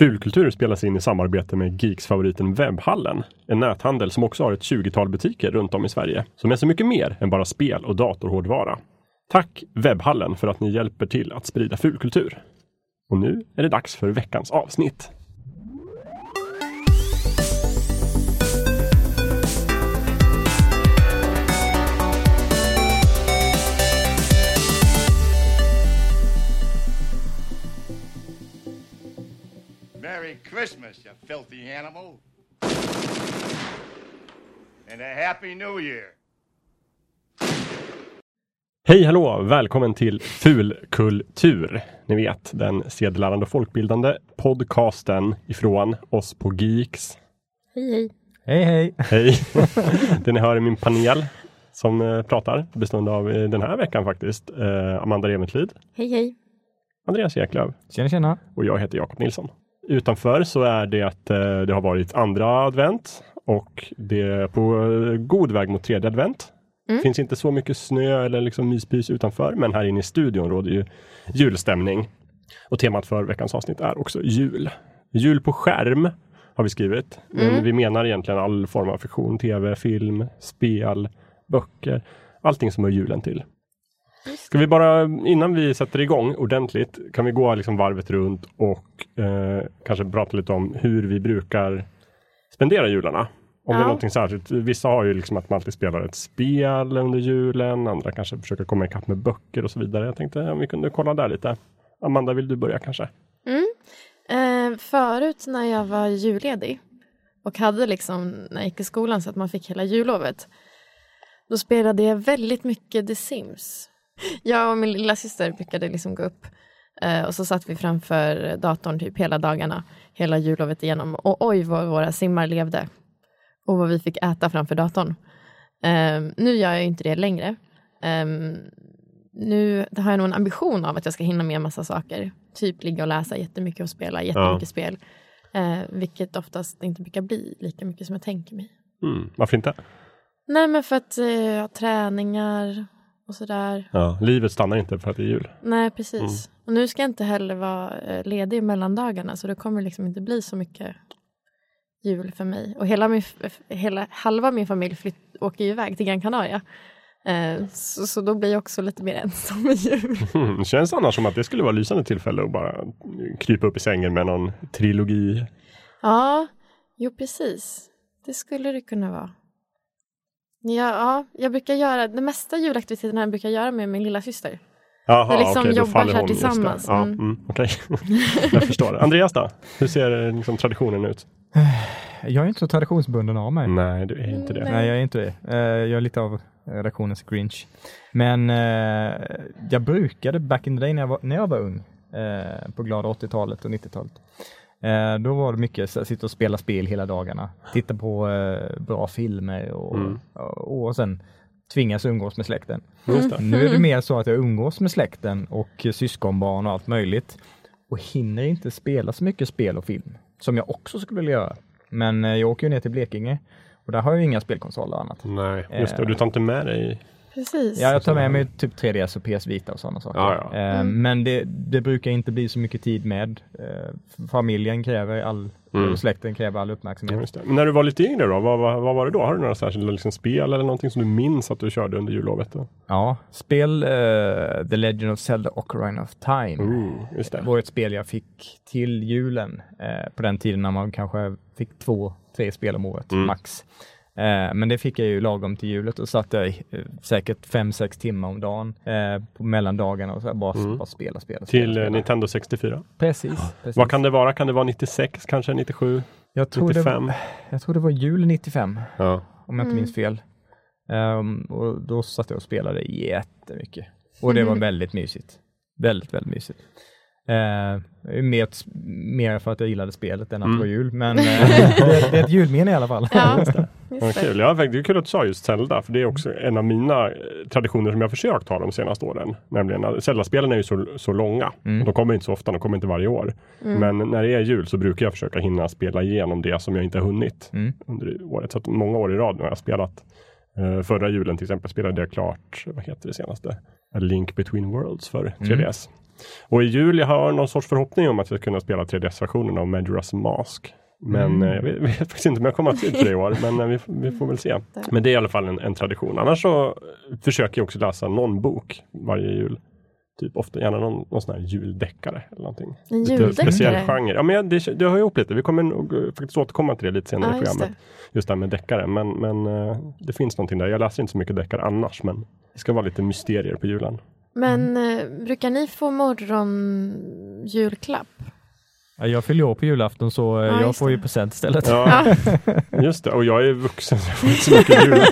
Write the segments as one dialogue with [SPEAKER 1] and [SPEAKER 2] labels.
[SPEAKER 1] Fulkultur spelas in i samarbete med Geeks-favoriten Webbhallen. En näthandel som också har ett 20-tal butiker runt om i Sverige. Som är så mycket mer än bara spel och datorhårdvara. Tack Webbhallen för att ni hjälper till att sprida fulkultur. Och nu är det dags för veckans avsnitt.
[SPEAKER 2] Merry Christmas, you filthy animal. And a Happy New Year.
[SPEAKER 1] Hej hallå! Välkommen till Fulkultur. Ni vet, den sedelärande och folkbildande podcasten ifrån oss på Geeks.
[SPEAKER 3] Hej hej.
[SPEAKER 4] Hej hej!
[SPEAKER 1] Hej! det ni hör är min panel som eh, pratar, bestående av eh, den här veckan faktiskt, eh, Amanda Reventlid,
[SPEAKER 3] Hej hej.
[SPEAKER 1] Andreas Eklöf
[SPEAKER 4] Tjena tjena!
[SPEAKER 1] och jag heter Jakob Nilsson. Utanför så är det att eh, det har varit andra advent och det är på eh, god väg mot tredje advent.
[SPEAKER 3] Mm.
[SPEAKER 1] finns inte så mycket snö eller liksom myspys utanför, men här inne i studion råder ju julstämning. Och temat för veckans avsnitt är också jul. Jul på skärm har vi skrivit. Men
[SPEAKER 3] Mm.
[SPEAKER 1] vi menar egentligen all form av fiktion, tv, film, spel, böcker. Allting som hör julen till. Ska vi bara, innan vi sätter igång ordentligt, kan vi gå liksom varvet runt och eh, kanske prata lite om hur vi brukar spendera jularna. Om det är
[SPEAKER 3] Ja.
[SPEAKER 1] någonting särskilt. Vissa har ju liksom att man alltid spelar ett spel under julen, andra kanske försöker komma ikapp med böcker och så vidare. Jag tänkte om vi kunde kolla där lite. Amanda, vill du börja kanske?
[SPEAKER 3] Eh, förut när jag var julledig och hade liksom när jag gick i skolan så att man fick hela jullovet. Då spelade jag väldigt mycket The Sims. Jag och min lilla syster brukade liksom gå upp eh, och så satt vi framför datorn typ hela dagarna, hela jullovet igenom. Och oj vad våra simmar levde. Och vad vi fick äta framför datorn. Eh, nu gör jag inte det längre. Eh, nu har jag nog en ambition av att jag ska hinna med en massa saker. Typ ligga och läsa jättemycket och spela jättemycket spel. Eh, vilket oftast inte brukar bli lika mycket som jag tänker mig.
[SPEAKER 1] Mm, varför inte?
[SPEAKER 3] Nej men för att eh, jag har träningar och sådär.
[SPEAKER 1] Ja, livet stannar inte för att det är jul.
[SPEAKER 3] Nej precis. Och nu ska jag inte heller vara eh, ledig mellan dagarna så det kommer liksom inte bli så mycket jul för mig. Och hela min, hela, halva min familj flytt, åker ju iväg till Gran Canaria. Eh, så, så då blir jag också lite mer ensam i jul.
[SPEAKER 1] Mm, känns annars som att det skulle vara lysande tillfälle att bara krypa upp i sängen med någon trilogi.
[SPEAKER 3] Ja, jo precis. Det skulle det kunna vara. Ja, ja, jag brukar göra, de mesta julaktiviteterna brukar jag göra med min lilla syster.
[SPEAKER 1] Jaha,
[SPEAKER 3] Vi liksom
[SPEAKER 1] okej, då
[SPEAKER 3] jobbar här
[SPEAKER 1] hon, det.
[SPEAKER 3] tillsammans.
[SPEAKER 1] Ja,
[SPEAKER 3] Mm.
[SPEAKER 1] mm, okej. jag förstår. Andreas då? Hur ser eh, liksom, traditionen ut?
[SPEAKER 4] Jag är inte så traditionsbunden av mig.
[SPEAKER 1] Nej, du är inte det.
[SPEAKER 3] Nej.
[SPEAKER 4] Nej, jag är inte det. Eh, Jag är lite av redaktionens Grinch. Men eh, jag brukade back in the day när jag var, när jag var ung, eh, på glada 80-talet och 90-talet. Eh, då var det mycket så, sitta och spela spel hela dagarna, titta på eh, bra filmer och,
[SPEAKER 1] Mm.
[SPEAKER 4] och, och sen tvingas umgås med släkten.
[SPEAKER 1] Just det.
[SPEAKER 4] Nu är det mer så att jag umgås med släkten och syskonbarn och allt möjligt och hinner inte spela så mycket spel och film som jag också skulle vilja göra. Men eh, jag åker ju ner till Blekinge och där har jag ju inga spelkonsoler och annat.
[SPEAKER 1] Nej, just det. Och du tar inte med dig...
[SPEAKER 3] Precis.
[SPEAKER 4] Ja, jag tar med mig typ 3DS och PS Vita och sådana saker.
[SPEAKER 1] Ja, ja.
[SPEAKER 4] Eh, Men det, det brukar inte bli så mycket tid med. Eh, Familjen kräver all,
[SPEAKER 1] Mm.
[SPEAKER 4] och släkten kräver all
[SPEAKER 1] Ja,
[SPEAKER 4] uppmärksamhet.
[SPEAKER 1] just det. Men när du var lite yngre då, vad, vad, vad var det då? Har du några särskilda liksom, spel eller någonting som du minns att du körde under jullovet? Då?
[SPEAKER 4] Ja, spel eh, The Legend of Zelda Ocarina of Time.
[SPEAKER 1] Ooh, just
[SPEAKER 4] Det
[SPEAKER 1] det.
[SPEAKER 4] var ett spel jag fick till julen eh, på den tiden när man kanske fick två, tre spel om året
[SPEAKER 1] Mm.
[SPEAKER 4] max. Eh, men det fick jag ju lagom till julet och satt jag i, eh, säkert fem, sex timmar om dagen eh, på mellandagarna och så här bara,
[SPEAKER 1] Mm.
[SPEAKER 4] bara spela, spela.
[SPEAKER 1] Till eh,
[SPEAKER 4] spela.
[SPEAKER 1] Nintendo 64.
[SPEAKER 4] Precis. precis.
[SPEAKER 1] Vad kan det vara? Kan det vara 96, kanske 97,
[SPEAKER 4] jag, tror det,
[SPEAKER 1] 95?
[SPEAKER 4] jag tror det var jul 95
[SPEAKER 1] Ja.
[SPEAKER 4] om jag inte
[SPEAKER 3] Mm.
[SPEAKER 4] minns fel. Ehm, och då satt jag och spelade jättemycket. Och det var
[SPEAKER 3] Mm.
[SPEAKER 4] väldigt mysigt. Väldigt, väldigt mysigt. Uh, mer, mer för att jag gillade spelet än att
[SPEAKER 1] Mm.
[SPEAKER 4] det var jul, men eh, det, det är ett julminne i alla fall.
[SPEAKER 3] Ja, just
[SPEAKER 1] Vad
[SPEAKER 3] det.
[SPEAKER 1] kul. Ja, det är kul att du sa just Zelda, för det är också en av mina eh, traditioner som jag har försökt ha de senaste åren. Nämligen att Zelda-spelen är ju så, så långa.
[SPEAKER 4] Mm.
[SPEAKER 1] De kommer inte så ofta, de kommer inte varje år.
[SPEAKER 3] Mm.
[SPEAKER 1] Men när det är jul så brukar jag försöka hinna spela igenom det som jag inte har hunnit
[SPEAKER 4] Mm.
[SPEAKER 1] under året. Så att många år i rad nu har jag spelat. Eh, förra julen till exempel spelade jag klart, vad heter det senaste? A Link Between Worlds för 3DS. Och i jul jag har någon sorts förhoppning om att vi ska kunna spela 3DS-versionen av Majora's Mask. Men
[SPEAKER 4] Mm.
[SPEAKER 1] eh, jag vet, vet faktiskt inte om jag kommer att ha tid för det i år, men eh, vi, vi får väl se. Men det är i alla fall en, en tradition. Annars så försöker jag också läsa någon bok varje jul. Typ ofta gärna någon, någon sån här juldeckare eller någonting.
[SPEAKER 3] En
[SPEAKER 1] Lite speciell
[SPEAKER 3] juldeckare?
[SPEAKER 1] genre. Ja, men jag- det, det har jag ihop lite. Vi kommer nog eh, faktiskt återkomma till det lite senare
[SPEAKER 3] Ja,
[SPEAKER 1] i
[SPEAKER 3] just
[SPEAKER 1] programmet.
[SPEAKER 3] det.
[SPEAKER 1] Just det här med deckare. Men, men det finns någonting där. Jag läser inte så mycket deckare annars, men det ska vara lite mysterier på julen. Mm.
[SPEAKER 3] Men mm. brukar ni få morgonjulklapp?
[SPEAKER 4] Ja, jag fyller år på julafton så
[SPEAKER 3] Ja,
[SPEAKER 4] jag får ju
[SPEAKER 3] det.
[SPEAKER 4] present istället.
[SPEAKER 1] Ja, just det. Och jag är vuxen så jag får inte så mycket jul,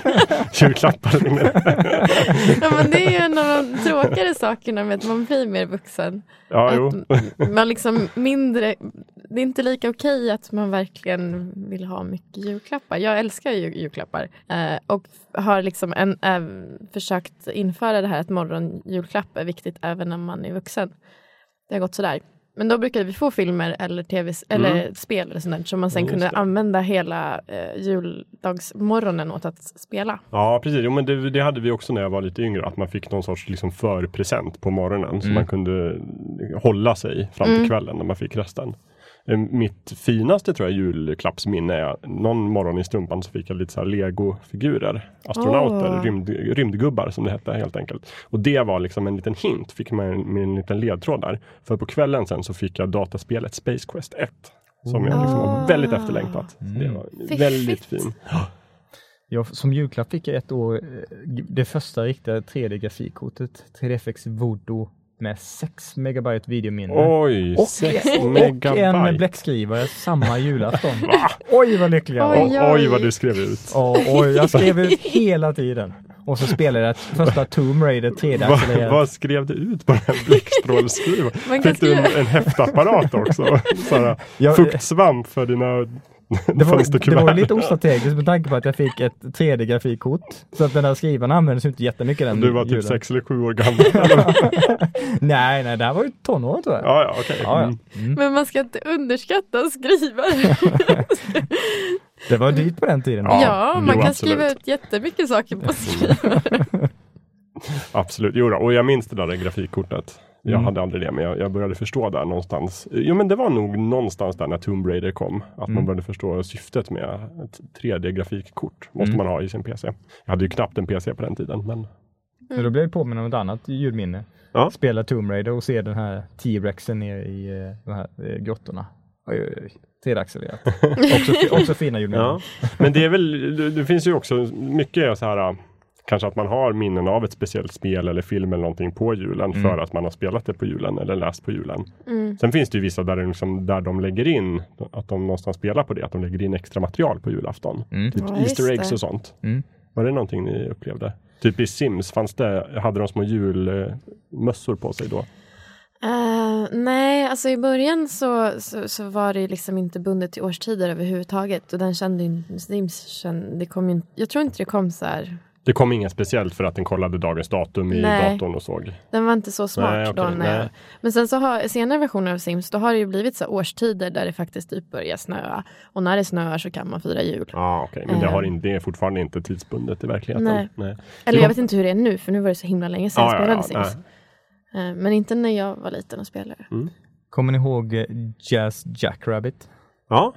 [SPEAKER 1] julklappar längre.
[SPEAKER 3] Ja, men det är ju en av de tråkigare sakerna med att man blir mer vuxen.
[SPEAKER 1] Ja,
[SPEAKER 3] man liksom mindre, det är inte lika okej att man verkligen vill ha mycket julklappar. Jag älskar ju julklappar eh, och har liksom en, eh, försökt införa det här att morgonjulklapp är viktigt även när man är vuxen. Det har gått sådär. Men då brukade vi få filmer eller tv eller spel eller sånt som man sen
[SPEAKER 1] Mm. Just
[SPEAKER 3] kunde
[SPEAKER 1] det.
[SPEAKER 3] använda hela eh, juldagsmorgonen åt att spela.
[SPEAKER 1] Ja, precis. Jo, men det, det hade vi också när jag var lite yngre. Att man fick någon sorts liksom förpresent på morgonen. Så
[SPEAKER 4] Mm.
[SPEAKER 1] man kunde hålla sig fram till kvällen när man fick resten. Eh, Mitt finaste tror jag julklappsminne är någon morgon i strumpan så fick jag lite så här legofigurer. Astronauter,
[SPEAKER 3] Åh.
[SPEAKER 1] rymd, rymdgubbar som det hette helt enkelt. Och det var liksom en liten hint, fick man med en liten ledtråd där. För på kvällen sen så fick jag dataspelet Space Quest 1. Som jag liksom var väldigt efterlängtat. Det var
[SPEAKER 3] Fiffigt.
[SPEAKER 1] väldigt fin.
[SPEAKER 4] Jag, som julklapp fick jag ett år eh, det första riktiga 3D-grafikkortet, 3DFX Voodoo med 6 megabyte videominne.
[SPEAKER 1] Oj,
[SPEAKER 4] och,
[SPEAKER 1] 6
[SPEAKER 4] och en bläckskrivare samma julafton. Oj vad lycklig jag var!
[SPEAKER 3] Oj,
[SPEAKER 1] Oj, oj vad du skrev ut.
[SPEAKER 4] Och, och jag skrev ut hela tiden. Och så spelade jag första Tomb Raider 3D
[SPEAKER 1] Va,
[SPEAKER 4] accelererat.
[SPEAKER 1] vad skrev du ut på den bläckstrålskrivaren? Fick du en, en häftapparat också? Såhär,
[SPEAKER 4] Ja,
[SPEAKER 1] fuktsvamp för dina
[SPEAKER 4] Det var, det var lite ostrategiskt med tanke på att jag fick ett 3D-grafikkort. Så att den där skrivaren användes inte jättemycket den
[SPEAKER 1] Du var typ
[SPEAKER 4] julen.
[SPEAKER 1] sex eller sju år gammal.
[SPEAKER 4] Nej, nej, det här var ju tonåren tror jag.
[SPEAKER 1] ja, ja, okej.
[SPEAKER 4] Ja, ja.
[SPEAKER 1] Mm.
[SPEAKER 4] Mm.
[SPEAKER 3] Men man ska inte underskatta skrivare.
[SPEAKER 4] Det var dyrt på den tiden.
[SPEAKER 1] Ja,
[SPEAKER 3] Ja,
[SPEAKER 1] jo,
[SPEAKER 3] man kan
[SPEAKER 1] absolut.
[SPEAKER 3] skriva ut jättemycket saker på skrivare.
[SPEAKER 1] Absolut, jo då. och jag minns det där grafikkortet. Jag
[SPEAKER 4] Mm.
[SPEAKER 1] hade aldrig det, men jag, jag började förstå där någonstans. Jo, men det var nog någonstans där när Tomb Raider kom. Att man
[SPEAKER 4] Mm.
[SPEAKER 1] började förstå syftet med ett 3D-grafikkort. Måste
[SPEAKER 4] Mm.
[SPEAKER 1] man ha i sin PC. Jag hade ju knappt en PC på den tiden, men
[SPEAKER 4] Men då blev jag påminn om ett annat julminne.
[SPEAKER 1] Ja.
[SPEAKER 4] Spela Tomb Raider och se den här T-rexen nere i eh, de här eh, grottorna. Oj, oj, oj. 3D-accelererat. också, också fina julminnen.
[SPEAKER 1] Ja, men det är väl, det, det finns ju också mycket så här Kanske att man har minnen av ett speciellt spel eller film eller någonting på julen
[SPEAKER 4] Mm.
[SPEAKER 1] för att man har spelat det på julen eller läst på julen.
[SPEAKER 3] Mm.
[SPEAKER 1] Sen finns det ju vissa där, det liksom, där de lägger in, att de någonstans spelar på det, att de lägger in extra material på julafton.
[SPEAKER 4] Mm.
[SPEAKER 1] Typ
[SPEAKER 3] Ja,
[SPEAKER 1] Easter eggs och sånt.
[SPEAKER 4] Mm.
[SPEAKER 1] Var det någonting ni upplevde? Typ i Sims, fanns det, hade de små julmössor på sig då?
[SPEAKER 3] Eh, nej, alltså i början så, så, så var det liksom inte bundet till årstider överhuvudtaget. Och den kände ju Sims kände, det kom ju, jag tror inte det kom så här.
[SPEAKER 1] Det kom inget speciellt för att den kollade dagens datum i
[SPEAKER 3] Nej.
[SPEAKER 1] datorn och såg.
[SPEAKER 3] Den var inte så smart
[SPEAKER 1] Nej, okej,
[SPEAKER 3] då.
[SPEAKER 1] Nej.
[SPEAKER 3] men sen så har senare versioner av Sims, då har det ju blivit så årstider där det faktiskt typ börjar snöa. Och när det snöar så kan man fira jul.
[SPEAKER 1] Ja, okej, men det, har
[SPEAKER 3] Ehm.
[SPEAKER 1] in, det är fortfarande inte tidsbundet i verkligheten.
[SPEAKER 3] Nej.
[SPEAKER 1] Nej.
[SPEAKER 3] Eller jag vet inte hur det är nu, för nu var det så himla länge sedan jag
[SPEAKER 1] Ja, ja,
[SPEAKER 3] spelade
[SPEAKER 1] ja,
[SPEAKER 3] Sims. Eh, men inte när jag var liten och spelade.
[SPEAKER 4] Kommer ni ihåg eh, Jazz Jackrabbit?
[SPEAKER 1] Ja,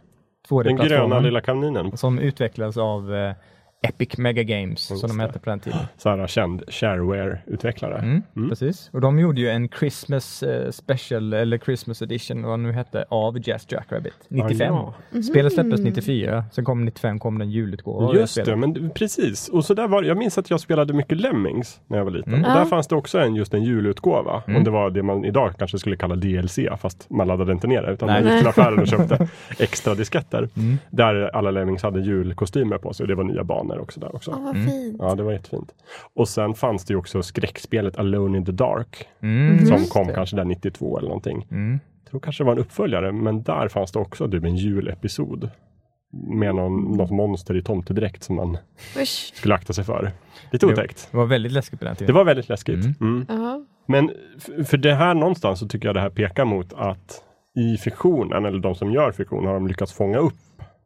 [SPEAKER 1] den
[SPEAKER 4] 2D-plattformen
[SPEAKER 1] gröna lilla kaninen.
[SPEAKER 4] som utvecklades av eh, Epic Mega Games
[SPEAKER 1] Just
[SPEAKER 4] som de hette på den tiden.
[SPEAKER 1] Så här känd shareware-utvecklare.
[SPEAKER 4] Mm,
[SPEAKER 1] Mm.
[SPEAKER 4] Precis. Och de gjorde ju en Christmas eh, special eller Christmas edition vad nu hette av Jazz Jackrabbit 95.
[SPEAKER 1] Ah,
[SPEAKER 4] Spelet släpptes 94, sen kom 95 kom den julutgåva
[SPEAKER 1] Just det, men precis. Och så där var Jag minns att jag spelade mycket Lemmings när jag var liten.
[SPEAKER 4] Mm.
[SPEAKER 1] Och där
[SPEAKER 3] Ja.
[SPEAKER 1] fanns det också en, just en julutgåva.
[SPEAKER 4] Mm.
[SPEAKER 1] Om det var det man idag kanske skulle kalla DLC, fast man laddade inte ner det. Utan
[SPEAKER 4] Nej.
[SPEAKER 1] man gick till affären och köpte extra disketter.
[SPEAKER 4] Mm.
[SPEAKER 1] Där alla Lemmings hade julkostymer på sig. Och det var nya banor också där också.
[SPEAKER 3] Åh, vad
[SPEAKER 4] Mm.
[SPEAKER 3] fint.
[SPEAKER 1] Ja, det var jättefint. Och sen fanns det ju också skräckspelet Alone in the Dark.
[SPEAKER 4] Mm,
[SPEAKER 1] Som kom
[SPEAKER 4] det.
[SPEAKER 1] kanske där 92 eller någonting.
[SPEAKER 4] Mm.
[SPEAKER 1] Jag tror kanske det var en uppföljare, men där fanns det också typ en julepisod. Med någon, något monster i tomtedräkt som man
[SPEAKER 3] Usch.
[SPEAKER 1] skulle akta sig för. Lite
[SPEAKER 4] Det-
[SPEAKER 1] otäckt.
[SPEAKER 4] Det var väldigt läskigt på den
[SPEAKER 1] Det
[SPEAKER 4] tiden.
[SPEAKER 1] var väldigt läskigt.
[SPEAKER 4] Mm.
[SPEAKER 1] Mm.
[SPEAKER 3] Ja.
[SPEAKER 1] Men f- för det här någonstans så tycker jag det här pekar mot att i fiktionen, eller de som gör fiktion, har de lyckats fånga upp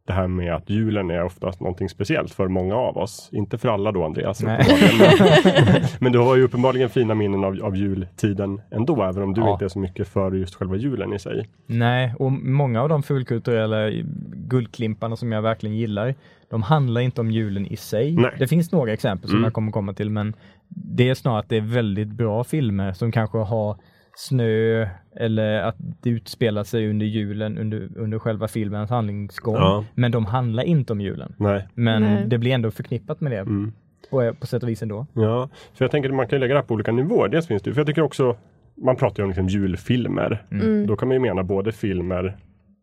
[SPEAKER 1] det här med att julen är oftast någonting speciellt för många av oss. Inte för alla då Andreas. Men, men du har ju uppenbarligen fina minnen av, av jultiden ändå, även om du
[SPEAKER 4] Ja.
[SPEAKER 1] inte är så mycket för just själva julen i sig.
[SPEAKER 4] Nej, och många av de fulkulturella guldklimparna som jag verkligen gillar, de handlar inte om julen i sig.
[SPEAKER 1] Nej.
[SPEAKER 4] Det finns några exempel som
[SPEAKER 1] Mm.
[SPEAKER 4] jag kommer komma till, men det är snarare att det är väldigt bra filmer som kanske har snö eller att det utspelar sig under julen, under, under själva filmens handlingsgång.
[SPEAKER 1] Ja.
[SPEAKER 4] Men de handlar inte om julen.
[SPEAKER 1] Nej.
[SPEAKER 4] Men
[SPEAKER 3] Nej.
[SPEAKER 4] det blir ändå förknippat med det
[SPEAKER 1] Mm.
[SPEAKER 4] på, på sätt och vis ändå.
[SPEAKER 1] Ja, för jag tänker att man kan lägga det här på olika nivåer. Dels finns det för jag tycker också, man pratar ju om liksom julfilmer.
[SPEAKER 3] Mm.
[SPEAKER 1] Då kan man ju mena både filmer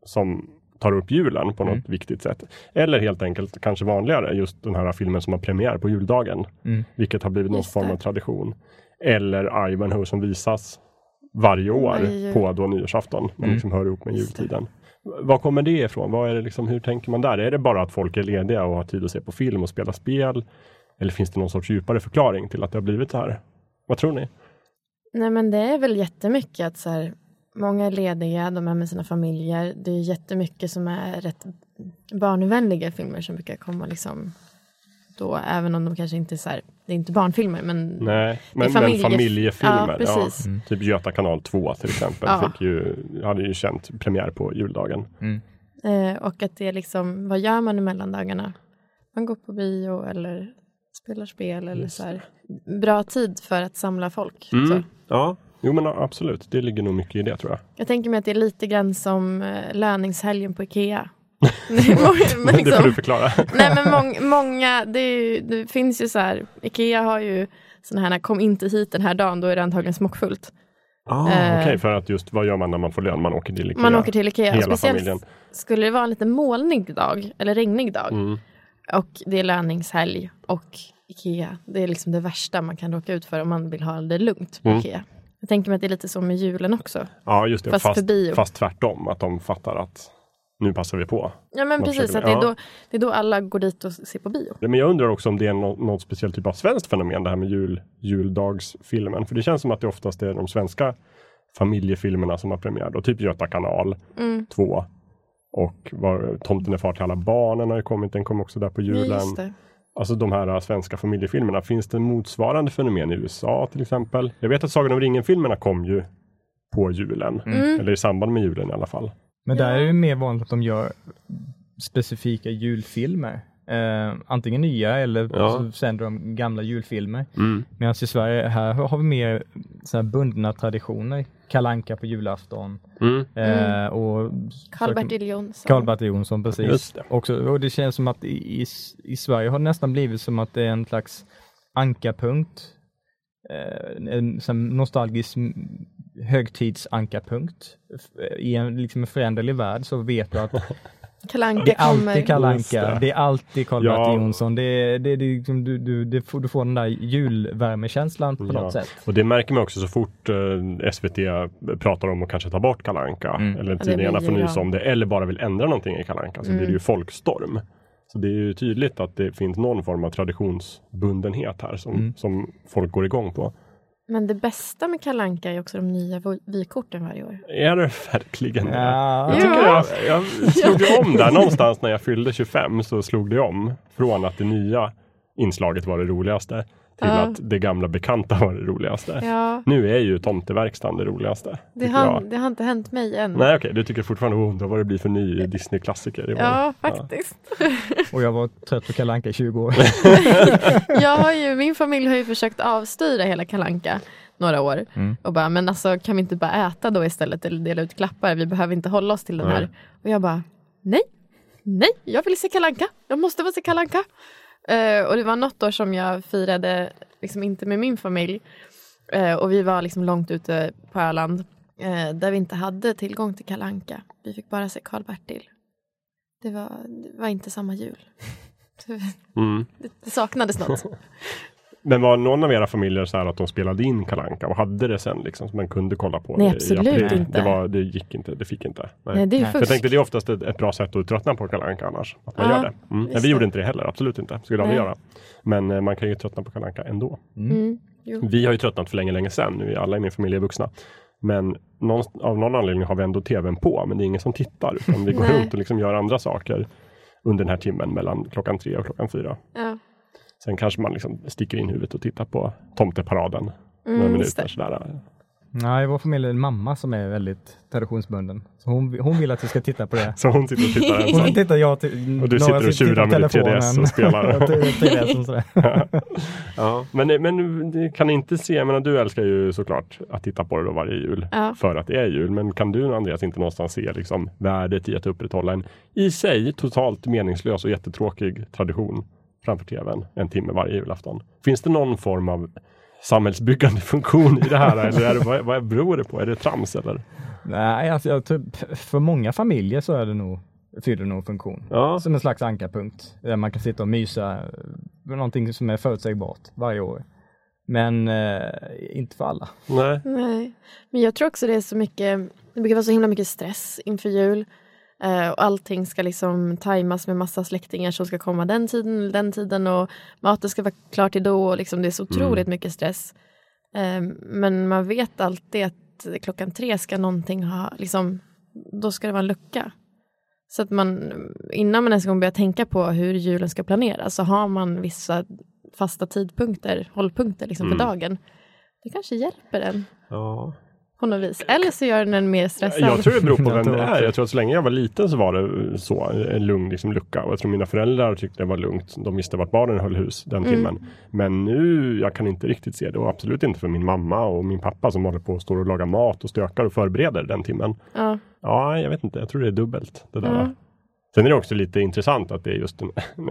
[SPEAKER 1] som tar upp julen på något
[SPEAKER 4] Mm.
[SPEAKER 1] viktigt sätt. Eller helt enkelt kanske vanligare, just den här filmen som har premiär på juldagen.
[SPEAKER 4] Mm.
[SPEAKER 1] Vilket har blivit någon form av tradition. Eller Ivanhoe som visas varje år
[SPEAKER 3] Varje
[SPEAKER 1] på då nyårsafton. Man
[SPEAKER 4] Mm.
[SPEAKER 1] liksom hör ihop med jultiden. Var kommer det ifrån? Vad är det liksom, hur tänker man där? Är det bara att folk är lediga och har tid att se på film och spela spel? Eller finns det någon sorts djupare förklaring till att det har blivit så här? Vad tror ni?
[SPEAKER 3] Nej men det är väl jättemycket att så här, många är lediga, de är med sina familjer. Det är jättemycket som är rätt barnvänliga filmer som brukar komma liksom då, även om de kanske inte är så här, det är inte barnfilmer men
[SPEAKER 1] Nej, men,
[SPEAKER 3] familje-
[SPEAKER 1] men familjefilmer.
[SPEAKER 3] Ja, precis.
[SPEAKER 1] Ja, typ Göta kanal 2 till exempel.
[SPEAKER 3] Ja.
[SPEAKER 1] Fick ju, hade ju känt premiär på juldagen.
[SPEAKER 3] Eh, och att det är liksom, vad gör man i mellandagarna? Man går på bio eller spelar spel eller
[SPEAKER 1] Just
[SPEAKER 3] så här. Bra tid för att samla folk.
[SPEAKER 1] Mm.
[SPEAKER 3] Så.
[SPEAKER 1] Ja, jo men absolut. Det ligger nog mycket i det tror jag.
[SPEAKER 3] Jag tänker mig att det är lite grann som eh, löningshelgen på Ikea. Men
[SPEAKER 1] det får
[SPEAKER 3] liksom-
[SPEAKER 1] du förklara.
[SPEAKER 3] Nej men mång, många, det, ju, det finns ju så här, Ikea har ju sådana här, kom inte hit den här dagen, då är det antagligen smockfullt.
[SPEAKER 1] Ah,
[SPEAKER 3] Eh.
[SPEAKER 1] Okej, för att just vad gör man när man får lön? Man åker till Ikea.
[SPEAKER 3] Man åker till Ikea,
[SPEAKER 1] Hela
[SPEAKER 3] speciellt
[SPEAKER 1] familjen.
[SPEAKER 3] skulle det vara en lite molnig dag, eller regnig dag,
[SPEAKER 1] Mm.
[SPEAKER 3] och det är löningshelg och Ikea, det är liksom det värsta man kan råka ut för om man vill ha det lugnt på
[SPEAKER 1] Mm.
[SPEAKER 3] Ikea. Jag tänker mig att det är lite så med julen också.
[SPEAKER 1] Ja, just det.
[SPEAKER 3] Fast
[SPEAKER 1] Fast, fast tvärtom. Att de fattar att nu passar vi på.
[SPEAKER 3] Ja men
[SPEAKER 1] Man
[SPEAKER 3] precis, att det är, då, det är då alla går dit och ser på bio.
[SPEAKER 1] Men jag undrar också om det är något, något speciellt typ av svenskt fenomen det här med jul, juldagsfilmen. För det känns som att det oftast är de svenska familjefilmerna som har premiär. Då, typ Göta kanal
[SPEAKER 3] Mm.
[SPEAKER 1] 2. Och var, Tomten är far till alla barnen har ju kommit. Den kom också där på julen. Alltså de här äh, svenska familjefilmerna. Finns det motsvarande fenomen i USA till exempel? Jag vet att Sagan om ringen-filmerna kom ju på julen.
[SPEAKER 3] Mm.
[SPEAKER 1] Eller i samband med julen i alla fall.
[SPEAKER 4] Men där
[SPEAKER 3] Ja.
[SPEAKER 4] är det ju mer vanligt att de gör specifika julfilmer. Eh, antingen nya eller
[SPEAKER 1] Ja.
[SPEAKER 4] så sänder de gamla julfilmer.
[SPEAKER 1] Mm.
[SPEAKER 4] Medan i Sverige här har vi mer så här bundna traditioner. Kalanka på julafton.
[SPEAKER 1] Mm.
[SPEAKER 4] Eh, och
[SPEAKER 3] Karl-Bertil Jonsson.
[SPEAKER 4] Karl-Bertil Jonsson, precis.
[SPEAKER 1] Just det.
[SPEAKER 4] Också, och det känns som att i, i, i Sverige har det nästan blivit som att det är en slags ankarpunkt. Eh, en sån nostalgisk högtidsankarpunkt. F- I en liksom en föränderlig värld så vet du att
[SPEAKER 3] Kalle Anka
[SPEAKER 4] det är alltid Kalle
[SPEAKER 1] Just
[SPEAKER 4] Anka,
[SPEAKER 1] det.
[SPEAKER 4] det är alltid Karl-Bertil
[SPEAKER 1] Ja.
[SPEAKER 4] Jonsson. Det, är- det, är liksom, du, du, det får, du får den där julvärmekänslan på
[SPEAKER 1] Ja.
[SPEAKER 4] något sätt.
[SPEAKER 1] Och det märker man också så fort eh, SVT pratar om att kanske ta bort Kalanka
[SPEAKER 4] Mm.
[SPEAKER 1] eller
[SPEAKER 3] det
[SPEAKER 1] tidningarna får nys om det eller bara vill ändra någonting i Kalanka så
[SPEAKER 3] Mm.
[SPEAKER 1] blir det ju folkstorm. Så det är ju tydligt att det finns någon form av traditionsbundenhet här som,
[SPEAKER 4] Mm.
[SPEAKER 1] som folk går igång på.
[SPEAKER 3] Men det bästa med Kalle Anka är också de nya vykorten varje år.
[SPEAKER 1] Är det verkligen det?
[SPEAKER 4] Ja.
[SPEAKER 1] Jag, tycker
[SPEAKER 3] Ja.
[SPEAKER 1] jag, jag slog ju om där någonstans när jag fyllde 25 så slog det om från att det nya inslaget var det roligaste till
[SPEAKER 3] Ja.
[SPEAKER 1] att det gamla bekanta var det roligaste.
[SPEAKER 3] Ja,
[SPEAKER 1] Nu är ju tomteverkstan det roligaste.
[SPEAKER 3] det har, det har inte hänt mig än.
[SPEAKER 1] Nej okej, du tycker fortfarande oh, undrar vad det blir för ny Disney-klassiker.
[SPEAKER 3] Ja, faktiskt.
[SPEAKER 4] Och jag var trött på Kalle Anka i 20 år.
[SPEAKER 3] Jag har ju, min familj har ju försökt avstyra hela Kalanka några år
[SPEAKER 4] Mm.
[SPEAKER 3] och bara, men alltså kan vi inte bara äta då istället eller dela ut klappar? Vi behöver inte hålla oss till den här. Och jag bara, nej, nej, jag vill se Kalanka. Jag måste få se Kalanka. Uh, och det var något år som jag firade, liksom inte med min familj. Eh, och vi var liksom långt ute på Öland eh, där vi inte hade tillgång till Kalanka. Vi fick bara se Karl-Bertil. Det var, det var inte samma jul.
[SPEAKER 1] Mm.
[SPEAKER 3] Det, det saknades något.
[SPEAKER 1] Men var någon av era familjer så här att de spelade in Kalanka och hade det sen liksom så man kunde kolla på
[SPEAKER 3] Nej,
[SPEAKER 1] det i
[SPEAKER 3] absolut
[SPEAKER 1] april?
[SPEAKER 3] inte.
[SPEAKER 1] Det, var, det gick inte, det fick inte. Nej.
[SPEAKER 3] Nej, det är ju
[SPEAKER 4] Nej.
[SPEAKER 1] För jag
[SPEAKER 3] fusk.
[SPEAKER 1] tänkte det är oftast ett, ett bra sätt att tröttna på Kalanka annars. Att man
[SPEAKER 3] Ja,
[SPEAKER 1] gör det. Mm. Men
[SPEAKER 3] just
[SPEAKER 1] vi gjorde inte det heller, absolut inte. Skulle aldrig
[SPEAKER 3] Nej.
[SPEAKER 1] göra. Men eh, man kan ju tröttna på Kalanka ändå.
[SPEAKER 3] Mm, jo.
[SPEAKER 1] Vi har ju tröttnat för länge, länge sedan. Nu är alla i min familj är vuxna. Men någon, av någon anledning har vi ändå tvn på, men det är ingen som tittar. Utan vi går
[SPEAKER 3] Nej.
[SPEAKER 1] runt och liksom gör andra saker. under den här timmen mellan klockan tre och klockan fyra.
[SPEAKER 3] Ja.
[SPEAKER 1] Sen kanske man liksom sticker in huvudet och tittar på tomteparaden några
[SPEAKER 3] Mm,
[SPEAKER 1] minuter.
[SPEAKER 3] det.
[SPEAKER 1] Sådär.
[SPEAKER 4] Nej, vår familj är en mamma som är väldigt traditionsbunden. Så hon, hon vill att vi ska titta på det.
[SPEAKER 1] Så hon sitter och tittar
[SPEAKER 4] Hon
[SPEAKER 1] ensam.
[SPEAKER 4] tittar jag
[SPEAKER 1] Och du sitter och tjurar med ditt 3DS
[SPEAKER 4] telefonen.
[SPEAKER 1] och spelar.
[SPEAKER 4] Ja, 3DS och sådär.
[SPEAKER 1] Ja, men, kan inte se, jag menar, du älskar ju såklart att titta på det då varje jul
[SPEAKER 3] Ja.
[SPEAKER 1] för att det är jul. Men kan du Andreas inte någonstans se liksom, värdet i att upprätthålla en i sig totalt meningslös och jättetråkig tradition framför tvn en timme varje julafton? Finns det någon form av samhällsbyggande funktion i det här eller är det, vad, vad beror det på? Är det trams eller?
[SPEAKER 4] Nej, alltså, jag tror, för många familjer så är det nog, fyller det nog funktion.
[SPEAKER 1] Ja,
[SPEAKER 4] Som en slags ankarpunkt. Där man kan sitta och mysa med någonting som är förutsägbart varje år. Men eh, inte för alla.
[SPEAKER 1] nej.
[SPEAKER 3] Nej, men jag tror också det är så mycket, det brukar vara så himla mycket stress inför jul. Eh, och allting ska liksom tajmas med massa släktingar som ska komma den tiden eller den tiden och maten ska vara klar till då och liksom det är så otroligt mycket stress. Eh, men man vet alltid att klockan tre ska någonting ha, liksom, då ska det vara en lucka. Så att man, innan man ens börjar tänka på hur julen ska planeras så har man vissa fasta tidpunkter, hållpunkter liksom för dagen. Det kanske hjälper en
[SPEAKER 1] Ja.
[SPEAKER 3] På något vis. Eller så gör den en mer stressad.
[SPEAKER 1] Jag tror det beror på vem det är. Jag tror att så länge jag var liten så var det så, en lugn liksom, lucka. Och jag tror mina föräldrar tyckte det var lugnt. De visste vart barnen höll hus den
[SPEAKER 3] Mm.
[SPEAKER 1] timmen. Men nu, jag kan inte riktigt se det. Och absolut inte för min mamma och min pappa som håller på och står och lagar mat och stökar och förbereder den timmen.
[SPEAKER 3] Ja.
[SPEAKER 1] Ja, jag vet inte. Jag tror det är dubbelt det där.
[SPEAKER 3] Ja.
[SPEAKER 1] Sen är det också lite intressant att det är just en,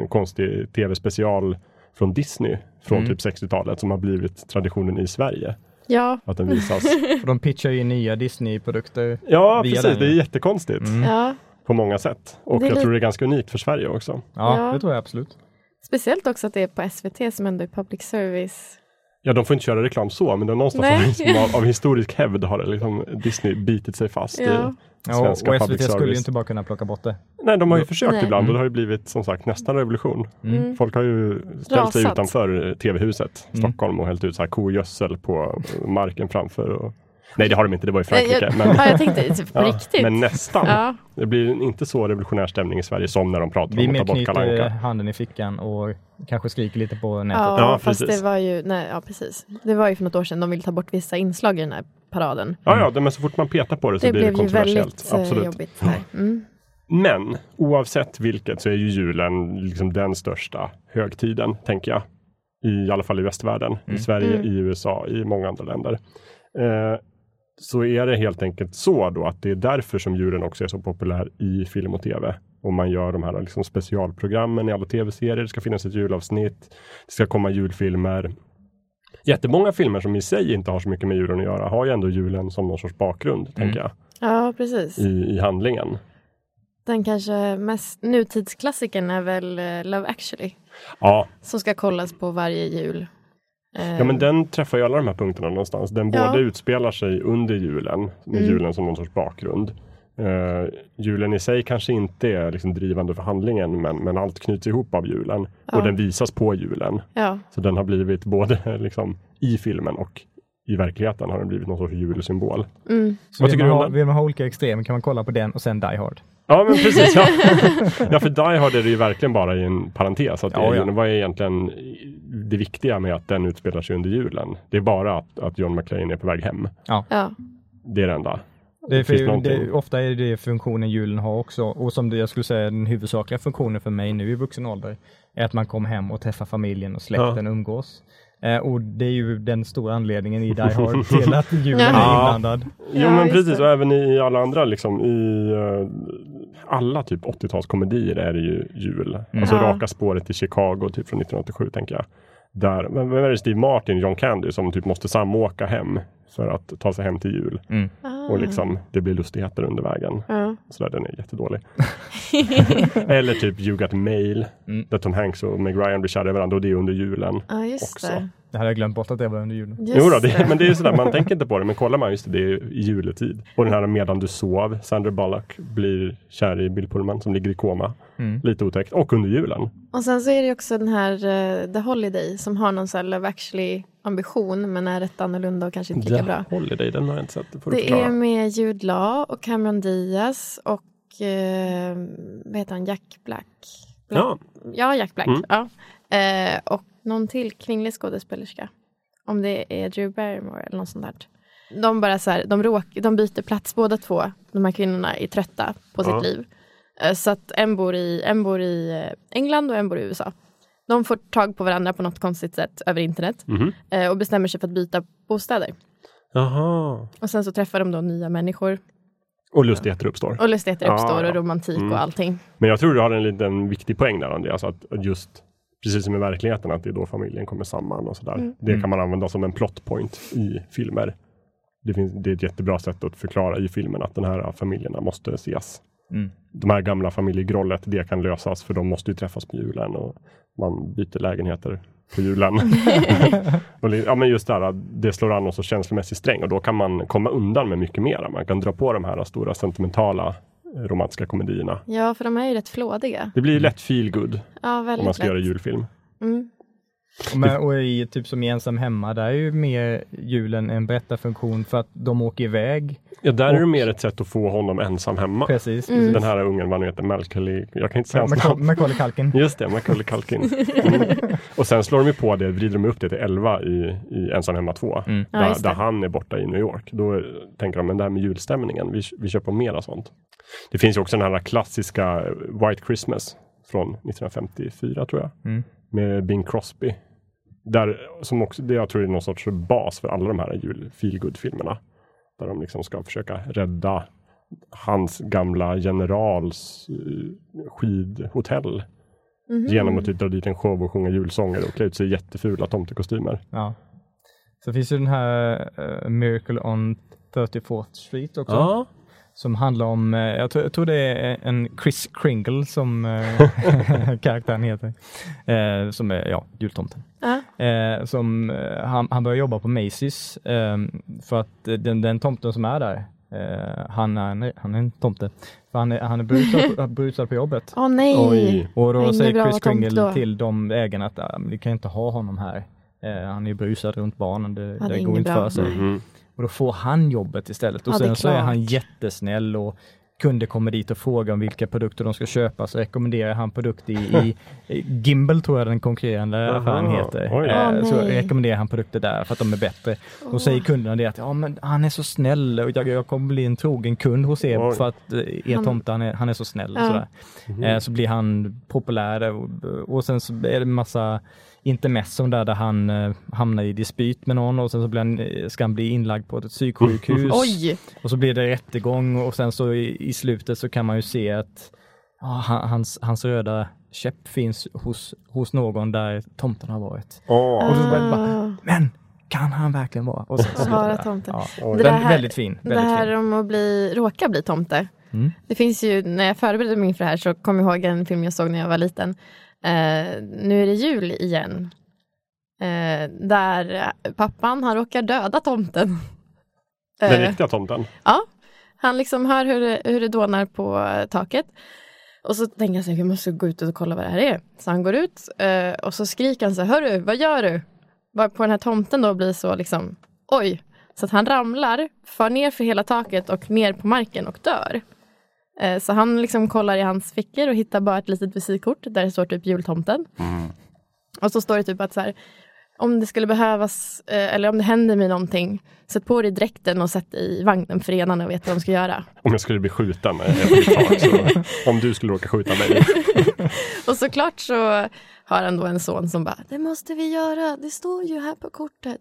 [SPEAKER 1] en konstig tv-special från Disney från
[SPEAKER 4] Mm.
[SPEAKER 1] typ 60-talet som har blivit traditionen i Sverige.
[SPEAKER 3] Ja.
[SPEAKER 1] Att den visas.
[SPEAKER 4] För de pitchar ju nya Disney-produkter.
[SPEAKER 1] Ja, precis.
[SPEAKER 4] den,
[SPEAKER 1] Det är jättekonstigt.
[SPEAKER 4] Mm.
[SPEAKER 3] ja,
[SPEAKER 1] på många sätt. Och jag tror det är ganska unikt för Sverige också.
[SPEAKER 4] Ja,
[SPEAKER 3] Ja.
[SPEAKER 4] det tror jag absolut.
[SPEAKER 3] speciellt också att det är på SVT som ändå är public service.
[SPEAKER 1] Ja, de får inte köra reklam så, men det är någonstans
[SPEAKER 3] Nej.
[SPEAKER 1] av, av, av historisk hävd har det liksom Disney bitit sig fast
[SPEAKER 3] Ja.
[SPEAKER 1] i
[SPEAKER 4] Ja,
[SPEAKER 1] svenska
[SPEAKER 4] och
[SPEAKER 1] public
[SPEAKER 4] SVT skulle ju inte bara kunna plocka bort det.
[SPEAKER 1] Nej, de har ju försökt
[SPEAKER 3] Nej.
[SPEAKER 1] ibland och det har ju blivit som sagt nästan revolution.
[SPEAKER 3] Mm.
[SPEAKER 1] Folk har ju ställt sig
[SPEAKER 3] Rasat.
[SPEAKER 1] utanför eh, tv-huset
[SPEAKER 4] Mm.
[SPEAKER 1] Stockholm och hällt ut så här kogödsel på marken framför. Och... Nej, det har de inte, det var i Frankrike.
[SPEAKER 3] jag,
[SPEAKER 1] men,
[SPEAKER 3] ja, jag tänkte typ på
[SPEAKER 1] ja,
[SPEAKER 3] riktigt.
[SPEAKER 1] men nästan.
[SPEAKER 3] ja.
[SPEAKER 1] Det blir inte så revolutionär stämning i Sverige som när de pratar
[SPEAKER 4] Vi
[SPEAKER 1] om
[SPEAKER 4] mer
[SPEAKER 1] att ta bort Kalle Anka.
[SPEAKER 4] handen i fickan och kanske skriker lite på nätet.
[SPEAKER 3] Ja,
[SPEAKER 1] Ja,
[SPEAKER 3] fast
[SPEAKER 1] precis.
[SPEAKER 3] det var ju, nej, ja precis. Det var ju för något år sedan de ville ta bort vissa inslag i den här paraden.
[SPEAKER 1] Ja, ja, det- men så fort man petar på det så
[SPEAKER 3] Det
[SPEAKER 1] blir det
[SPEAKER 3] blev ju
[SPEAKER 1] kontroversiellt.
[SPEAKER 3] väldigt eh,
[SPEAKER 1] Absolut.
[SPEAKER 3] jobbigt. Mm.
[SPEAKER 1] Men oavsett vilket så är ju julen liksom den största högtiden, tänker jag. I alla fall i västvärlden. I Sverige,
[SPEAKER 3] Mm.
[SPEAKER 1] i USA, i många andra länder. Eh, så är det helt enkelt så då att det är därför som julen också är så populär i film och tv. Och man gör de här liksom specialprogrammen i alla tv-serier. Det ska finnas ett julavsnitt. Det ska komma julfilmer. Jättemånga filmer som i sig inte har så mycket med julen att göra har ju ändå julen som någon sorts bakgrund, tänker jag,
[SPEAKER 3] Ja, precis.
[SPEAKER 1] i, i handlingen.
[SPEAKER 3] Den kanske mest nutidsklassikern är väl eh, Love actually.
[SPEAKER 1] Ja,
[SPEAKER 3] Som ska kollas på varje jul. Eh,
[SPEAKER 1] Ja men den träffar ju alla de här punkterna någonstans. Den
[SPEAKER 3] Ja.
[SPEAKER 1] både utspelar sig under julen, med
[SPEAKER 3] Mm.
[SPEAKER 1] julen som någon sorts bakgrund. Uh, julen i sig kanske inte är liksom drivande för handlingen men, men allt knyts ihop av julen.
[SPEAKER 3] Ja.
[SPEAKER 1] Och den visas på julen.
[SPEAKER 3] Ja,
[SPEAKER 1] Så den har blivit både liksom, i filmen och i verkligheten har den blivit någon sorts julsymbol.
[SPEAKER 3] mm.
[SPEAKER 4] Så
[SPEAKER 1] Vad
[SPEAKER 4] vill
[SPEAKER 1] tycker
[SPEAKER 4] man,
[SPEAKER 1] du om
[SPEAKER 4] ha,
[SPEAKER 1] den?
[SPEAKER 4] vill man ha olika extremer kan man kolla på den och sen Die Hard.
[SPEAKER 1] Ja men precis. Ja, ja för Die Hard är det ju verkligen bara i en parentes. Att det
[SPEAKER 4] Ja, ja.
[SPEAKER 1] Vad är egentligen det viktiga med att den utspelar sig under julen? Det är bara att, att John McClane är på väg hem.
[SPEAKER 3] ja.
[SPEAKER 1] Det är det enda.
[SPEAKER 4] Det är för, det, ofta är det funktionen julen har också och som det, jag skulle säga den huvudsakliga funktionen för mig nu i vuxen ålder är att man kommer hem och träffar familjen och släkten och umgås. Eh, och det är ju den stora anledningen i Die Hard till att julen
[SPEAKER 3] Ja.
[SPEAKER 4] är inblandad.
[SPEAKER 1] Jo men precis och även i alla andra liksom i eh, alla typ 80-talskomedier är det ju jul. Alltså
[SPEAKER 3] Ja.
[SPEAKER 1] Raka spåret i Chicago typ från 1987 tänker jag. Där, men vem är det Steve Martin, John Candy som typ måste samåka hem för att ta sig hem till jul.
[SPEAKER 3] Ah.
[SPEAKER 1] Och liksom det blir lustigheter under vägen.
[SPEAKER 3] Ja.
[SPEAKER 1] Så där, den är jättedålig. Eller typ You Got Mail.
[SPEAKER 4] Mm.
[SPEAKER 1] Där Tom Hanks och Meg Ryan blir kära i varandra och det är under julen.
[SPEAKER 3] Ja, just
[SPEAKER 1] Också.
[SPEAKER 3] det.
[SPEAKER 4] Det hade jag glömt bort att det var under julen.
[SPEAKER 3] Just
[SPEAKER 1] Jo då, det, men det är sådär, man tänker inte på det, men kollar man just det, det är i juletid. Och den här Medan du sov, Sandra Bullock blir kär i Bill Pullman som ligger i koma.
[SPEAKER 4] Mm.
[SPEAKER 1] Lite otäckt. Och under julen.
[SPEAKER 3] Och sen så är det också den här eh, The Holiday som har någon sån här Love actually ambition men är rätt annorlunda och kanske inte lika bra.
[SPEAKER 1] Holiday, den har jag inte sett. Det
[SPEAKER 3] Det är med Jude Law och Cameron Diaz och eh, vad heter han, Jack Black? Black.
[SPEAKER 1] Ja,
[SPEAKER 3] Ja, Jack Black.
[SPEAKER 1] Mm.
[SPEAKER 3] Ja. Eh, och någon till kvinnlig skådespelerska. Om det är Drew Barrymore eller något sånt där. De bara så här, de, råk, de byter plats båda två. De här kvinnorna är trötta på
[SPEAKER 1] Ja.
[SPEAKER 3] sitt liv. Eh, så att en bor, i, en bor i eh, England och en bor i USA. De får tag på varandra på något konstigt sätt över internet. Eh, och bestämmer sig för att byta bostäder.
[SPEAKER 1] Jaha.
[SPEAKER 3] Och sen så träffar de då nya människor.
[SPEAKER 1] Och lustigheter uppstår.
[SPEAKER 3] Och lustigheter uppstår
[SPEAKER 1] ja.
[SPEAKER 3] och romantik
[SPEAKER 1] Mm.
[SPEAKER 3] och allting.
[SPEAKER 1] Men jag tror du har en liten viktig poäng där Andreas, att att just precis som i verkligheten, att det är då familjen kommer samman och sådär.
[SPEAKER 3] Mm.
[SPEAKER 1] Det kan man använda som en plot point i filmer. Det, finns, det är ett jättebra sätt att förklara i filmen att den här familjerna måste ses.
[SPEAKER 4] Mm.
[SPEAKER 1] De här gamla familjegrollet, det kan lösas för de måste ju träffas på julen och man byter lägenheter på julen. och, li- ja, men just det här, det slår an oss så känslomässig sträng och då kan man komma undan med mycket mer. Man kan dra på de här stora sentimentala eh, romantiska komedierna.
[SPEAKER 3] Ja, för de är ju rätt flådiga.
[SPEAKER 1] Det blir lätt feel good
[SPEAKER 3] Ja,
[SPEAKER 1] om man ska
[SPEAKER 3] lätt.
[SPEAKER 1] göra julfilm.
[SPEAKER 3] Mm.
[SPEAKER 4] Och, med, och i typ som i Ensam hemma, där är ju mer julen en berättarfunktion för att de åker iväg.
[SPEAKER 1] Ja, där är det
[SPEAKER 4] Och-
[SPEAKER 1] mer ett sätt att få honom ensam hemma.
[SPEAKER 4] Precis.
[SPEAKER 3] Mm.
[SPEAKER 1] Den här ungen, vad han heter, Macaulay, jag kan inte säga hans namn.
[SPEAKER 4] Macaulay Culkin.
[SPEAKER 1] Just det, Macaulay Culkin. Mm. Och sen slår de ju på det, vrider de upp det till 11 i, i Ensam hemma 2.
[SPEAKER 4] Mm.
[SPEAKER 3] Ja,
[SPEAKER 1] där,
[SPEAKER 3] det.
[SPEAKER 1] där han är borta i New York. Då tänker de, men det här med julstämningen, vi, vi kör på mera sånt. Det finns ju också den här klassiska White Christmas från 1954 tror jag.
[SPEAKER 4] Mm.
[SPEAKER 1] Med Bing Crosby. Där, som också, det jag tror är någon sorts bas för alla de här jul feelgood filmerna Där de liksom ska försöka rädda hans gamla generals eh, skidhotell.
[SPEAKER 3] Mhm.
[SPEAKER 1] Genom att dra dit en show och sjunga julsånger och klä ut sig i jättefula tomtekostymer.
[SPEAKER 4] Ja. Så finns ju den här eh, Miracle on 34th Street också. Som handlar om, eh, jag, tror, jag tror det är en Chris Kringle som eh, karaktären heter. Eh, som är, ja, jultomten.
[SPEAKER 3] Ja.
[SPEAKER 4] Eh, som, han, han börjar jobba på Macy's eh, för att den, den tomten som är där, han, är han är en tomte. För han är, han är brusad, på, brusad på jobbet.
[SPEAKER 3] Åh nej!
[SPEAKER 1] Oj.
[SPEAKER 4] Och då
[SPEAKER 3] Ingen
[SPEAKER 4] säger Chris Kringle till de ägarna att ah, vi kan inte ha honom här. Han är brusad runt barnen, det,
[SPEAKER 3] Ja, det
[SPEAKER 4] det
[SPEAKER 3] är
[SPEAKER 4] går inte
[SPEAKER 3] bra.
[SPEAKER 4] för sig.
[SPEAKER 1] Mhm.
[SPEAKER 4] Och då får han jobbet istället. Och
[SPEAKER 3] Ja,
[SPEAKER 4] sen så är han jättesnäll och kunder kommer dit och frågar om vilka produkter de ska köpa så rekommenderar han produkter i, i, Gimbal tror jag den konkurrerande affären heter.
[SPEAKER 1] Oj.
[SPEAKER 4] Eh, så rekommenderar han produkter där för att de är bättre. Och säger kunderna det att ja men han är så snäll och jag, jag kommer bli en trogen kund hos er
[SPEAKER 1] Oj.
[SPEAKER 4] för att eh, er
[SPEAKER 3] Han-
[SPEAKER 4] tomte han är, han är så snäll. Och
[SPEAKER 3] Ja.
[SPEAKER 4] sådär.
[SPEAKER 1] Mhm.
[SPEAKER 4] Eh, så blir han populär och, och sen så är det massa intermezzon där, där han eh, hamnar i dispyt med någon och sen så blir han, eh, ska han bli inlagd på ett psyksjukhus.
[SPEAKER 3] Oj!
[SPEAKER 4] Och så blir det rättegång och sen så i, i slutet så kan man ju se att han- hans, hans röda käpp finns hos, hos någon där tomten har varit.
[SPEAKER 1] Åh.
[SPEAKER 4] Och så det bara,
[SPEAKER 3] Ah.
[SPEAKER 4] men kan han verkligen vara? Och sen
[SPEAKER 3] vara
[SPEAKER 4] det
[SPEAKER 3] tomten.
[SPEAKER 4] Ja.
[SPEAKER 3] Det
[SPEAKER 4] Den,
[SPEAKER 3] här-
[SPEAKER 4] väldigt fin.
[SPEAKER 3] Det
[SPEAKER 4] Väldigt
[SPEAKER 3] här
[SPEAKER 4] fin.
[SPEAKER 3] om att bli, råka bli tomte.
[SPEAKER 4] Mm.
[SPEAKER 3] Det finns ju, när jag förberedde mig inför det här så kom jag ihåg en film jag såg när jag var liten. Eh, nu är det jul igen. Eh, där pappan, han råkar döda tomten.
[SPEAKER 1] Den
[SPEAKER 3] Eh,
[SPEAKER 1] riktiga tomten.
[SPEAKER 3] Ja, han liksom hör hur det, hur det dånar på eh, taket. Och så tänker han så jag måste gå ut och kolla vad det här är. Så han går ut eh, och så skriker han så här, hörru, vad gör du? På den här tomten då blir så liksom, oj. Så att han ramlar, far ner för hela taket och ner på marken och dör. Eh, så han liksom kollar i hans fickor och hittar bara ett litet visitkort där det står typ jultomten. Och så står det typ att så här, om det skulle behövas, eh, eller om det händer mig någonting, sätt på dig dräkten och sätt dig i vagnen för renarna och vet vad de ska göra.
[SPEAKER 1] Om jag skulle bli skjuten eh, tag, så om du skulle råka skjuta mig.
[SPEAKER 3] Och såklart så har han då en son som bara, det måste vi göra, det står ju här på kortet.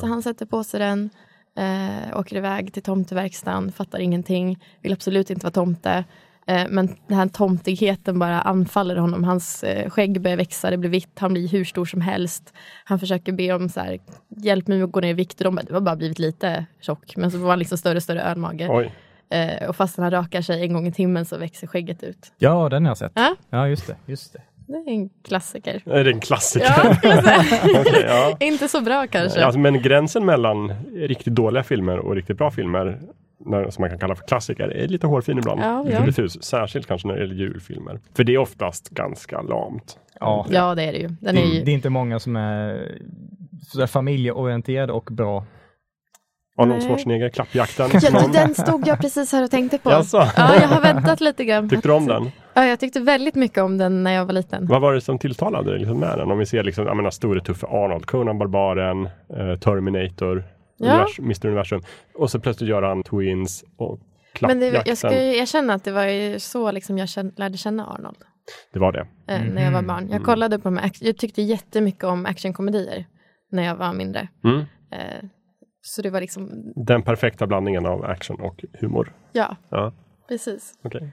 [SPEAKER 3] Så han sätter på sig den, eh, åker iväg till tomteverkstan, fattar ingenting, vill absolut inte vara tomte. Eh, men den här tomtigheten bara anfaller honom. Hans eh, skägg börjar växa, det blir vitt, han blir hur stor som helst. Han försöker be om så här, hjälp mig att gå ner i vikt och de bara, du har bara blivit lite tjock. Men så får han liksom större och större ölmage.
[SPEAKER 1] Oj.
[SPEAKER 3] Eh, och fast han rakar sig en gång i timmen så växer skägget ut.
[SPEAKER 4] Ja, den har jag sett.
[SPEAKER 3] Ja.
[SPEAKER 4] Ja, just det. Just det.
[SPEAKER 3] Det är en klassiker.
[SPEAKER 1] Är det en klassiker?
[SPEAKER 3] Ja.
[SPEAKER 1] Okej, ja.
[SPEAKER 3] Inte så bra kanske.
[SPEAKER 1] Alltså, men gränsen mellan riktigt dåliga filmer och riktigt bra filmer, när, som man kan kalla för klassiker, är lite hårfin ibland.
[SPEAKER 3] Ja, ja.
[SPEAKER 1] diffus. Särskilt kanske när det gäller julfilmer. För det är oftast ganska lamt.
[SPEAKER 4] Ja.
[SPEAKER 3] Ja, det är det ju. Den
[SPEAKER 4] Det,
[SPEAKER 3] är ju
[SPEAKER 4] det är inte många som är familjeorienterade och bra.
[SPEAKER 1] Arnold
[SPEAKER 3] Nej.
[SPEAKER 1] Schwarzenegger, Klappjakten.
[SPEAKER 3] Ja,
[SPEAKER 1] Någon?
[SPEAKER 3] den stod jag precis här och tänkte på.
[SPEAKER 1] Jaså?
[SPEAKER 3] Ja, jag har väntat lite grann.
[SPEAKER 1] Tyckte du om den?
[SPEAKER 3] Ja, jag tyckte väldigt mycket om den när jag var liten.
[SPEAKER 1] Vad var det som tilltalade dig liksom med den? Om vi ser liksom, jag menar, store tuffe Arnold, Conan Barbaren, eh, Terminator,
[SPEAKER 3] Ja.
[SPEAKER 1] univers, Mr Universum. Och så plötsligt gör han Twins och
[SPEAKER 3] Men det,
[SPEAKER 1] Klappjakten.
[SPEAKER 3] jag ska ju erkänna att det var ju så liksom jag känn, lärde känna Arnold.
[SPEAKER 1] Det var det.
[SPEAKER 3] eh, när jag var
[SPEAKER 4] Mhm.
[SPEAKER 3] barn. Jag kollade på de jag tyckte jättemycket om actionkomedier när jag var mindre.
[SPEAKER 1] Mm.
[SPEAKER 3] Eh, så det var liksom,
[SPEAKER 1] Den perfekta blandningen av action och humor.
[SPEAKER 3] ja,
[SPEAKER 1] Ja,
[SPEAKER 3] precis.
[SPEAKER 1] okej.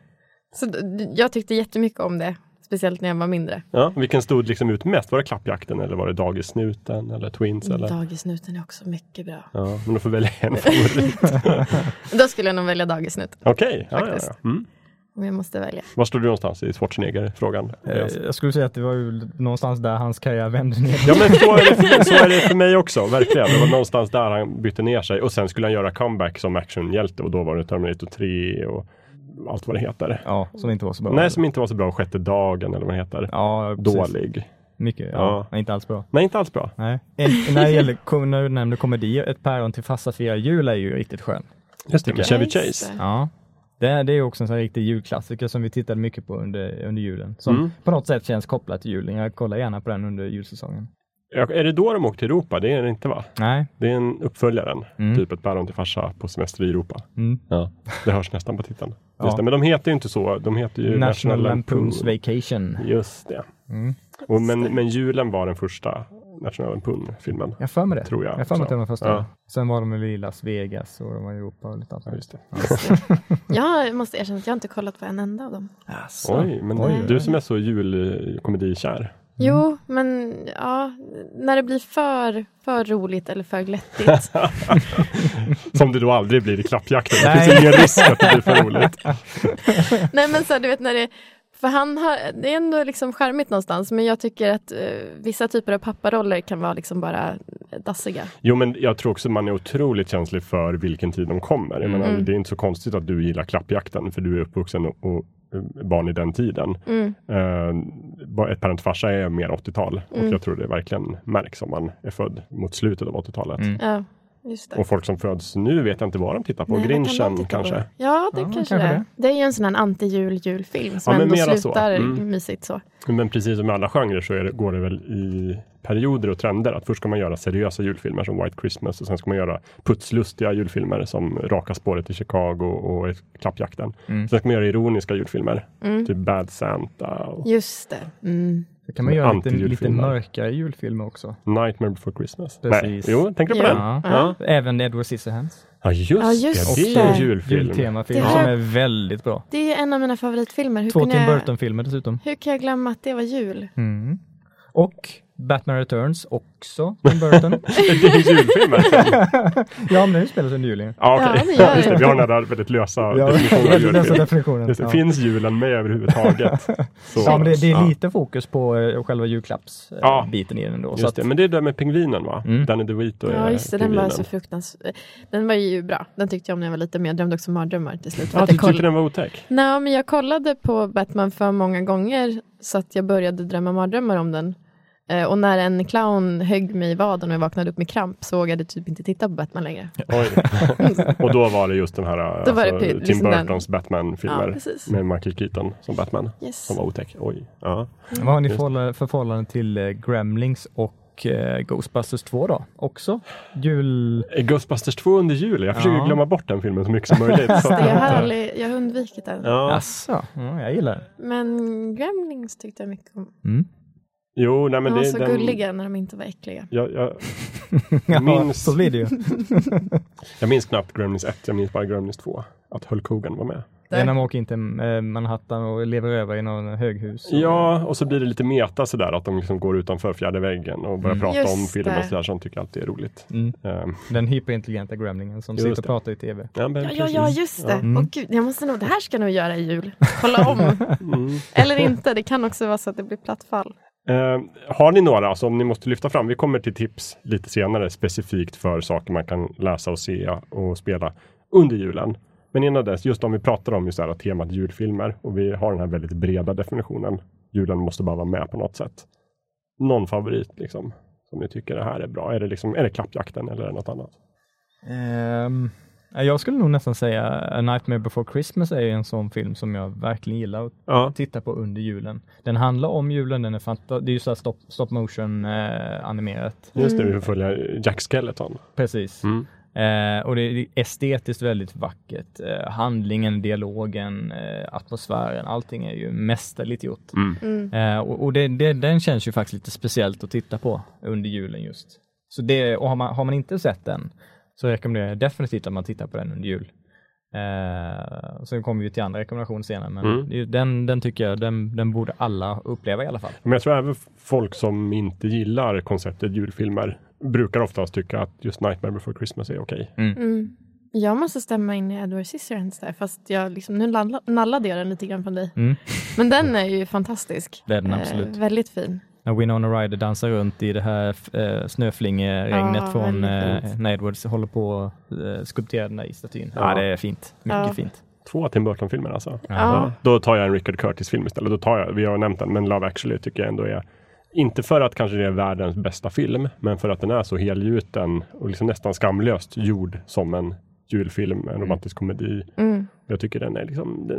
[SPEAKER 3] Så jag tyckte jättemycket om det, speciellt när jag var mindre.
[SPEAKER 1] Ja, vilken stod liksom ut mest? Var det Klappjakten eller var det Dagissnuten eller Twins? Eller?
[SPEAKER 3] Dagisnuten är också mycket bra.
[SPEAKER 1] Ja, men du får välja en favorit.
[SPEAKER 3] Då skulle jag nog välja Dagisnut,
[SPEAKER 1] Okej, ja, ja, ja.
[SPEAKER 3] Faktiskt.
[SPEAKER 1] Mm.
[SPEAKER 3] om jag måste välja.
[SPEAKER 1] Var står du någonstans i Schwarzenegger-frågan?
[SPEAKER 4] Eh, Jag skulle säga att det var ju någonstans där hans karriär vände ner.
[SPEAKER 1] Ja men så är, det, så är det för mig också, verkligen. Det var någonstans där han bytte ner sig och sen skulle han göra comeback som actionhjälte och då var det Terminator 3 och allt vad det heter.
[SPEAKER 4] Ja, som inte var så bra.
[SPEAKER 1] Nej, som inte var så bra, Sjätte dagen eller vad det heter.
[SPEAKER 4] Ja, precis.
[SPEAKER 1] Dålig.
[SPEAKER 4] Mycket,
[SPEAKER 1] Ja.
[SPEAKER 4] ja. Inte alls bra.
[SPEAKER 1] Nej, inte alls bra.
[SPEAKER 4] Nej. En, när det gäller, när du nämnde komedi, Ett päron till farsa firar jul är ju riktigt skön.
[SPEAKER 1] Just det, med Chevy Chase.
[SPEAKER 4] Ja. Det, är- det är också en sån riktig julklassiker som vi tittade mycket på under, under julen. Som
[SPEAKER 1] Mm.
[SPEAKER 4] på något sätt känns kopplat till julen. Jag kollar gärna på den under julsäsongen.
[SPEAKER 1] Ja, Är det då de åkte till Europa? Det är det inte va?
[SPEAKER 4] Nej.
[SPEAKER 1] Det är en uppföljaren.
[SPEAKER 4] Mm.
[SPEAKER 1] Typ ett päron till farsa på semester i Europa.
[SPEAKER 4] Mm.
[SPEAKER 1] Ja. Det hörs nästan på titeln.
[SPEAKER 4] Ja.
[SPEAKER 1] Just det, men de heter ju inte så. De heter ju
[SPEAKER 4] National
[SPEAKER 1] Lampoon.
[SPEAKER 4] Lampoon's Vacation.
[SPEAKER 1] Just det.
[SPEAKER 4] Mm.
[SPEAKER 1] Och men, men julen var den första National Lampoon-filmen.
[SPEAKER 4] Jag för mig det.
[SPEAKER 1] Tror jag
[SPEAKER 4] Jag för mig att det var första.
[SPEAKER 1] Ja.
[SPEAKER 4] Sen var de i Las Vegas och de var i Europa och lite allt.
[SPEAKER 1] Ja, just det.
[SPEAKER 3] Jag måste erkänna att jag inte kollat på en enda av dem.
[SPEAKER 4] Jaså.
[SPEAKER 1] Oj, men
[SPEAKER 4] Oj,
[SPEAKER 1] du som är så julkomedikär.
[SPEAKER 3] Jo, men ja, när det blir för, för roligt eller för glättigt.
[SPEAKER 1] Som det då aldrig blir i klappjakten. Det finns ingen risk att det blir för roligt.
[SPEAKER 3] Nej men så du vet när det, för han har, det är ändå liksom charmigt någonstans, men jag tycker att eh, vissa typer av papparoller kan vara liksom bara dassiga.
[SPEAKER 1] Jo, men jag tror också man är otroligt känslig för vilken tid de kommer. Jag menar,
[SPEAKER 3] Mm.
[SPEAKER 1] det är inte så konstigt att du gillar klappjakten, för du är uppvuxen och, och barn i den tiden.
[SPEAKER 3] Mm.
[SPEAKER 1] Uh, ett parent farsa är mer 80-tal och
[SPEAKER 3] Mm.
[SPEAKER 1] jag tror det verkligen märks om man är född mot slutet av 80-talet.
[SPEAKER 4] Mm.
[SPEAKER 3] Ja.
[SPEAKER 1] Och folk som föds nu vet jag inte vad de tittar på.
[SPEAKER 3] Nej, vad kan
[SPEAKER 1] Grinchen
[SPEAKER 3] titta på?
[SPEAKER 1] kanske.
[SPEAKER 3] Ja, det
[SPEAKER 4] Ja,
[SPEAKER 3] kanske,
[SPEAKER 4] kanske
[SPEAKER 3] det är.
[SPEAKER 4] det.
[SPEAKER 3] Det är ju en sån här anti-jul-julfilm som
[SPEAKER 1] Ja, men
[SPEAKER 3] ändå
[SPEAKER 1] mera så.
[SPEAKER 3] slutar
[SPEAKER 1] Mm.
[SPEAKER 3] mysigt så.
[SPEAKER 1] Men precis som med alla genrer så är det, går det väl i perioder och trender. Att först ska man göra seriösa julfilmer som White Christmas och sen ska man göra putslustiga julfilmer som Raka spåret i Chicago och Klappjakten.
[SPEAKER 4] Mm.
[SPEAKER 1] Sen ska man göra ironiska julfilmer,
[SPEAKER 3] Mm.
[SPEAKER 1] typ Bad Santa och
[SPEAKER 3] Just det. Mm.
[SPEAKER 4] Så kan man göra lite, lite mörkare julfilmer också.
[SPEAKER 1] Nightmare before Christmas.
[SPEAKER 4] Precis.
[SPEAKER 1] Nej, jo, tänker du på
[SPEAKER 3] Ja.
[SPEAKER 1] den?
[SPEAKER 4] Ja.
[SPEAKER 1] Ja.
[SPEAKER 4] Även Edward Scissorhands.
[SPEAKER 1] Ja, just,
[SPEAKER 3] Ja, just
[SPEAKER 1] det. Det är en
[SPEAKER 3] det.
[SPEAKER 1] julfilm.
[SPEAKER 4] Jultemafilm
[SPEAKER 3] Det
[SPEAKER 4] som är väldigt bra.
[SPEAKER 3] Det är en av mina favoritfilmer. Hur,
[SPEAKER 4] Två Tim Burton-filmer dessutom.
[SPEAKER 3] hur kan jag glömma att det var jul?
[SPEAKER 4] Mm. Och Batman Returns, också Tim Burton.
[SPEAKER 1] det är julfilmer.
[SPEAKER 4] ja, men den spelas under julen.
[SPEAKER 1] Ja, okej.
[SPEAKER 3] Ja,
[SPEAKER 1] Just det.
[SPEAKER 3] det.
[SPEAKER 1] Vi har den där väldigt lösa
[SPEAKER 4] Ja,
[SPEAKER 1] definitionen av
[SPEAKER 4] väldigt lösa definitionen.
[SPEAKER 1] Just det.
[SPEAKER 4] Ja.
[SPEAKER 1] Finns julen med överhuvudtaget? Så,
[SPEAKER 4] Ja, men det, det är
[SPEAKER 1] ja.
[SPEAKER 4] lite fokus på eh, själva julklappsbiten
[SPEAKER 1] Ja.
[SPEAKER 4] biten i den då. Så
[SPEAKER 1] Just
[SPEAKER 4] att,
[SPEAKER 1] det, men det är det med pingvinen va?
[SPEAKER 4] Mm.
[SPEAKER 1] Danny DeVito är
[SPEAKER 3] Ja, just det. Den var så fruktansvärd. Den var ju bra. Den tyckte jag om när jag var liten, men jag drömde också mardrömmar till slut.
[SPEAKER 1] Ja, du
[SPEAKER 3] jag koll-
[SPEAKER 1] tyckte den var otäck?
[SPEAKER 3] Nej, men jag kollade på Batman för många gånger så att jag började drömma mardrömmar om den. Eh, och när en clown högg mig i vaden och jag vaknade upp med kramp så vågade jag typ inte titta på Batman längre.
[SPEAKER 1] Oj. och då var det just den här
[SPEAKER 3] det
[SPEAKER 1] alltså,
[SPEAKER 3] pre-
[SPEAKER 1] Tim
[SPEAKER 3] liksom.
[SPEAKER 1] Burtons
[SPEAKER 3] Ja,
[SPEAKER 1] Batman-filmer
[SPEAKER 3] precis.
[SPEAKER 1] med Michael Keaton som Batman
[SPEAKER 3] Yes.
[SPEAKER 1] som var otäck. Oj. Ja.
[SPEAKER 4] vad har ni för, för förhållande till eh, Gremlings och eh, Ghostbusters 2 då? Också jul...
[SPEAKER 1] Ghostbusters 2 under jul? Jag försöker
[SPEAKER 4] Ja.
[SPEAKER 1] glömma bort den filmen så mycket som möjligt.
[SPEAKER 3] Det, jag, har aldrig, jag har undvikit den.
[SPEAKER 1] ja.
[SPEAKER 4] Jaså, ja, jag gillar den.
[SPEAKER 3] Men Gremlings tyckte jag mycket om.
[SPEAKER 4] Mm.
[SPEAKER 1] Jo, nej men
[SPEAKER 3] De var
[SPEAKER 1] det
[SPEAKER 3] så
[SPEAKER 1] den,
[SPEAKER 3] gulliga när de inte var äckliga.
[SPEAKER 1] Jag, jag,
[SPEAKER 4] Ja,
[SPEAKER 1] Minns-
[SPEAKER 4] så blir det ju.
[SPEAKER 1] jag minns knappt Gremlins 1, jag minns bara Gremlins 2. Att Hulk Hogan var med.
[SPEAKER 4] Det är när man åker in till eh, Manhattan och lever över i någon höghus.
[SPEAKER 1] Ja, och så blir det lite meta sådär att de liksom går utanför fjärde väggen och börjar
[SPEAKER 4] Mm.
[SPEAKER 1] prata
[SPEAKER 3] Just
[SPEAKER 1] om film och sådär som tycker alltid är roligt.
[SPEAKER 4] Mm.
[SPEAKER 1] Ehm,
[SPEAKER 4] Den hyperintelligenta gremlingen som
[SPEAKER 1] Just
[SPEAKER 4] sitter och
[SPEAKER 1] det.
[SPEAKER 4] pratar i tv.
[SPEAKER 1] ja, men
[SPEAKER 3] Ja, ja, ja, just det.
[SPEAKER 1] Ja.
[SPEAKER 4] Mm.
[SPEAKER 3] Åh gud, jag måste nog, det här ska jag nog göra i jul. Kolla om.
[SPEAKER 1] Mm.
[SPEAKER 3] Eller inte, det kan också vara så att det blir platt fall.
[SPEAKER 1] Eh, har ni några som ni måste lyfta fram? Vi kommer till tips lite senare specifikt för saker man kan läsa och se och spela under julen. Men innan dess, just om vi pratar om just det här temat julfilmer och vi har den här väldigt breda definitionen. Julen måste bara vara med på något sätt. Någon favorit liksom som ni tycker det här är bra? Är det, liksom, är det klappjakten eller är det något annat?
[SPEAKER 4] Um, jag skulle nog nästan säga A Nightmare Before Christmas är en sån film som jag verkligen gillar att
[SPEAKER 1] Ja.
[SPEAKER 4] titta på under julen. Den handlar om julen, den är fanta- det är ju så här stop, stop motion eh, animerat.
[SPEAKER 1] Just det, vi får följa Jack Skeleton.
[SPEAKER 4] Precis.
[SPEAKER 1] Mm.
[SPEAKER 4] Eh, och det är estetiskt väldigt vackert. Eh, handlingen, dialogen, eh, atmosfären, allting är ju mästerligt gjort.
[SPEAKER 3] Mm.
[SPEAKER 4] Eh, och och det, det, den känns ju faktiskt lite speciellt att titta på under julen just. Så det, och har man, har man inte sett den så rekommenderar jag definitivt att man tittar på den under jul. Eh, sen kommer vi till andra rekommendationer senare, men
[SPEAKER 1] Mm.
[SPEAKER 4] den, den tycker jag, den, den borde alla uppleva i alla fall.
[SPEAKER 1] Men jag tror även folk som inte gillar konceptet julfilmer brukar oftast tycka att just Nightmare before Christmas är okej.
[SPEAKER 3] Mm. Jag måste stämma in i Edward Scissorhands där, fast jag liksom, nu nalla- nallade jag den lite grann från dig.
[SPEAKER 4] Mm.
[SPEAKER 3] Men den är ju fantastisk.
[SPEAKER 4] Det är den absolut.
[SPEAKER 3] Eh, väldigt fin.
[SPEAKER 4] När Winona Ryder dansar runt i det här eh, snöflingeregnet
[SPEAKER 3] Ja,
[SPEAKER 4] från eh,
[SPEAKER 3] fint.
[SPEAKER 4] när Edwards håller på att eh, skulptera den där i statyn.
[SPEAKER 1] Ja.
[SPEAKER 4] Ja, det är fint. Mycket
[SPEAKER 3] Ja.
[SPEAKER 4] fint.
[SPEAKER 1] Två Tim Burton-filmer alltså.
[SPEAKER 3] Ja.
[SPEAKER 1] Då tar jag en Richard Curtis-film istället. Då tar jag, vi har nämnt den, men Love actually tycker jag ändå är inte för att kanske det är världens bästa film, men för att den är så helgjuten och liksom nästan skamlöst gjord som en julfilm, en romantisk komedi.
[SPEAKER 3] Mm.
[SPEAKER 1] Jag tycker den är liksom,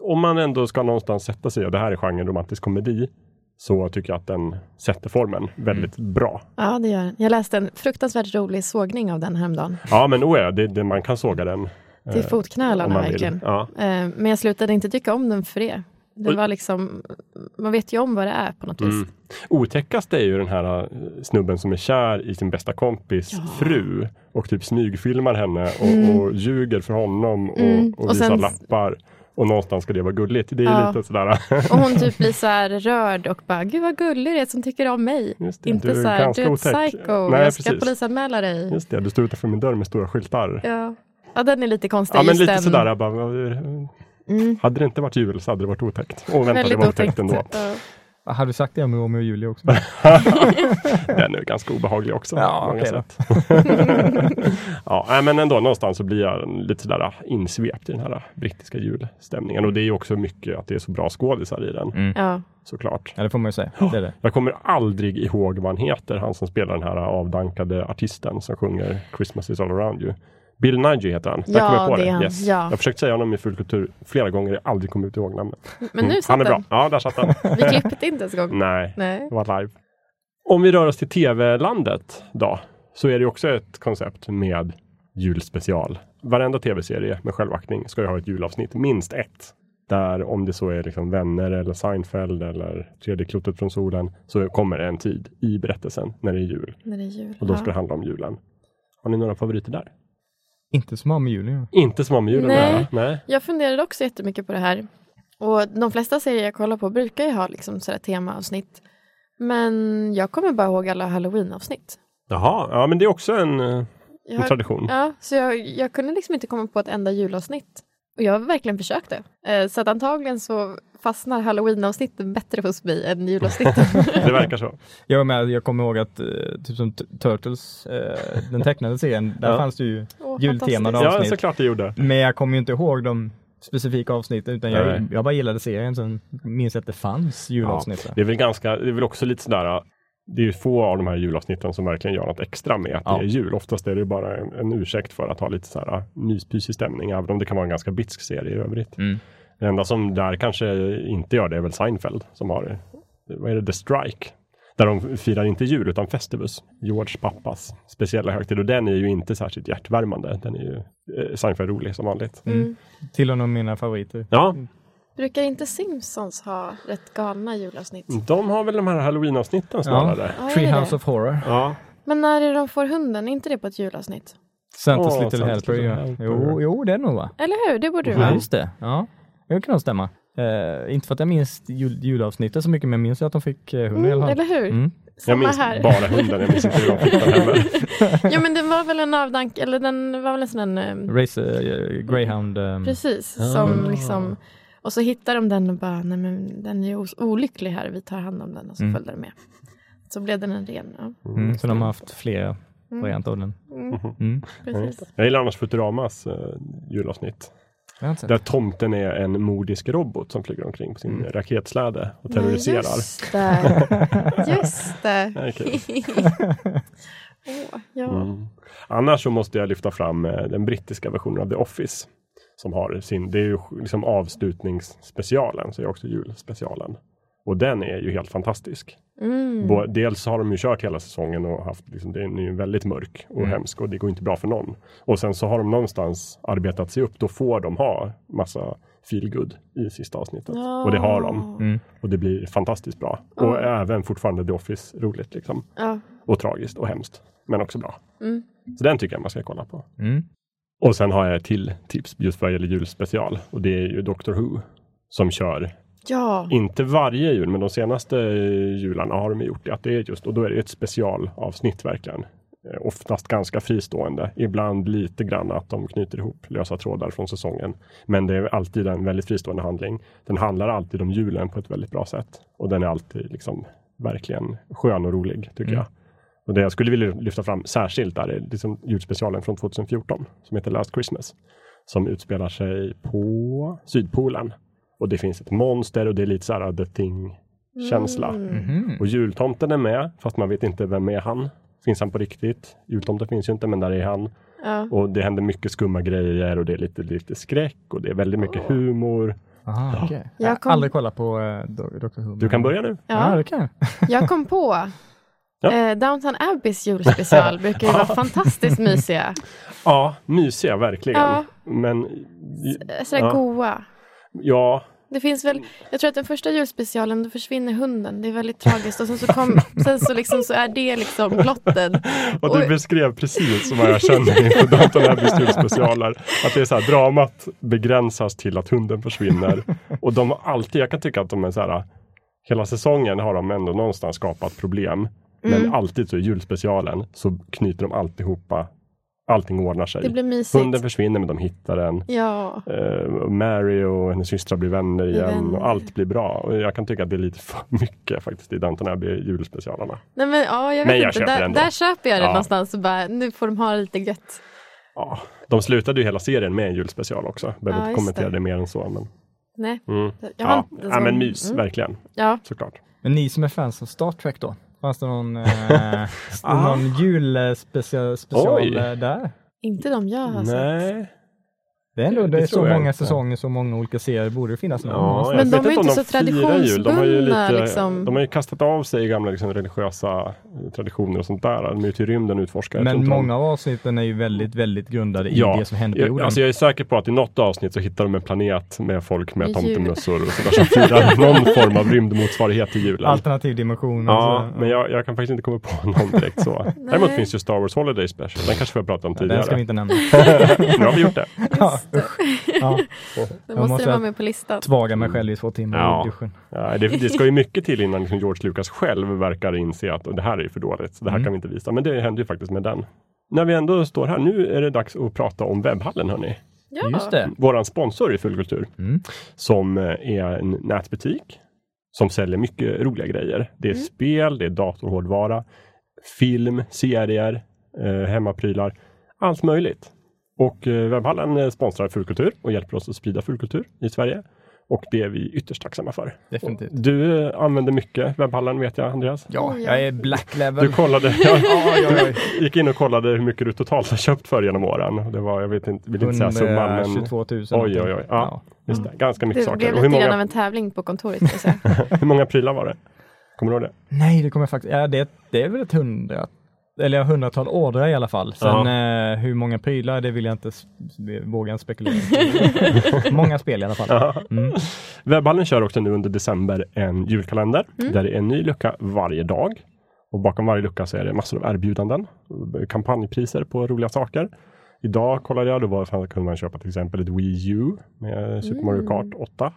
[SPEAKER 1] om man ändå ska någonstans sätta sig, och det här är genren romantisk komedi, så tycker jag att den sätter formen väldigt bra.
[SPEAKER 3] Ja, det gör den. Jag läste en fruktansvärt rolig sågning av den häromdagen.
[SPEAKER 1] Ja, men oh ja, det, det, man kan såga den.
[SPEAKER 3] Till
[SPEAKER 1] eh,
[SPEAKER 3] fotknölarna verkligen.
[SPEAKER 1] Ja.
[SPEAKER 3] Eh, Men jag slutade inte tycka om den för det. Det var liksom, man vet ju om vad det är på något
[SPEAKER 1] Mm.
[SPEAKER 3] vis.
[SPEAKER 1] Otäckast är ju den här eh, snubben som är kär i sin bästa kompis
[SPEAKER 3] Ja.
[SPEAKER 1] fru och typ smygfilmar henne och,
[SPEAKER 3] Mm.
[SPEAKER 1] och ljuger för honom och,
[SPEAKER 3] Mm.
[SPEAKER 1] och,
[SPEAKER 3] Och
[SPEAKER 1] visar
[SPEAKER 3] sen-
[SPEAKER 1] lappar. Och någonstans ska det vara gulligt. Det är
[SPEAKER 3] Ja.
[SPEAKER 1] lite sådär.
[SPEAKER 3] Och hon typ blir så här rörd och bara, gud vad gullig det är som tycker om mig. Inte
[SPEAKER 1] du
[SPEAKER 3] så här, du är ett
[SPEAKER 1] otäck."
[SPEAKER 3] psycho,
[SPEAKER 1] Nej,
[SPEAKER 3] jag ska
[SPEAKER 1] precis.
[SPEAKER 3] polisanmäla dig.
[SPEAKER 1] Just det, du står utanför min dörr med stora skyltar.
[SPEAKER 3] Ja. ja, den är lite konstig.
[SPEAKER 1] Ja, men lite
[SPEAKER 3] den.
[SPEAKER 1] sådär. Jag bara,
[SPEAKER 3] Mm.
[SPEAKER 1] hade det inte varit jul så hade det varit otäckt. Och vänta, det var otäckt
[SPEAKER 3] otäckt.
[SPEAKER 1] ändå.
[SPEAKER 3] Ja.
[SPEAKER 4] Hade du sagt det om Romeo och Julia också?
[SPEAKER 1] Den är ganska obehaglig också.
[SPEAKER 4] Ja,
[SPEAKER 1] många
[SPEAKER 4] då.
[SPEAKER 1] sätt. ja, men ändå någonstans så blir jag lite sådär insvept i den här brittiska julstämningen. Och det är ju också mycket att det är så bra skådisar i den,
[SPEAKER 4] Mm.
[SPEAKER 3] Ja.
[SPEAKER 1] såklart.
[SPEAKER 4] Ja, det får man ju säga. Det är det.
[SPEAKER 1] Jag kommer aldrig ihåg vad han heter, han som spelar den här avdankade artisten som sjunger Christmas is all around you. Bill Nighy heter han. Där
[SPEAKER 3] Ja,
[SPEAKER 1] kom jag på
[SPEAKER 3] det
[SPEAKER 1] det. Yes.
[SPEAKER 3] Ja.
[SPEAKER 1] Jag har försökt säga honom i full kultur flera gånger, jag har aldrig kommit ihåg namnet.
[SPEAKER 3] Men nu
[SPEAKER 1] Mm,
[SPEAKER 3] satt
[SPEAKER 1] han är bra.
[SPEAKER 3] den.
[SPEAKER 1] Ja, där satt han.
[SPEAKER 3] Vi klippte inte ens igång.
[SPEAKER 1] Nej,
[SPEAKER 3] Nej.
[SPEAKER 1] det var live. Om vi rör oss till tv-landet då, så är det också ett koncept med julspecial. Varenda tv-serie med självaktning ska ju ha ett julavsnitt, minst ett. Där om det så är liksom vänner eller Seinfeld eller tredje klotet från solen så kommer det en tid i berättelsen när det är jul.
[SPEAKER 3] När det är jul.
[SPEAKER 1] Och då ska
[SPEAKER 3] Ja.
[SPEAKER 1] det handla om julen. Har ni några favoriter där?
[SPEAKER 4] Inte som har med julen
[SPEAKER 1] Inte som har med julen
[SPEAKER 3] Nej.
[SPEAKER 1] Nej.
[SPEAKER 3] Jag funderade också jättemycket på det här. Och de flesta serier jag kollar på brukar ju ha liksom sådär temaavsnitt. Men jag kommer bara ihåg alla halloween-avsnitt.
[SPEAKER 1] Jaha, ja men det är också en, eh,
[SPEAKER 3] Jag
[SPEAKER 1] en
[SPEAKER 3] har-
[SPEAKER 1] tradition.
[SPEAKER 3] Ja, så jag, jag kunde liksom inte komma på ett enda julavsnitt. Och jag verkligen försökte. Eh, så att antagligen så fastnar halloween-avsnitten bättre hos mig än julavsnitten.
[SPEAKER 1] Det verkar så.
[SPEAKER 4] Jag, var med, jag kommer ihåg att eh, typ som Turtles, eh, den tecknade serien, där
[SPEAKER 1] Ja.
[SPEAKER 4] fanns det ju
[SPEAKER 3] Åh,
[SPEAKER 4] jultemade
[SPEAKER 3] fantastiskt.
[SPEAKER 1] Ja,
[SPEAKER 4] avsnitt.
[SPEAKER 1] såklart det gjorde.
[SPEAKER 4] Men jag kommer ju inte ihåg de specifika avsnitten utan jag, jag bara gillade serien, sen minns jag att det fanns julavsnitt.
[SPEAKER 1] Det är väl ganska, det är väl också lite sådär, det är ju få av de här julavsnitten som verkligen gör något extra med att
[SPEAKER 4] Ja.
[SPEAKER 1] det är jul. Oftast är det bara en, en ursäkt för att ha lite så här myspysig stämning, även om det kan vara en ganska bitsk serie i övrigt.
[SPEAKER 4] Mm.
[SPEAKER 1] Det enda som där kanske inte gör det är väl Seinfeld som har, vad är det, The Strike. Där de firar inte jul utan Festivus, George pappas speciella högtid. Och den är ju inte särskilt hjärtvärmande. Den är ju eh, Seinfeld rolig som vanligt.
[SPEAKER 3] Mm.
[SPEAKER 4] Till och med mina favoriter.
[SPEAKER 1] Ja,
[SPEAKER 3] Brukar inte Simpsons ha rätt galna julavsnitt?
[SPEAKER 1] de har väl de här halloween-avsnitten snarare.
[SPEAKER 3] Ja,
[SPEAKER 4] Treehouse of Horror.
[SPEAKER 1] Ja.
[SPEAKER 3] Men när är de får hunden? Är inte det på ett julavsnitt?
[SPEAKER 4] Santa's
[SPEAKER 1] Åh,
[SPEAKER 4] Little
[SPEAKER 1] Santa's
[SPEAKER 4] Helper.
[SPEAKER 1] Little
[SPEAKER 4] Ja.
[SPEAKER 1] Helper.
[SPEAKER 4] Jo, jo, det är nog va?
[SPEAKER 3] Eller hur? Det borde det
[SPEAKER 4] Ja,
[SPEAKER 3] vara.
[SPEAKER 4] just det. Ja, det kan nog stämma. Eh, inte för att jag minns jul, julavsnittet så mycket, men jag minns ju att de fick hund i alla
[SPEAKER 3] Mm,
[SPEAKER 4] fall.
[SPEAKER 3] eller hur?
[SPEAKER 4] Mm.
[SPEAKER 1] Jag
[SPEAKER 3] Samma
[SPEAKER 1] minns
[SPEAKER 3] här.
[SPEAKER 1] bara hunden, jag minns inte hur de fick den heller.
[SPEAKER 3] Ja men den var väl en avdank, eller den var väl en sån där, eh,
[SPEAKER 4] Race, eh, Greyhound. ehm,
[SPEAKER 3] precis,
[SPEAKER 4] Ah.
[SPEAKER 3] som liksom, och så hittar de den och bara, nej men den är olycklig här, vi tar hand om den och så
[SPEAKER 4] Mm.
[SPEAKER 3] följde den med. Så blev den en ren, ja.
[SPEAKER 4] Mm, så de har haft flera varianter av den.
[SPEAKER 3] Mm,
[SPEAKER 4] Mm.
[SPEAKER 3] precis.
[SPEAKER 1] Jag gillar annars Futuramas uh, julavsnitt. Där tomten är en modisk robot som flyger omkring på sin
[SPEAKER 4] Mm.
[SPEAKER 1] raketsläde och
[SPEAKER 3] Nej,
[SPEAKER 1] terroriserar.
[SPEAKER 3] just det. Just det.
[SPEAKER 1] Kul.
[SPEAKER 3] Åh, ja.
[SPEAKER 1] Mm. Annars så måste jag lyfta fram eh, den brittiska versionen av The Office. Som har sin, det är ju liksom avslutningsspecialen, så är också julspecialen. Och den är ju helt fantastisk.
[SPEAKER 3] Mm.
[SPEAKER 1] Dels har de ju kört hela säsongen och haft, liksom, den är ju väldigt mörk och
[SPEAKER 4] Mm.
[SPEAKER 1] hemsk och det går inte bra för någon. Och sen så har de någonstans arbetat sig upp, då får de ha massa feelgood i sista avsnittet. Och det har de.
[SPEAKER 4] Mm.
[SPEAKER 1] Och det blir fantastiskt bra. Och även fortfarande The Office roligt liksom.
[SPEAKER 3] Ja.
[SPEAKER 1] Och tragiskt och hemskt. Men också bra.
[SPEAKER 3] Mm.
[SPEAKER 1] Så den tycker jag man ska kolla på.
[SPEAKER 4] Mm.
[SPEAKER 1] Och sen har jag ett till tips just vad gäller julspecial. Och det är ju Doctor Who. Som kör,
[SPEAKER 3] ja.
[SPEAKER 1] inte varje jul, men de senaste jularna har de gjort det. Att det är just, och då är det ett specialavsnitt verkligen. Eh, Oftast ganska fristående. Ibland lite grann att de knyter ihop lösa trådar från säsongen. Men det är alltid en väldigt fristående handling. Den handlar alltid om julen på ett väldigt bra sätt. Och den är alltid liksom verkligen skön och rolig tycker
[SPEAKER 4] Mm.
[SPEAKER 1] jag. Och det jag skulle vilja lyfta fram särskilt är liksom julspecialen från 2014 som heter Last Christmas. Som utspelar sig på Sydpolen. Och det finns ett monster och det är lite så här The Thing-känsla.
[SPEAKER 4] Mhm.
[SPEAKER 1] Och jultomten är med, fast man vet inte vem är han. Finns han på riktigt? Jultomten finns ju inte, men där är han.
[SPEAKER 3] Ja.
[SPEAKER 1] Och det händer mycket skumma grejer och det är lite, lite skräck och det är väldigt mycket humor.
[SPEAKER 4] Aha, okej.
[SPEAKER 3] Jag
[SPEAKER 4] Jag har
[SPEAKER 3] kom-
[SPEAKER 4] aldrig kollat på uh, Dr. Who.
[SPEAKER 1] Du kan börja nu.
[SPEAKER 4] Ja,
[SPEAKER 3] Ja.
[SPEAKER 4] det kan jag.
[SPEAKER 3] Jag kom på
[SPEAKER 1] Ja.
[SPEAKER 3] eh, Downton Abbeys julspecial brukar ju vara fantastiskt mysiga.
[SPEAKER 1] Ja, mysiga verkligen.
[SPEAKER 3] Ja.
[SPEAKER 1] Men
[SPEAKER 3] Sådär
[SPEAKER 1] Ja.
[SPEAKER 3] goa.
[SPEAKER 1] ja,
[SPEAKER 3] Det finns väl, jag tror att den första julspecialen, då försvinner hunden. Det är väldigt tragiskt. Och sen så, kom, sen så, liksom, så är det liksom plotted.
[SPEAKER 1] och du
[SPEAKER 3] Oj.
[SPEAKER 1] beskrev precis vad jag känner inför Downton Abbeys julspecialer. Att det är så här, dramat begränsas till att hunden försvinner. Och de har alltid, jag kan tycka att de är så här, hela säsongen har de ändå någonstans skapat problem. Men
[SPEAKER 3] Mm.
[SPEAKER 1] alltid så i julspecialen så knyter de alltihopa, allting ordnar sig.
[SPEAKER 3] Det blir mysigt.
[SPEAKER 1] Hunden försvinner men de hittar den.
[SPEAKER 3] Ja.
[SPEAKER 1] Eh, Mary och hennes systrar blir vänner igen
[SPEAKER 3] vänner.
[SPEAKER 1] och allt blir bra. Och jag kan tycka att det är lite för mycket faktiskt i Downton Abbey julspecialerna.
[SPEAKER 3] Nej men ja, jag
[SPEAKER 1] Men jag
[SPEAKER 3] inte.
[SPEAKER 1] köper
[SPEAKER 3] Där,
[SPEAKER 1] ändå.
[SPEAKER 3] där köper jag det
[SPEAKER 1] Ja.
[SPEAKER 3] någonstans. Och bara, nu får de ha det lite gött.
[SPEAKER 1] Ja, de slutade ju hela serien med en julspecial också. Behöver
[SPEAKER 3] Ja,
[SPEAKER 1] inte kommentera
[SPEAKER 3] det.
[SPEAKER 1] det mer än så. Men,
[SPEAKER 3] Nej.
[SPEAKER 1] mm.
[SPEAKER 3] Jag har
[SPEAKER 1] ja.
[SPEAKER 3] inte
[SPEAKER 1] ja, men mys,
[SPEAKER 3] Mm.
[SPEAKER 1] verkligen.
[SPEAKER 3] Ja.
[SPEAKER 1] Såklart.
[SPEAKER 4] Men ni som är fans av Star Trek då? Fanns det någon, eh,
[SPEAKER 1] Ah.
[SPEAKER 4] någon julspecial special
[SPEAKER 1] Oj.
[SPEAKER 4] eh, där?
[SPEAKER 3] Inte de jag har sett.
[SPEAKER 4] Det är ändå
[SPEAKER 1] Det
[SPEAKER 4] det är så många
[SPEAKER 1] inte.
[SPEAKER 4] säsonger, så många olika serier. Borde det finnas någon?
[SPEAKER 1] Ja,
[SPEAKER 3] Men de är inte så
[SPEAKER 1] jul. De har ju,
[SPEAKER 3] traditionsbundna,
[SPEAKER 1] lite,
[SPEAKER 3] liksom.
[SPEAKER 1] de har ju kastat av sig gamla liksom, religiösa eh, traditioner och sånt där. De är ute i rymden och utforskar.
[SPEAKER 4] Men många av avsnitten är ju väldigt, väldigt grundade i
[SPEAKER 1] Ja,
[SPEAKER 4] det som händer på
[SPEAKER 1] Jag,
[SPEAKER 4] jorden.
[SPEAKER 1] alltså jag är säker på att i något avsnitt så hittar de en planet med folk med tomtemössor och sådär som firar någon form av rymdmotsvarighet till julen.
[SPEAKER 4] Alternativ dimension.
[SPEAKER 1] Ja, men jag, jag kan faktiskt inte komma på någon direkt så. Däremot finns ju Star Wars Holiday Special. Den kanske får jag prata om
[SPEAKER 4] Ja, Den ska vi
[SPEAKER 1] tidigare.
[SPEAKER 4] inte nämna.
[SPEAKER 1] nu har vi gjort det.
[SPEAKER 4] ja, ja.
[SPEAKER 3] Då måste
[SPEAKER 4] måste
[SPEAKER 3] det vara med på listan.
[SPEAKER 4] Svaga mig själv i två timmar
[SPEAKER 1] Ja.
[SPEAKER 4] i duschen.
[SPEAKER 1] Ja, det, det ska ju mycket till innan liksom George Lucas själv verkar inse att det här är för dåligt. Så det här
[SPEAKER 4] Mm.
[SPEAKER 1] kan vi inte visa. Men det händer ju faktiskt med den. När vi ändå står här, nu är det dags att prata om webbhallen hörni.
[SPEAKER 3] Ja.
[SPEAKER 4] Just det.
[SPEAKER 1] Våran sponsor i Fullkultur.
[SPEAKER 4] Mm.
[SPEAKER 1] som eh, är en nätbutik som säljer mycket roliga grejer. Det är
[SPEAKER 3] Mm.
[SPEAKER 1] spel, det är datorhårdvara, film, serier, eh, hemmaprylar, allt möjligt. Och eh, Webbhallen eh, sponsrar Fullkultur och hjälper oss att sprida Fullkultur i Sverige. Och det är vi ytterst tacksamma för.
[SPEAKER 4] Definitivt.
[SPEAKER 1] Du eh, använder mycket Webbhallen vet jag Andreas.
[SPEAKER 4] Ja,
[SPEAKER 3] ja.
[SPEAKER 4] jag är black level.
[SPEAKER 1] Du kollade,
[SPEAKER 4] oj, oj.
[SPEAKER 1] gick in och kollade hur mycket du totalt har köpt för genom åren. Det var, jag vet inte, vill inte säga summan men
[SPEAKER 4] 122 000.
[SPEAKER 1] Oj, oj, oj. Ja. just det, ganska mycket
[SPEAKER 3] Det
[SPEAKER 1] saker.
[SPEAKER 3] blev
[SPEAKER 1] Och
[SPEAKER 3] lite
[SPEAKER 1] många,
[SPEAKER 3] grann av en tävling på kontoret. Ska jag säga.
[SPEAKER 1] hur många prylar var det? Kommer du ihåg det?
[SPEAKER 4] Nej, det kommer jag faktiskt. Ja, det, det är väl ett hundra. Eller ja, hundratal ordrar i alla fall. Sen eh, hur många prylar, det vill jag inte, våga spekulera. Många spel i alla fall. Mm.
[SPEAKER 1] Webbhallen kör också nu under december en julkalender
[SPEAKER 3] Mm.
[SPEAKER 1] där det är en ny lucka varje dag. Och bakom varje lucka så är det massor av erbjudanden, kampanjpriser på roliga saker. Idag kollade jag, då var, kunde man köpa till exempel ett Wii U med Super Mario
[SPEAKER 3] Mm.
[SPEAKER 1] Kart 8.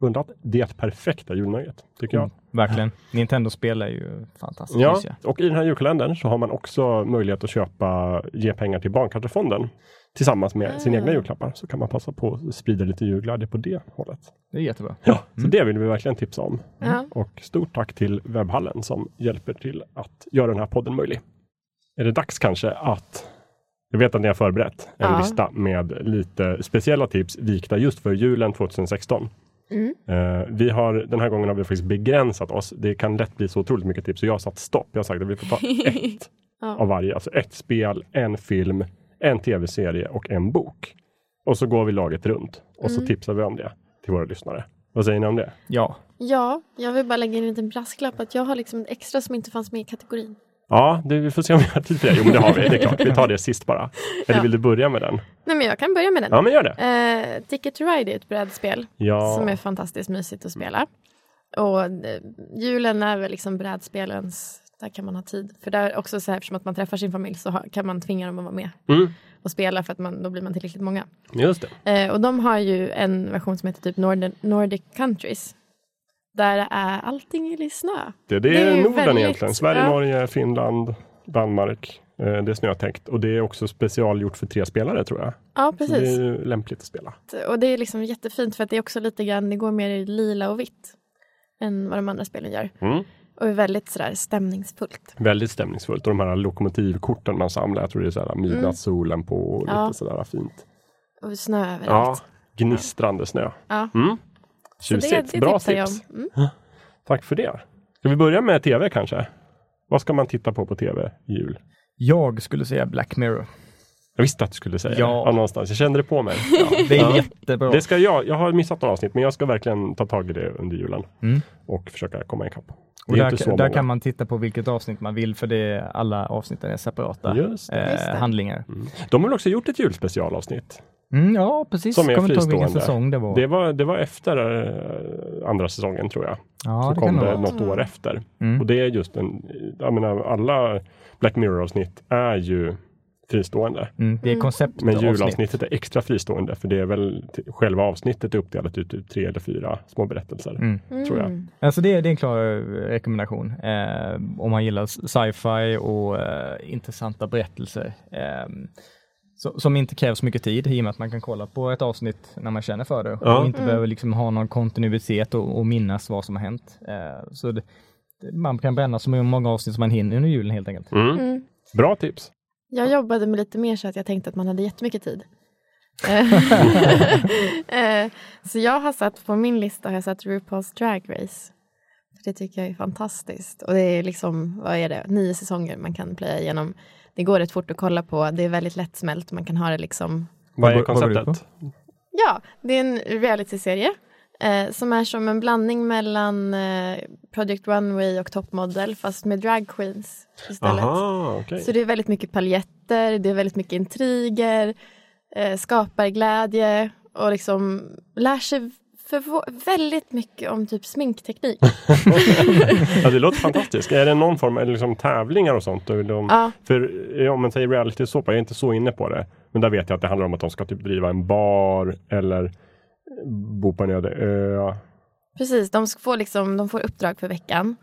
[SPEAKER 1] Undrat, det perfekta julnöjet, tycker jag.
[SPEAKER 4] Mm, verkligen. Nintendo-spel är ju fantastiskt
[SPEAKER 1] Ja, och i den här julkalendern så har man också möjlighet att köpa, ge pengar till Barncancerfonden tillsammans med sina
[SPEAKER 3] Ah.
[SPEAKER 1] egna julklappar. Så kan man passa på att sprida lite julglädje på det hållet.
[SPEAKER 4] Det är jättebra.
[SPEAKER 1] Ja, så det vill vi verkligen tipsa om.
[SPEAKER 3] Ja.
[SPEAKER 1] Och stort tack till Webbhallen som hjälper till att göra den här podden möjlig. Är det dags kanske att jag vet att ni har förberett en
[SPEAKER 3] Ja.
[SPEAKER 1] lista med lite speciella tips vikta just för julen 2016.
[SPEAKER 3] Mm.
[SPEAKER 1] Eh, vi har, den här gången har vi faktiskt begränsat oss. Det kan lätt bli så otroligt mycket tips så jag har satt stopp. Jag har sagt att vi får ta ett
[SPEAKER 3] Ja.
[SPEAKER 1] av varje. Alltså ett spel, en film, en tv-serie och en bok. Och så går vi laget runt och så
[SPEAKER 3] Mm.
[SPEAKER 1] tipsar vi om det till våra lyssnare. Vad säger ni om det?
[SPEAKER 4] Ja,
[SPEAKER 3] Ja, jag vill bara lägga in en liten brasklapp att jag har liksom ett extra som inte fanns med i kategorin.
[SPEAKER 1] Ja, det, vi får se om vi har tid för det. Jo, men det har vi. Det är klart. Vi tar det sist bara. Eller
[SPEAKER 3] Ja.
[SPEAKER 1] vill du börja med den?
[SPEAKER 3] Nej men jag kan börja med den.
[SPEAKER 1] Ja, men gör det.
[SPEAKER 3] Eh, Ticket to Ride är ett brädspel
[SPEAKER 1] Ja,
[SPEAKER 3] som är fantastiskt mysigt att spela. Och eh, julen är väl liksom brädspelens, där kan man ha tid. För där också så här, eftersom att man träffar sin familj så kan man tvinga dem att vara med
[SPEAKER 1] mm,
[SPEAKER 3] och spela för att man, då blir man tillräckligt många.
[SPEAKER 1] just det.
[SPEAKER 3] Eh, och de har ju en version som heter typ Northern, Nordic Countries. Där är allting i snö.
[SPEAKER 1] Det, det
[SPEAKER 3] Det är
[SPEAKER 1] Norden
[SPEAKER 3] väldigt-
[SPEAKER 1] egentligen. Sverige,
[SPEAKER 3] ja.
[SPEAKER 1] Norge, Finland, Danmark. Eh, det är snötäckt. Och det är också specialgjort för tre spelare tror jag.
[SPEAKER 3] Ja,
[SPEAKER 1] Så det
[SPEAKER 3] precis.
[SPEAKER 1] är lämpligt att spela.
[SPEAKER 3] Och det är liksom jättefint för att det är också lite grann, det går mer i lila och vitt än vad de andra spelen gör.
[SPEAKER 1] Mm.
[SPEAKER 3] Och är väldigt sådär stämningsfullt.
[SPEAKER 1] Väldigt stämningsfullt. Och de här lokomotivkorten man samlar. Jag tror det är så här midnattssolen på och lite
[SPEAKER 3] Mm. Ja.
[SPEAKER 1] sådär fint.
[SPEAKER 3] Och snö överallt.
[SPEAKER 1] Ja, gnistrande snö.
[SPEAKER 3] Ja.
[SPEAKER 1] Mm.
[SPEAKER 3] Så det,
[SPEAKER 1] Tjusigt.
[SPEAKER 3] det
[SPEAKER 1] Bra tips.
[SPEAKER 3] Mm.
[SPEAKER 1] Tack för det. Ska vi börja med tv kanske? Vad ska man titta på på tv i jul?
[SPEAKER 4] jag skulle säga Black Mirror.
[SPEAKER 1] Jag visste att du skulle säga
[SPEAKER 4] Ja.
[SPEAKER 1] det. Ja, någonstans. Jag kände det på mig.
[SPEAKER 4] Det är
[SPEAKER 1] Ja.
[SPEAKER 4] jättebra.
[SPEAKER 1] Det ska jag. Jag har missat några avsnitt, men jag ska verkligen ta tag i det under julen
[SPEAKER 4] Mm.
[SPEAKER 1] och försöka komma ikapp.
[SPEAKER 4] Och där, där kan man titta på vilket avsnitt man vill för det, alla avsnitten är separata
[SPEAKER 1] Just det.
[SPEAKER 4] eh,
[SPEAKER 3] Just det.
[SPEAKER 4] handlingar.
[SPEAKER 1] De har väl också gjort ett julspecialavsnitt.
[SPEAKER 4] Mm, ja, precis.
[SPEAKER 1] Som är
[SPEAKER 4] Kommer
[SPEAKER 1] fristående.
[SPEAKER 4] säsong det var.
[SPEAKER 1] Det var, det var efter eh, andra säsongen tror jag.
[SPEAKER 4] ja,
[SPEAKER 1] så
[SPEAKER 4] det
[SPEAKER 1] kom det något år efter.
[SPEAKER 4] Mm.
[SPEAKER 1] Och det är just en, jag menar alla Black Mirror-avsnitt är ju fristående.
[SPEAKER 4] Mm, det är koncept
[SPEAKER 1] Men
[SPEAKER 4] avsnitt.
[SPEAKER 1] julavsnittet är extra fristående för det är väl själva avsnittet är uppdelat ut i tre eller fyra små berättelser.
[SPEAKER 4] Mm.
[SPEAKER 1] tror jag.
[SPEAKER 3] Mm.
[SPEAKER 4] Alltså det, är- det är en klar eh, rekommendation eh, om man gillar sci-fi och eh, intressanta berättelser. Eh, så, som inte kräver så mycket tid i och med att man kan kolla på ett avsnitt när man känner för det
[SPEAKER 1] Ja.
[SPEAKER 4] och inte
[SPEAKER 3] Mm.
[SPEAKER 4] behöver liksom ha någon kontinuitet och, och minnas vad som har hänt. Eh, så det, det- man kan bränna så många avsnitt som man hinner under julen helt enkelt.
[SPEAKER 1] Mm.
[SPEAKER 3] Mm.
[SPEAKER 1] Bra tips.
[SPEAKER 3] Jag jobbade med lite mer så att jag tänkte att man hade jättemycket tid. Eh, eh, så jag har satt på min lista har jag satt RuPaul's Drag Race. För det tycker jag är fantastiskt. Och det är liksom, vad är det, nio säsonger man kan playa igenom. Det går rätt fort att kolla på, det är väldigt lättsmält, man kan ha det liksom
[SPEAKER 1] Vad är konceptet?
[SPEAKER 3] Ja, det är en realityserie eh, som är som en blandning mellan eh, Project Runway och Top Model fast med drag queens istället.
[SPEAKER 1] Aha, okej.
[SPEAKER 3] Så det är väldigt mycket paljetter, det är väldigt mycket intriger, eh, skaparglädje och liksom lär sig för väldigt mycket om typ sminkteknik.
[SPEAKER 1] ja, det låter fantastiskt. Är det någon form av liksom, tävlingar och sånt? De,
[SPEAKER 3] ja,
[SPEAKER 1] För eh, om man säger reality såpa, jag är inte så inne på det. Men där vet jag att det handlar om att de ska typ driva en bar eller bo på en öde ö.
[SPEAKER 3] precis. De får, liksom, de får uppdrag för veckan.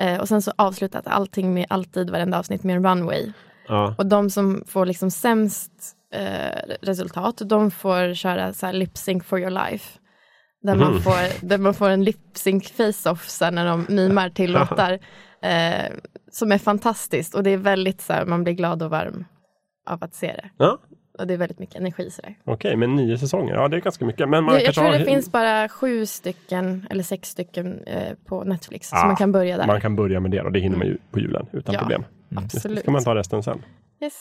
[SPEAKER 3] Eh, och sen så avslutat allting med alltid varenda avsnitt med en runway.
[SPEAKER 1] Ja.
[SPEAKER 3] Och de som får liksom sämst eh, resultat, de får köra så här lip sync for your life. Där, man,
[SPEAKER 1] Mhm.
[SPEAKER 3] får, där man får en lip sync face-off sen när de mimar till låtar. Eh, som är fantastiskt och det är väldigt så här, man blir glad och varm av att se det.
[SPEAKER 1] Ja.
[SPEAKER 3] Och det är väldigt mycket energi.
[SPEAKER 1] Okej, men nio säsonger, ja det är ganska mycket. Men man
[SPEAKER 3] Jag, jag tror
[SPEAKER 1] har,
[SPEAKER 3] det finns bara sju stycken eller sex stycken eh, på Netflix,
[SPEAKER 1] Ah,
[SPEAKER 3] så man kan börja där.
[SPEAKER 1] man kan börja med det och det hinner man ju på julen utan
[SPEAKER 3] Ja,
[SPEAKER 1] problem.
[SPEAKER 3] Absolut.
[SPEAKER 1] Så kan man ta resten sen.
[SPEAKER 3] Yes.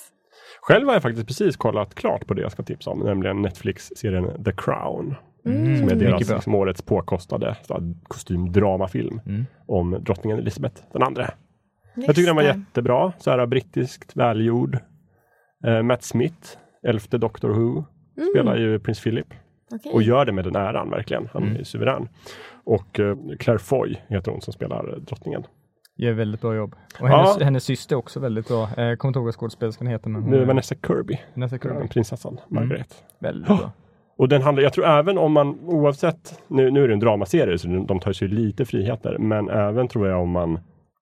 [SPEAKER 1] Själv har jag faktiskt precis kollat klart på det jag ska tipsa om, nämligen Netflix-serien The Crown.
[SPEAKER 3] Mm.
[SPEAKER 1] Som är deras liksom, årets påkostade kostymdramafilm
[SPEAKER 4] Mm.
[SPEAKER 1] om drottningen Elizabeth den andra. Jag tycker den var jättebra. Så här brittiskt välgjord. Eh, Matt Smith, elfte Doctor Who,
[SPEAKER 3] Mm.
[SPEAKER 1] spelar ju prins Philip
[SPEAKER 3] Okej.
[SPEAKER 1] och gör det med den äran verkligen. Han
[SPEAKER 4] Mm.
[SPEAKER 1] är suverän. Och eh, Claire Foy heter hon som spelar eh, drottningen.
[SPEAKER 4] Gör väldigt bra jobb. Och
[SPEAKER 1] Ja.
[SPEAKER 4] hennes, hennes syster också väldigt bra. Eh, kommer inte ihåg vad skådespelerskan heter. Men hon
[SPEAKER 1] Nu Vanessa Kirby,
[SPEAKER 4] Vanessa Kirby.
[SPEAKER 1] prinsessan Margaret.
[SPEAKER 4] Väldigt bra.
[SPEAKER 1] Och den handlar, jag tror även om man oavsett, nu, nu är det en dramaserie så de tar sig lite friheter, men även tror jag om man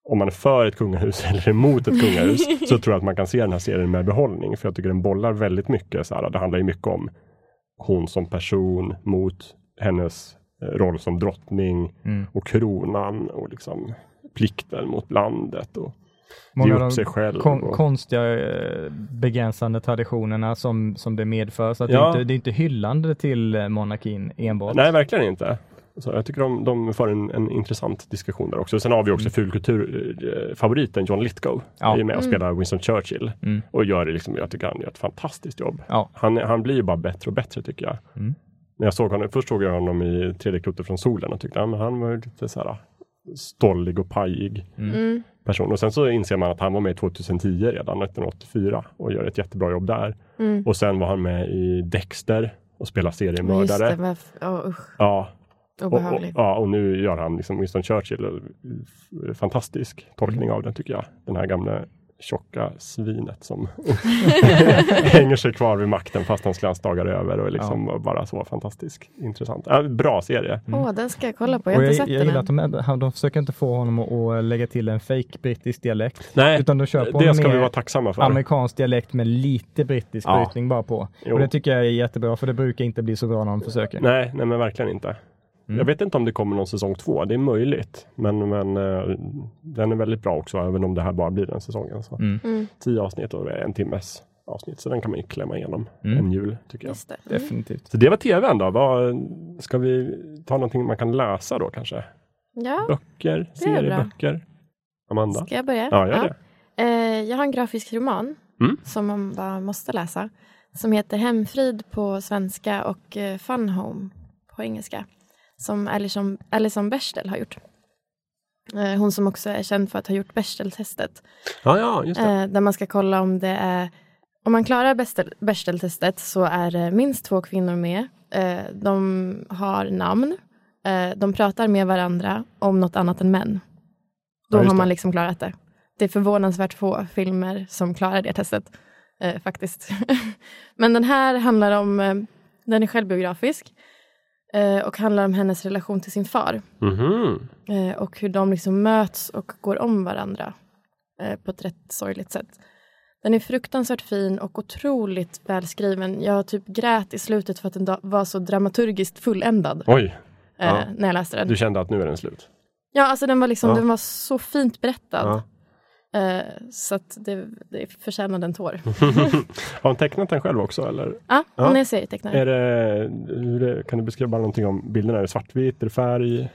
[SPEAKER 1] om man är för ett kungahus eller emot ett kungahus så tror jag att man kan se den här serien med behållning. För jag tycker den bollar väldigt mycket. Så här, det handlar ju mycket om hon som person mot hennes eh, roll som drottning
[SPEAKER 4] Mm.
[SPEAKER 1] och kronan och liksom plikten mot landet och
[SPEAKER 4] Många av de
[SPEAKER 1] sig själv.
[SPEAKER 4] kon
[SPEAKER 1] och,
[SPEAKER 4] konstiga eh, begränsande traditionerna som, som det medför. Så att
[SPEAKER 1] Ja.
[SPEAKER 4] det, är inte, det är inte hyllande till eh, monarkin enbart.
[SPEAKER 1] nej, verkligen inte. Så jag tycker de, de för en, en intressant diskussion där också. Sen har vi också fulkulturfavoriten John Lithgow.
[SPEAKER 4] Ja.
[SPEAKER 1] är med och spelar Winston Churchill.
[SPEAKER 4] Mm.
[SPEAKER 1] Och gör det liksom, jag tycker han gör ett fantastiskt jobb.
[SPEAKER 4] Ja.
[SPEAKER 1] Han, han blir ju bara bättre och bättre tycker jag.
[SPEAKER 4] Mm.
[SPEAKER 1] När jag såg honom, först såg jag honom i Tredje klotet från solen och tyckte att han var ju lite så här stollig och pajig
[SPEAKER 3] Mm.
[SPEAKER 1] person. Och sen så inser man att han var med 2010 redan, 1984 och gör ett jättebra jobb där.
[SPEAKER 3] Mm.
[SPEAKER 1] Och sen var han med i Dexter och spelar
[SPEAKER 3] Just det,
[SPEAKER 1] seriemördare.
[SPEAKER 3] oh, usch,
[SPEAKER 1] Ja, och, och, ja, och nu gör han liksom Winston Churchill. Fantastisk tolkning av den tycker jag. Den här gamla tjocka svinet som hänger sig kvar vid makten fast hans glansdagar är över och är liksom bara så fantastisk. Intressant. Ja, bra serie.
[SPEAKER 3] Åh, den ska jag kolla på. Jag
[SPEAKER 4] Och
[SPEAKER 3] har
[SPEAKER 4] jag,
[SPEAKER 3] inte
[SPEAKER 4] jag
[SPEAKER 3] sett den
[SPEAKER 4] gillar
[SPEAKER 3] än.
[SPEAKER 4] att de, är, de försöker inte få honom att, att lägga till en fake brittisk dialekt.
[SPEAKER 1] Nej,
[SPEAKER 4] Utan de kör på
[SPEAKER 1] det ska vi vara tacksamma för.
[SPEAKER 4] amerikansk dialekt med lite brittisk
[SPEAKER 1] Ja.
[SPEAKER 4] brytning bara på.
[SPEAKER 1] Jo.
[SPEAKER 4] Och det tycker jag är jättebra för det brukar inte bli så bra när de försöker.
[SPEAKER 1] Nej, nej men verkligen inte.
[SPEAKER 4] Mm.
[SPEAKER 1] Jag vet inte om det kommer någon säsong två. Det är möjligt. Men, men eh, den är väldigt bra också, även om det här bara blir den säsongen. Så.
[SPEAKER 4] Mm.
[SPEAKER 3] Mm,
[SPEAKER 1] Tio avsnitt och en timmes avsnitt. Så den kan man ju klämma igenom
[SPEAKER 4] Mm.
[SPEAKER 1] en jul, tycker jag.
[SPEAKER 3] just det. Mm.
[SPEAKER 4] Definitivt.
[SPEAKER 1] Så det var tvn då. Vad, ska vi ta någonting man kan läsa då kanske?
[SPEAKER 3] Ja,
[SPEAKER 1] Böcker, serieböcker? Amanda?
[SPEAKER 3] ska jag börja?
[SPEAKER 1] Ja, gör det.
[SPEAKER 3] Eh, jag har en grafisk roman
[SPEAKER 1] Mm.
[SPEAKER 3] som man bara måste läsa. Som heter Hemfrid på svenska och eh, Fun Home på engelska. Som Alison, Alison Bechdel har gjort. Eh, hon som också är känd för att ha gjort Bechdel-testet.
[SPEAKER 1] Ja, ja, just det.
[SPEAKER 3] Eh, där man ska kolla om det är om man klarar Bechdel- Bechdel-testet så är det minst två kvinnor med. Eh, de har namn. De pratar med varandra om något annat än män. Då
[SPEAKER 1] Ja,
[SPEAKER 3] har man liksom klarat det. Det är förvånansvärt få filmer som klarar det testet. Faktiskt. Men den här handlar om, den är självbiografisk. Eh, och handlar om hennes relation till sin far.
[SPEAKER 1] Mhm.
[SPEAKER 3] Eh, och hur de liksom möts och går om varandra eh, på ett rätt sorgligt sätt. Den är fruktansvärt fin och otroligt välskriven. Jag typ grät i slutet för att den var så dramaturgiskt fulländad
[SPEAKER 1] Oj, ja.
[SPEAKER 3] när jag läste den.
[SPEAKER 1] du kände att nu är den slut?
[SPEAKER 3] Ja, alltså den var, liksom,
[SPEAKER 1] Ja.
[SPEAKER 3] den var så fint berättad.
[SPEAKER 1] Ja.
[SPEAKER 3] Eh, så att det, det förtjänade en tår.
[SPEAKER 1] Har hon tecknat den själv också? Eller?
[SPEAKER 3] Ja,
[SPEAKER 1] Ja.
[SPEAKER 3] hon är serietecknare.
[SPEAKER 1] Är det, hur kan du beskriva någonting om bilderna? Är det svartvitt? Är det färg?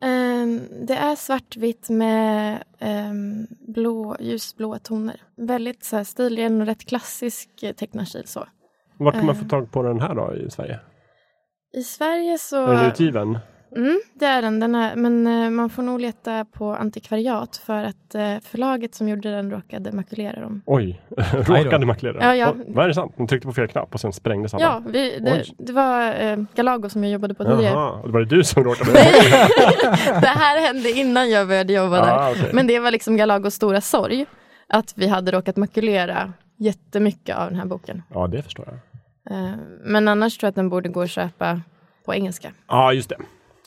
[SPEAKER 3] Ehm, det är svartvitt med um, blå, ljusblåa toner. Väldigt så här, stilig och rätt klassisk eh, tecknarstil. Så.
[SPEAKER 1] Vart kan man få tag på den här då i Sverige?
[SPEAKER 3] I Sverige så...
[SPEAKER 1] Är den utgiven?
[SPEAKER 3] Mm, det är den. den är, men eh, man får nog leta på antikvariat för att eh, förlaget som gjorde den råkade makulera dem.
[SPEAKER 1] Oj, råkade makulera?
[SPEAKER 3] Ja, ja.
[SPEAKER 1] Vad är det sant? De tryckte på fel knapp och sen sprängdes alla?
[SPEAKER 3] Ja, vi, det, det var eh, Galago som jag jobbade på tidigare.
[SPEAKER 1] Jaha, och det var det du som råkade?
[SPEAKER 3] det här hände innan jag började jobba där.
[SPEAKER 1] ah, okej.
[SPEAKER 3] Men det var liksom Galagos stora sorg. Att vi hade råkat makulera jättemycket av den här boken.
[SPEAKER 1] Ja, det förstår jag.
[SPEAKER 3] Eh, men annars tror jag att den borde gå att köpa på engelska.
[SPEAKER 1] Ja, just det.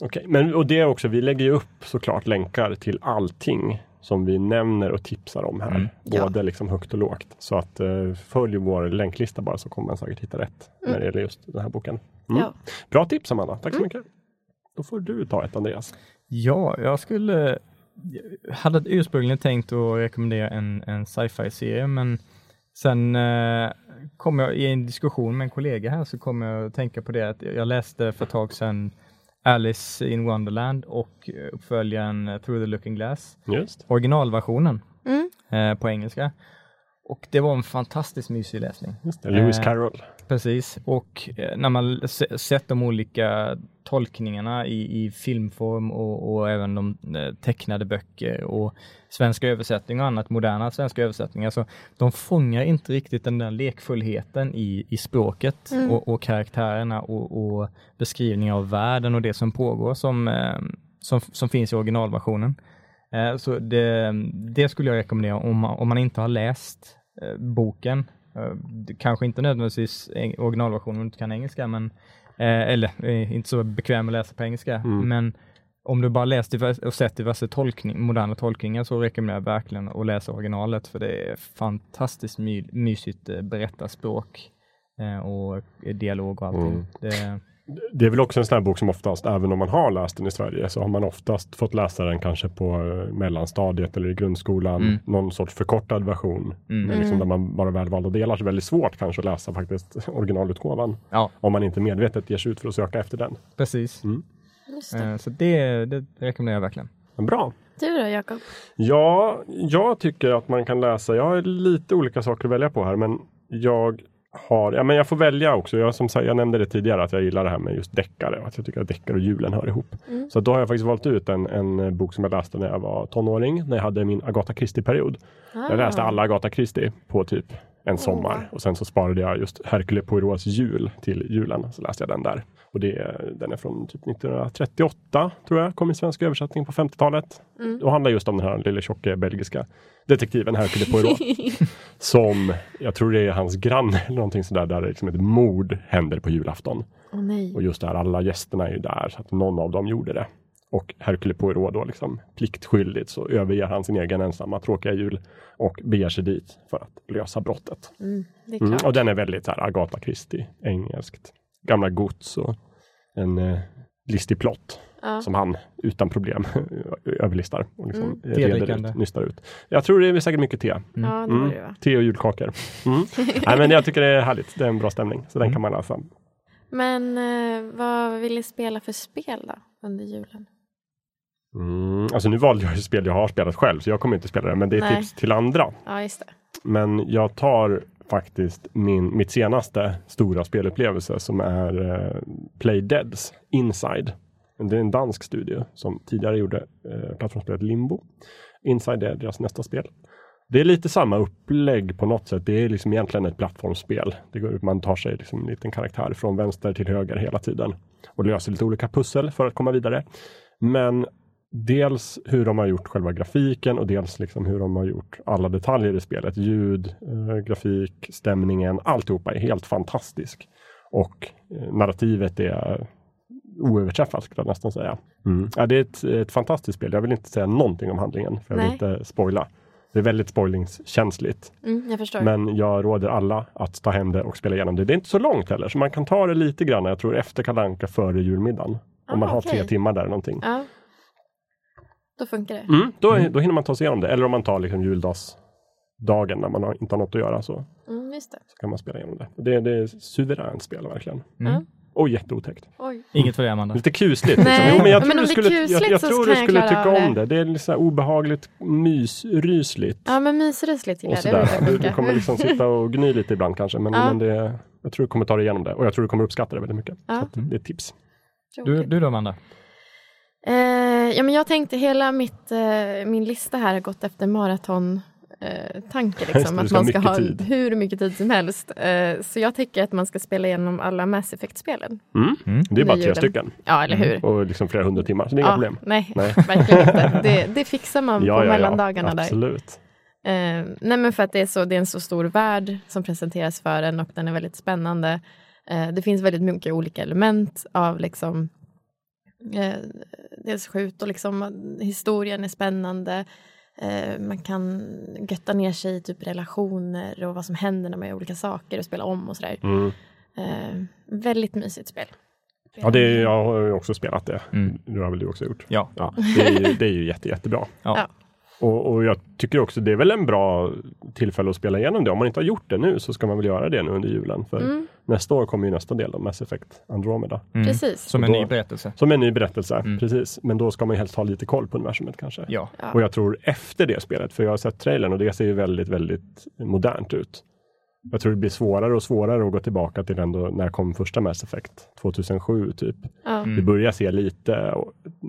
[SPEAKER 1] Okej, men och det är också, vi lägger ju upp såklart länkar till allting som vi nämner och tipsar om här.
[SPEAKER 4] Mm.
[SPEAKER 1] Både liksom högt och lågt. Så att eh, följ vår länklista bara så kommer man säkert hitta rätt när det gäller just den här boken. Mm.
[SPEAKER 3] Ja.
[SPEAKER 1] Bra tips Amanda, tack så mycket. Då får du ta ett Andreas.
[SPEAKER 4] Ja, jag skulle jag hade ursprungligen tänkt att rekommendera en, en sci-fi-serie, men sen eh, kom jag i en diskussion med en kollega här så kom jag att tänka på det att jag läste för ett tag sedan Alice in Wonderland och uppföljaren Through the Looking Glass,
[SPEAKER 1] Just.
[SPEAKER 4] originalversionen
[SPEAKER 3] Mm.
[SPEAKER 4] eh, på engelska. Och det var en fantastiskt mysig läsning.
[SPEAKER 1] Just det. Lewis
[SPEAKER 4] Eh,
[SPEAKER 1] Carroll.
[SPEAKER 4] Precis, och eh, när man se- sett de olika tolkningarna i, i filmform och, och även de eh, tecknade böcker och svenska översättningar och annat, moderna svenska översättningar, så de fångar inte riktigt den där lekfullheten i, i språket
[SPEAKER 3] Mm.
[SPEAKER 4] och, och karaktärerna och, och beskrivningar av världen och det som pågår som, eh, som, som finns i originalversionen. Eh, Så det, det skulle jag rekommendera om man, om man inte har läst eh, boken. Eh, Kanske inte nödvändigtvis originalversionen om du inte kan engelska, men, eh, eller eh, inte så bekväm att läsa på engelska.
[SPEAKER 1] Mm.
[SPEAKER 4] Men om du bara läst och sett diverse tolkning, moderna tolkningar så rekommenderar jag verkligen att läsa originalet för det är fantastiskt my, mysigt eh, berättarspråk eh, och dialog och allting.
[SPEAKER 1] Mm.
[SPEAKER 4] Det,
[SPEAKER 1] Det är väl också en sån här bok som oftast, även om man har läst den i Sverige, så har man oftast fått läsa den kanske på eh, mellanstadiet eller i grundskolan.
[SPEAKER 4] Mm.
[SPEAKER 1] Någon sorts förkortad version.
[SPEAKER 4] mm.
[SPEAKER 1] Men liksom
[SPEAKER 3] Mm.
[SPEAKER 1] där man bara välvalda delar. Så väldigt svårt kanske att läsa faktiskt originalutgåvan.
[SPEAKER 4] Ja,
[SPEAKER 1] Om man inte medvetet ger sig ut för att söka efter den.
[SPEAKER 4] precis.
[SPEAKER 1] Mm.
[SPEAKER 3] Just det.
[SPEAKER 4] Eh, Så det, det rekommenderar jag verkligen.
[SPEAKER 1] Bra.
[SPEAKER 3] Du då Jakob?
[SPEAKER 1] Ja, jag tycker att man kan läsa. Jag har lite olika saker att välja på här, men jag har, ja men jag får välja också. Jag, som jag nämnde det tidigare att jag gillar det här med just deckare. Att jag tycker att deckare och julen hör ihop.
[SPEAKER 3] Mm.
[SPEAKER 1] Så då har jag faktiskt valt ut en, en bok som jag läste när jag var tonåring. När jag hade min Agatha Christie-period. Jag läste
[SPEAKER 3] Ah.
[SPEAKER 1] alla Agatha Christie på typ en sommar. Och sen så sparade jag just Hercule Poirots jul till julen. Så läste jag den där. Och det, den är från typ 1938 tror jag. Kom i svensk översättning på 50-talet.
[SPEAKER 3] Mm.
[SPEAKER 1] Och handlar just om den här lille tjocke belgiska detektiven Hercule Poirot. som, jag tror det är hans granne eller någonting sådär, där liksom ett mord händer på julafton.
[SPEAKER 3] Nej.
[SPEAKER 1] Och just där, alla gästerna är ju där, så att någon av dem gjorde det. Och Hercule Poirot då liksom pliktskyldigt så överger han sin egen ensamma tråkiga jul och beger sig dit för att lösa brottet.
[SPEAKER 3] Mm,
[SPEAKER 1] Mm. Och den är väldigt så här Agatha Christie, engelskt. Gamla gods och en eh, listig plott
[SPEAKER 3] Ja.
[SPEAKER 1] som han utan problem överlistar och liksom
[SPEAKER 3] Mm.
[SPEAKER 1] reder ut, nystar ut. Jag tror det är säkert mycket te.
[SPEAKER 3] ja, det var
[SPEAKER 1] Mm.
[SPEAKER 3] va?
[SPEAKER 1] Te och julkakor. Mm. Nej, men jag tycker det är härligt. Det är en bra stämning. Så den kan man läsa.
[SPEAKER 3] Men eh, vad vill ni spela för spel då under julen?
[SPEAKER 1] Mm. Alltså nu valde jag ju spel jag har spelat själv, så jag kommer inte spela det. Men det är
[SPEAKER 3] Nej.
[SPEAKER 1] tips till andra.
[SPEAKER 3] Ja, just det.
[SPEAKER 1] Men jag tar faktiskt min, mitt senaste stora spelupplevelse som är eh, Play Deads Inside. Det är en dansk studio som tidigare gjorde eh, plattformsspelet Limbo. Inside är deras nästa spel. Det är lite samma upplägg på något sätt. Det är liksom egentligen ett plattformsspel. Det går, ut- man tar sig liksom en liten karaktär från vänster till höger hela tiden och löser lite olika pussel för att komma vidare. Men dels hur de har gjort själva grafiken och dels liksom hur de har gjort alla detaljer i spelet. Ljud, eh, grafik, stämningen, alltihopa är helt fantastisk. Och eh, narrativet är oöverträffat skulle jag nästan säga. Mm. Ja, det är ett, ett fantastiskt spel. Jag vill inte säga någonting om handlingen för jag vill
[SPEAKER 3] Nej.
[SPEAKER 1] inte spoila. Det är väldigt spoilingskänsligt.
[SPEAKER 3] Mm, jag förstår.
[SPEAKER 1] Men jag råder alla att ta hem det och spela igenom det. Det är inte så långt heller, så man kan ta det lite grann. Jag tror efter Kalle Anka före julmiddagen.
[SPEAKER 3] Ah,
[SPEAKER 1] om man har tre timmar där eller någonting.
[SPEAKER 3] Ja. Då funkar det.
[SPEAKER 1] Mm, då, då hinner man ta sig igenom det. Eller om man tar liksom juldagsdagen när man har, inte har något att göra så,
[SPEAKER 3] Mm, just det.
[SPEAKER 1] så kan man spela igenom det. Det, det är suveränt spel verkligen.
[SPEAKER 4] Mm.
[SPEAKER 1] Och jätteotäckt.
[SPEAKER 3] Oj.
[SPEAKER 4] Inget för dig Amanda.
[SPEAKER 1] Lite kusligt. Liksom.
[SPEAKER 3] Nej,
[SPEAKER 1] Jo, men jag tror du
[SPEAKER 3] det är
[SPEAKER 1] skulle, jag,
[SPEAKER 3] kusligt
[SPEAKER 1] jag
[SPEAKER 3] så
[SPEAKER 1] tror
[SPEAKER 3] kan
[SPEAKER 1] du
[SPEAKER 3] jag
[SPEAKER 1] skulle
[SPEAKER 3] klara
[SPEAKER 1] tycka om
[SPEAKER 3] det.
[SPEAKER 1] det. Det är lite så här obehagligt mysrysligt.
[SPEAKER 3] Ja, men mysrysligt till
[SPEAKER 1] och
[SPEAKER 3] det.
[SPEAKER 1] Du, du kommer liksom sitta och gny lite ibland kanske. Men,
[SPEAKER 3] Ja.
[SPEAKER 1] men det, jag tror du kommer ta dig igenom det. Och jag tror du kommer uppskatta det väldigt mycket.
[SPEAKER 3] Ja.
[SPEAKER 1] Så att det är ett tips.
[SPEAKER 4] Du, du då Amanda?
[SPEAKER 3] Eh, ja, men jag tänkte hela mitt, eh, min lista här har gått efter maraton eh, tanke liksom, att man ska ha
[SPEAKER 1] tid.
[SPEAKER 3] hur mycket tid som helst. Eh, så jag tycker att man ska spela igenom alla Mass Effect-spelen.
[SPEAKER 1] Mm.
[SPEAKER 4] Mm.
[SPEAKER 1] Det är bara tre stycken.
[SPEAKER 3] Ja, eller hur?
[SPEAKER 1] Och liksom flera hundra timmar. Så det är inga
[SPEAKER 3] ja,
[SPEAKER 1] problem.
[SPEAKER 3] Nej,
[SPEAKER 1] Nej.
[SPEAKER 3] verkligen inte. Det, det fixar man på mellandagarna där.
[SPEAKER 1] Absolut.
[SPEAKER 3] Eh, nej men för att det är, så, det är en så stor värld som presenteras för en och den är väldigt spännande. Eh, det finns väldigt mycket olika element av liksom eh, dels skjut och liksom historien är spännande. Eh, man kan götta ner sig i typ relationer och vad som händer när man gör olika saker och spela om och sådär.
[SPEAKER 1] Mm.
[SPEAKER 3] Eh, väldigt mysigt spel.
[SPEAKER 1] Ja, det är, jag har också spelat det.
[SPEAKER 4] Mm.
[SPEAKER 1] Det har väl du också gjort?
[SPEAKER 4] Ja.
[SPEAKER 1] Ja, det är ju, det är ju jätte, jättebra.
[SPEAKER 4] Ja.
[SPEAKER 3] Ja.
[SPEAKER 1] Och, och jag tycker också det är väl en bra tillfälle att spela igenom det. Om man inte har gjort det nu så ska man väl göra det nu under julen. För
[SPEAKER 3] Mm,
[SPEAKER 1] nästa år kommer ju nästa del av Mass Effect Andromeda.
[SPEAKER 4] Mm.
[SPEAKER 3] Precis.
[SPEAKER 4] Som en
[SPEAKER 1] Då-
[SPEAKER 4] ny berättelse.
[SPEAKER 1] Som en ny berättelse,
[SPEAKER 4] Mm.
[SPEAKER 1] precis. Men då ska man ju helst ha lite koll på universumet kanske.
[SPEAKER 4] Ja.
[SPEAKER 3] Ja.
[SPEAKER 1] Och jag tror efter det spelet, för jag har sett trailern och det ser ju väldigt, väldigt modernt ut. Jag tror det blir svårare och svårare att gå tillbaka till ändå, när kom första Mass Effect? 2007 typ.
[SPEAKER 4] Mm.
[SPEAKER 1] Det börjar se lite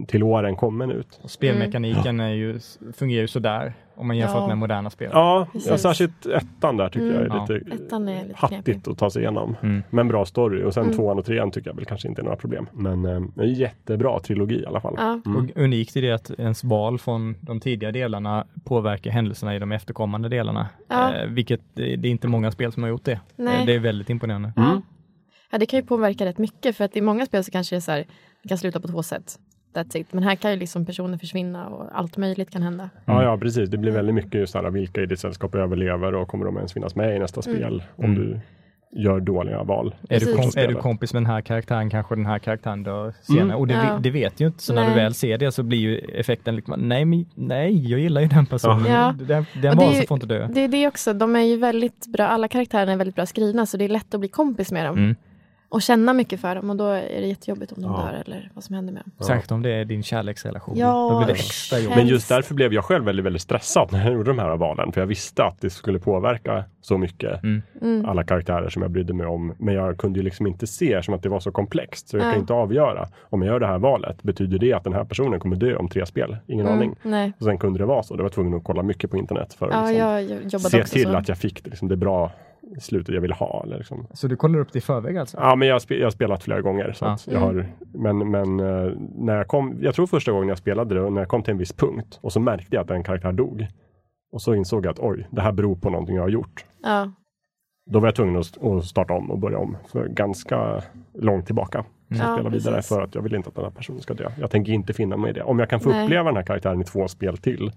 [SPEAKER 1] till åren kommen ut.
[SPEAKER 4] Och spelmekaniken är ju, fungerar ju sådär om man jämför
[SPEAKER 3] Ja.
[SPEAKER 4] med moderna spel.
[SPEAKER 1] Ja,
[SPEAKER 3] Precis.
[SPEAKER 1] ja särskilt ettan där tycker
[SPEAKER 3] Mm.
[SPEAKER 1] jag är
[SPEAKER 4] Ja.
[SPEAKER 1] lite
[SPEAKER 3] Ettan är lite
[SPEAKER 1] hattigt
[SPEAKER 3] knepig.
[SPEAKER 1] att ta sig igenom.
[SPEAKER 4] Mm.
[SPEAKER 1] Men bra story och sen
[SPEAKER 3] Mm.
[SPEAKER 1] tvåan och trean tycker jag väl kanske inte är några problem. Men eh, jättebra trilogi i alla fall.
[SPEAKER 3] Ja.
[SPEAKER 1] Mm.
[SPEAKER 4] Och unikt i det att ens val från de tidiga delarna påverkar händelserna i de efterkommande delarna.
[SPEAKER 3] Ja.
[SPEAKER 4] Eh, vilket det det är inte många spel som har gjort det.
[SPEAKER 3] Nej.
[SPEAKER 4] Eh, Det är väldigt imponerande.
[SPEAKER 1] Mm.
[SPEAKER 3] Ja, det kan ju påverka rätt mycket för att i många spel så kanske det är så här, det kan sluta på två sätt. That's it. Men här kan ju liksom personer försvinna och allt möjligt kan hända.
[SPEAKER 1] Ja, ja, precis. Det blir väldigt mycket just så här, vilka i ditt sällskap överlever och kommer de ens finnas med i nästa
[SPEAKER 3] Mm.
[SPEAKER 1] spel om
[SPEAKER 4] Mm.
[SPEAKER 1] du gör dåliga val.
[SPEAKER 4] Är du, kom, är du kompis med den här karaktären kanske den här karaktären dör senare.
[SPEAKER 1] Mm.
[SPEAKER 4] Och det,
[SPEAKER 3] Ja.
[SPEAKER 4] det vet ju inte, så när
[SPEAKER 3] Nej.
[SPEAKER 4] du väl ser det så blir ju effekten liksom, nej, men, nej jag gillar ju den personen.
[SPEAKER 3] Ja.
[SPEAKER 4] Den, den
[SPEAKER 3] Och det är
[SPEAKER 4] varelsen får inte dö.
[SPEAKER 3] Det är det också, de är ju väldigt bra, alla karaktärerna är väldigt bra skrivna så det är lätt att bli kompis med dem.
[SPEAKER 4] Mm.
[SPEAKER 3] Och känna mycket för dem och då är det jättejobbigt om de
[SPEAKER 1] Ja.
[SPEAKER 3] dör eller vad som händer med dem.
[SPEAKER 4] Särskilt om det är din kärleksrelation.
[SPEAKER 3] Ja,
[SPEAKER 4] Då blir det extra jobbigt.
[SPEAKER 1] Men just därför blev jag själv väldigt, väldigt stressad när jag gjorde de här valen. För jag visste att det skulle påverka så mycket.
[SPEAKER 4] Mm.
[SPEAKER 3] Mm.
[SPEAKER 1] Alla karaktärer som jag brydde mig om. Men jag kunde ju liksom inte se som att det var så komplext. Så jag
[SPEAKER 3] Ja.
[SPEAKER 1] kan inte avgöra. Om jag gör det här valet, betyder det att den här personen kommer dö om tre spel? Ingen
[SPEAKER 3] Mm,
[SPEAKER 1] aning.
[SPEAKER 3] Nej.
[SPEAKER 1] Och sen kunde det vara så. Jag var tvungen att kolla mycket på internet för att
[SPEAKER 3] Ja,
[SPEAKER 1] liksom se till
[SPEAKER 3] så.
[SPEAKER 1] att jag fick det, liksom, det bra slutet jag ville ha. Eller liksom.
[SPEAKER 4] Så du kollar upp det i förväg alltså?
[SPEAKER 1] Ja, men jag, har spe- jag har spelat flera gånger. Så
[SPEAKER 4] Ja.
[SPEAKER 1] att jag har, men men eh, när jag kom, jag tror första gången jag spelade det, och när jag kom till en viss punkt och så märkte jag att en karaktär dog. Och så insåg jag att oj, det här beror på någonting jag har gjort.
[SPEAKER 3] Ja.
[SPEAKER 1] Då var jag tvungen att, att starta om och börja om för ganska långt tillbaka. Så
[SPEAKER 3] Ja,
[SPEAKER 1] spela vidare
[SPEAKER 3] precis.
[SPEAKER 1] för att jag vill inte att den här personen ska dö. Jag tänker inte finna mig i det. Om jag kan få
[SPEAKER 3] Nej.
[SPEAKER 1] uppleva den här karaktären i två spel till,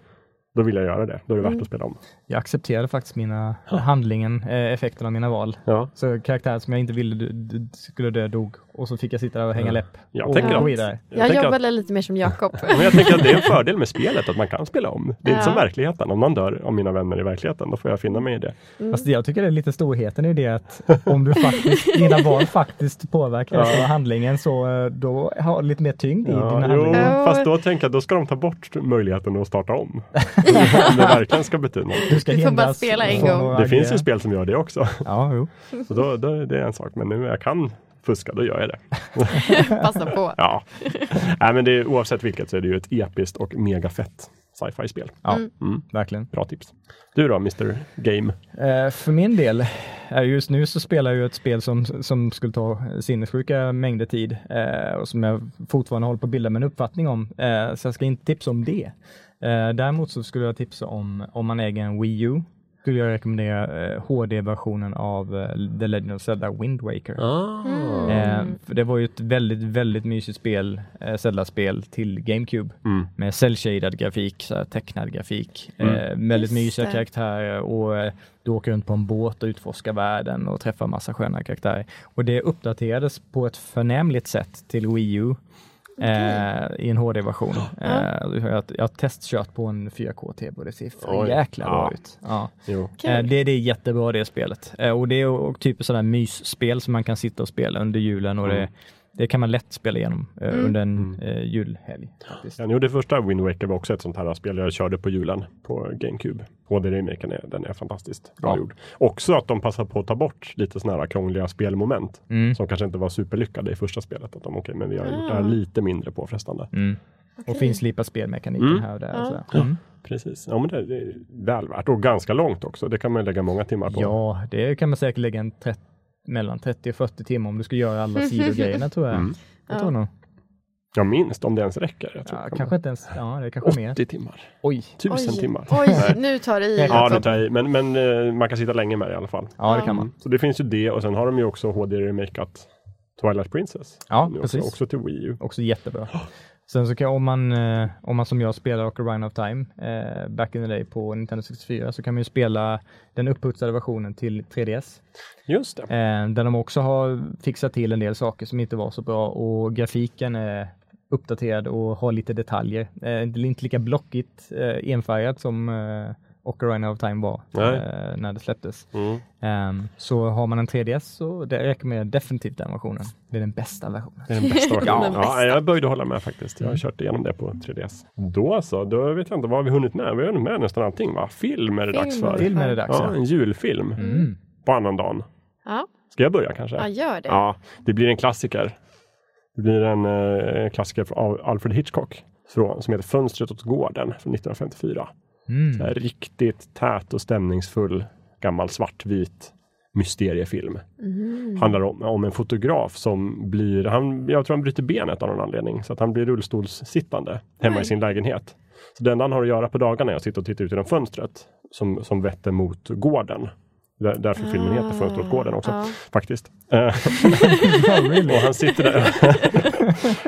[SPEAKER 1] då vill jag göra det. Då är det värt
[SPEAKER 3] Mm.
[SPEAKER 1] att spela om.
[SPEAKER 4] Jag accepterade faktiskt mina handlingen, eh, effekten av mina val.
[SPEAKER 1] Ja.
[SPEAKER 4] Så karaktärer som jag inte ville skulle dö dog och så fick jag sitta där och hänga
[SPEAKER 1] Ja.
[SPEAKER 4] läpp.
[SPEAKER 1] Jag
[SPEAKER 4] och
[SPEAKER 1] tänker
[SPEAKER 4] gå
[SPEAKER 1] att-. Jag
[SPEAKER 3] Jag,
[SPEAKER 1] tänker
[SPEAKER 3] jobbade lite mer som Jakob.
[SPEAKER 1] Men jag tänker att det är en fördel med spelet, att man kan spela om. Det är inte
[SPEAKER 3] Ja.
[SPEAKER 1] som verkligheten. Om man dör av mina vänner i verkligheten, då får jag finna mig i det.
[SPEAKER 3] Mm.
[SPEAKER 4] Fast jag tycker det är lite storheten i det att om du faktiskt, dina val faktiskt påverkar
[SPEAKER 1] Ja.
[SPEAKER 4] handlingen så eh, då har du lite mer tyngd i
[SPEAKER 1] Ja,
[SPEAKER 4] dina
[SPEAKER 1] jo,
[SPEAKER 4] handlingar.
[SPEAKER 3] Ja.
[SPEAKER 1] fast då tänker jag då ska de ta bort möjligheten att starta om. om det verkligen ska betyda något.
[SPEAKER 4] Du ska
[SPEAKER 3] Du får bara spela en gång.
[SPEAKER 1] Det finns ju spel som gör det också.
[SPEAKER 4] Ja, jo.
[SPEAKER 1] Så då, då, det är en sak. Men nu när jag kan fuska, då gör jag det.
[SPEAKER 3] Passa på.
[SPEAKER 1] Ja. Nej, men det oavsett vilket så är det ju ett episkt och megafett sci-fi-spel.
[SPEAKER 4] Ja,
[SPEAKER 3] Mm.
[SPEAKER 1] Mm,
[SPEAKER 4] verkligen.
[SPEAKER 1] bra tips. Du då, Mr Game?
[SPEAKER 4] Eh, för min del, eh, just nu så spelar jag ju ett spel som, som skulle ta sinnessjuka mängder tid eh, och som jag fortfarande håller på att bilda mig en uppfattning om. Eh, så jag ska inte tipsa om det. Eh, däremot så skulle jag tipsa om, om man äger en Wii U, skulle jag rekommendera eh, HD-versionen av eh, The Legend of Zelda Wind Waker.
[SPEAKER 3] Mm.
[SPEAKER 4] Eh, för det var ju ett väldigt, väldigt mysigt spel, eh, Zelda-spel till GameCube
[SPEAKER 1] Mm.
[SPEAKER 4] med cell-shaded grafik, så tecknad grafik.
[SPEAKER 1] Mm.
[SPEAKER 4] Eh, väldigt
[SPEAKER 3] Just
[SPEAKER 4] mysiga
[SPEAKER 3] det.
[SPEAKER 4] karaktärer och eh, du åker runt på en båt och utforskar världen och träffar massa sköna karaktärer. Och det uppdaterades på ett förnämligt sätt till Wii U. Eh, I en HD-version. Eh, jag, jag har testkört på en 4K-TV och det ser för jäkla bra
[SPEAKER 1] Ja.
[SPEAKER 4] ut. Ja. Eh, det, det är jättebra det spelet. Eh, och det är och typ sådär mysspel som man kan sitta och spela under julen och
[SPEAKER 1] Mm.
[SPEAKER 4] det kan man lätt spela igenom eh,
[SPEAKER 3] Mm.
[SPEAKER 4] under en
[SPEAKER 1] Mm.
[SPEAKER 4] eh, julhelg. Faktiskt.
[SPEAKER 1] Ja, jo, det första Wind Waker var också ett sånt här spel jag körde på julen på GameCube. HD-remaken är, den är fantastiskt bra
[SPEAKER 4] Ja.
[SPEAKER 1] gjord. Också att de passar på att ta bort lite sådana här krångliga spelmoment
[SPEAKER 4] Mm.
[SPEAKER 1] som kanske inte var superlyckade i första spelet. Att de, okej, men vi har gjort det
[SPEAKER 3] Ah.
[SPEAKER 1] här lite mindre påfrestande.
[SPEAKER 4] Mm. Och
[SPEAKER 3] Okej.
[SPEAKER 4] finslipa spelmekaniken
[SPEAKER 1] Mm.
[SPEAKER 4] här och där.
[SPEAKER 3] Ja.
[SPEAKER 4] Och sådär. Mm.
[SPEAKER 1] Precis, ja men det, det är väl värt och ganska långt också. Det kan man lägga många timmar på.
[SPEAKER 4] Ja, det kan man säkert lägga en 30, mellan 30 och 40 timmar om du ska göra alla sidogrejerna tror jag.
[SPEAKER 1] Mm.
[SPEAKER 4] Jag tror nog.
[SPEAKER 1] Ja, minst om det ens räcker. Jag tror
[SPEAKER 4] Ja,
[SPEAKER 1] det kan
[SPEAKER 4] kanske inte ens, ja det är kanske mer.
[SPEAKER 1] 80 timmar.
[SPEAKER 4] Oj.
[SPEAKER 1] Tusen
[SPEAKER 3] Oj,
[SPEAKER 1] timmar.
[SPEAKER 3] Oj, nu tar det i
[SPEAKER 4] Ja,
[SPEAKER 1] Ja, det tar i. Men, men eh, man kan sitta länge med det i alla fall.
[SPEAKER 4] Ja, det
[SPEAKER 3] Ja.
[SPEAKER 4] kan man.
[SPEAKER 1] Så det finns ju det och sen har de ju också HD-remakat Twilight Princess.
[SPEAKER 4] Ja,
[SPEAKER 1] Nu också,
[SPEAKER 4] precis.
[SPEAKER 1] också till Wii U.
[SPEAKER 4] Också jättebra. Sen så kan, om man, eh, om man som jag spelar Ocarina of Time eh, back in the day på Nintendo 64 så kan man ju spela den upputsade versionen till 3DS.
[SPEAKER 1] Just det.
[SPEAKER 4] Eh, där de också har fixat till en del saker som inte var så bra och grafiken är uppdaterad och har lite detaljer. Eh, inte inte lika blockigt eh, enfärgat som eh, Ocarina of Time var eh, när det släpptes.
[SPEAKER 1] Mm.
[SPEAKER 4] Ehm, så har man en 3DS så det rekommenderar jag definitivt den versionen. Det är den bästa versionen.
[SPEAKER 1] Det är den bästa versionen.
[SPEAKER 3] Den
[SPEAKER 1] ja,
[SPEAKER 3] bästa.
[SPEAKER 1] jag böjde hålla med faktiskt. Jag har kört igenom det på 3DS. Då så, då vet jag inte vad har vi hunnit med. Vi har hunnit med nästan allting va? Film är det
[SPEAKER 3] Film.
[SPEAKER 1] dags för.
[SPEAKER 4] Film är det dags
[SPEAKER 1] Ja,
[SPEAKER 4] ja.
[SPEAKER 1] en julfilm
[SPEAKER 4] Mm.
[SPEAKER 1] på annandagen.
[SPEAKER 3] Ja,
[SPEAKER 1] Ska jag börja kanske?
[SPEAKER 3] ja, gör det.
[SPEAKER 1] Ja, det blir en klassiker. Det blir en eh, klassiker från Al- Alfred Hitchcock från, som heter Fönstret åt gården från 1954.
[SPEAKER 4] Mm.
[SPEAKER 1] Så här riktigt tät och stämningsfull gammal svartvit mysteriefilm.
[SPEAKER 3] Mhm.
[SPEAKER 1] Handlar om, om en fotograf som blir, han, jag tror han bryter benet av någon anledning, så att han blir rullstolssittande hemma
[SPEAKER 3] Oj.
[SPEAKER 1] i sin lägenhet. Så det enda han har att göra på dagarna är att sitta och titta ut genom fönstret som, som vetter mot gården. Där, därför filmen heter Fönstret åt gården också,
[SPEAKER 3] Ja.
[SPEAKER 1] faktiskt. Och han sitter där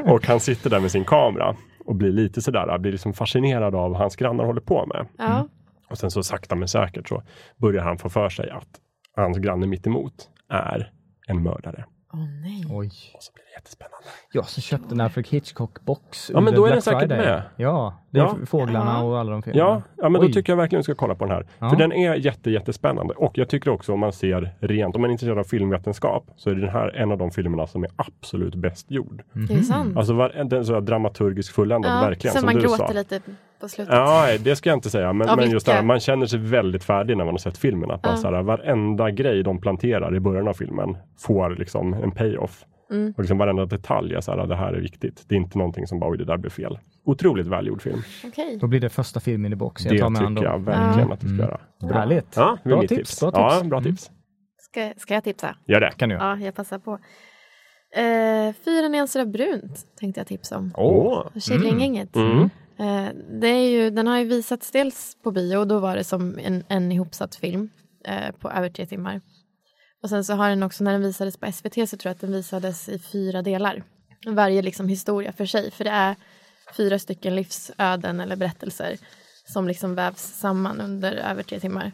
[SPEAKER 1] och han sitter där med sin kamera och blir lite sådär, blir liksom fascinerad av vad hans grannar håller på med.
[SPEAKER 3] Ja.
[SPEAKER 1] Och sen så sakta men säkert så börjar han få för sig att hans granne mitt emot är en mördare.
[SPEAKER 3] Åh nej.
[SPEAKER 4] Oj.
[SPEAKER 1] Det jättespännande.
[SPEAKER 4] Jag som köpte en Alfred Hitchcock-box
[SPEAKER 1] Ja, men då är den säkert
[SPEAKER 4] Friday.
[SPEAKER 1] med.
[SPEAKER 4] Ja, det är
[SPEAKER 1] Ja.
[SPEAKER 4] Fåglarna och alla de filmerna.
[SPEAKER 1] Ja, ja men då
[SPEAKER 4] Oj.
[SPEAKER 1] tycker jag verkligen du ska kolla på den här.
[SPEAKER 4] Ja.
[SPEAKER 1] För den är jätte, jättespännande. Och jag tycker också om man ser rent, om man är intresserad av filmvetenskap, så är den här en av de filmerna som är absolut bäst gjord.
[SPEAKER 3] Det är sant.
[SPEAKER 1] Alltså var, den så dramaturgisk fulländad,
[SPEAKER 3] ja,
[SPEAKER 1] verkligen.
[SPEAKER 3] så
[SPEAKER 1] som
[SPEAKER 3] man
[SPEAKER 1] du
[SPEAKER 3] gråter
[SPEAKER 1] sa.
[SPEAKER 3] lite på slutet.
[SPEAKER 1] Ja, det ska jag inte säga. Men, men just det här, man känner sig väldigt färdig när man har sett filmen. Att bara
[SPEAKER 3] Ja.
[SPEAKER 1] så här, varenda grej de planterar i början av filmen får liksom en payoff.
[SPEAKER 3] Mm.
[SPEAKER 1] Och liksom varenda detalj är så här, det här är viktigt. Det är inte någonting som bara, oj det där blev fel. Otroligt välgjord film.
[SPEAKER 3] Okej.
[SPEAKER 4] Då blir det första filmen i box. Jag
[SPEAKER 1] det
[SPEAKER 4] tar med
[SPEAKER 1] tycker jag verkligen
[SPEAKER 3] Ja.
[SPEAKER 1] att du ska
[SPEAKER 4] Mm.
[SPEAKER 1] göra.
[SPEAKER 4] Härligt.
[SPEAKER 1] Ja,
[SPEAKER 4] Bra tips,
[SPEAKER 1] tips.
[SPEAKER 4] bra
[SPEAKER 1] Ja,
[SPEAKER 4] tips.
[SPEAKER 1] bra
[SPEAKER 4] Mm.
[SPEAKER 1] tips.
[SPEAKER 3] Ska, ska jag tipsa?
[SPEAKER 1] Gör det.
[SPEAKER 4] Kan du göra.
[SPEAKER 3] Ja, jag passar på. Eh, Fyra nyanser av brunt tänkte jag tipsa om.
[SPEAKER 1] Åh.
[SPEAKER 3] Killinggänget.
[SPEAKER 1] Mm.
[SPEAKER 3] Eh, det är ju, den har ju visats dels på bio och då var det som en, en ihopsatt film eh, på över tre timmar. Och sen så har den också, när den visades på SVT så tror jag att den visades i fyra delar. Varje liksom historia för sig, för det är fyra stycken livsöden eller berättelser som liksom vävs samman under över tre timmar.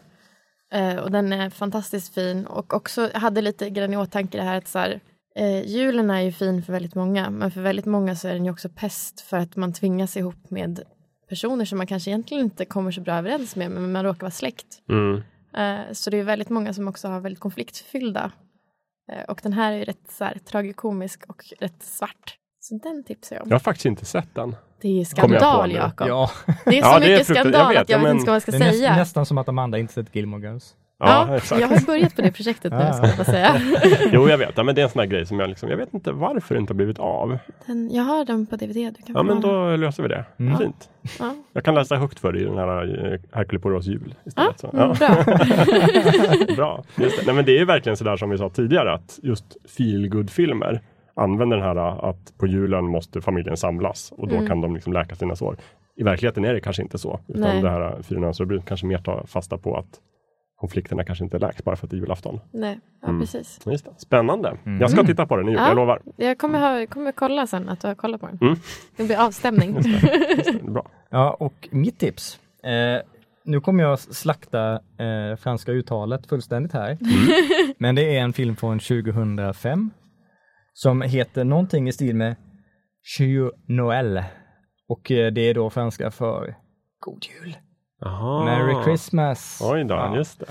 [SPEAKER 3] Eh, och den är fantastiskt fin och också jag hade lite grann i åtanke det här att så här, eh, julen är ju fin för väldigt många men för väldigt många så är den ju också pest för att man tvingas ihop med personer som man kanske egentligen inte kommer så bra överens med men man råkar vara släkt.
[SPEAKER 1] Mm.
[SPEAKER 3] Eh, så det är väldigt många som också har väldigt konfliktfyllda eh, och den här är ju rätt så här, tragikomisk och rätt svart. Så den tipsar jag om.
[SPEAKER 1] Jag har faktiskt inte sett den.
[SPEAKER 3] Det är skandal? Jakob.
[SPEAKER 4] Ja,
[SPEAKER 3] Det är så
[SPEAKER 1] Ja, det är
[SPEAKER 3] mycket
[SPEAKER 1] fruktansvärt. Jag
[SPEAKER 3] skandal
[SPEAKER 1] vet,
[SPEAKER 3] att jag
[SPEAKER 1] ja,
[SPEAKER 3] vet
[SPEAKER 1] men-
[SPEAKER 3] inte vad jag ska
[SPEAKER 4] det är näst,
[SPEAKER 3] säga.
[SPEAKER 4] nästan som att Amanda inte sett Gilmore Girls.
[SPEAKER 1] Ja,
[SPEAKER 3] Ja,
[SPEAKER 1] exakt.
[SPEAKER 3] jag har börjat på det projektet nu, ska jag bara säga.
[SPEAKER 1] Jo, jag vet. Ja, men det är en sån här grej som jag liksom, jag vet inte varför det inte har blivit av.
[SPEAKER 3] Den, jag har den på DVD. Du kan
[SPEAKER 1] Ja, men
[SPEAKER 3] den.
[SPEAKER 1] då löser vi det.
[SPEAKER 4] Mm.
[SPEAKER 1] Fint.
[SPEAKER 3] Ja.
[SPEAKER 1] Jag kan läsa högt för dig i den här eh, Hercule Poirots jul istället. Så,
[SPEAKER 3] Mm,
[SPEAKER 1] ja.
[SPEAKER 3] bra.
[SPEAKER 1] Bra. Just det. Nej, men det är ju verkligen sådär som vi sa tidigare att just feelgood-filmer använder den här att på julen måste familjen samlas och då
[SPEAKER 3] Mm.
[SPEAKER 1] kan de liksom läka sina sår. I verkligheten är det kanske inte så. Utan
[SPEAKER 3] Nej.
[SPEAKER 1] det här Fyra av brunt kanske mer tar fasta på att konflikterna kanske inte läks bara för att det är julafton.
[SPEAKER 3] Nej, ja,
[SPEAKER 1] Mm.
[SPEAKER 3] precis.
[SPEAKER 1] Just det. Spännande.
[SPEAKER 4] Mm.
[SPEAKER 1] Jag ska titta på den i jul,
[SPEAKER 3] Ja.
[SPEAKER 1] jag lovar.
[SPEAKER 3] Jag kommer, ha, kommer kolla sen att du har kollat på den.
[SPEAKER 1] Mm.
[SPEAKER 3] Det blir avstämning.
[SPEAKER 1] Bra.
[SPEAKER 4] Ja, och mitt tips. Eh, nu kommer jag slakta eh, franska uttalet fullständigt här. Men det är en film från 2005 som heter någonting i stil med Joyeux Noël. Och eh, det är då franska för God Jul.
[SPEAKER 1] Jaha.
[SPEAKER 4] Merry Christmas.
[SPEAKER 1] Oj då,
[SPEAKER 4] Ja.
[SPEAKER 1] just det.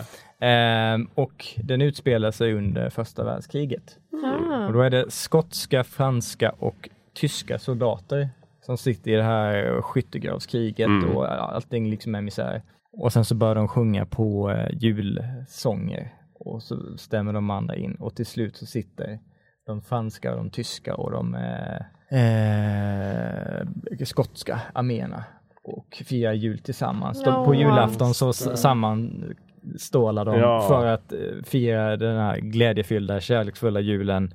[SPEAKER 4] Ehm, och den utspelar sig under första världskriget.
[SPEAKER 3] Ah.
[SPEAKER 4] Och då är det skotska, franska och tyska soldater som sitter i det här skyttegravskriget
[SPEAKER 1] Mm.
[SPEAKER 4] och allting liksom är misär. Och sen så börjar de sjunga på eh, julsånger och så stämmer de andra in och till slut så sitter de franska, de tyska och de eh, eh, skotska arméerna och firar jul tillsammans. De, på julafton så sammanstålar de
[SPEAKER 1] Ja.
[SPEAKER 4] för att eh, fira den här glädjefyllda, kärleksfulla julen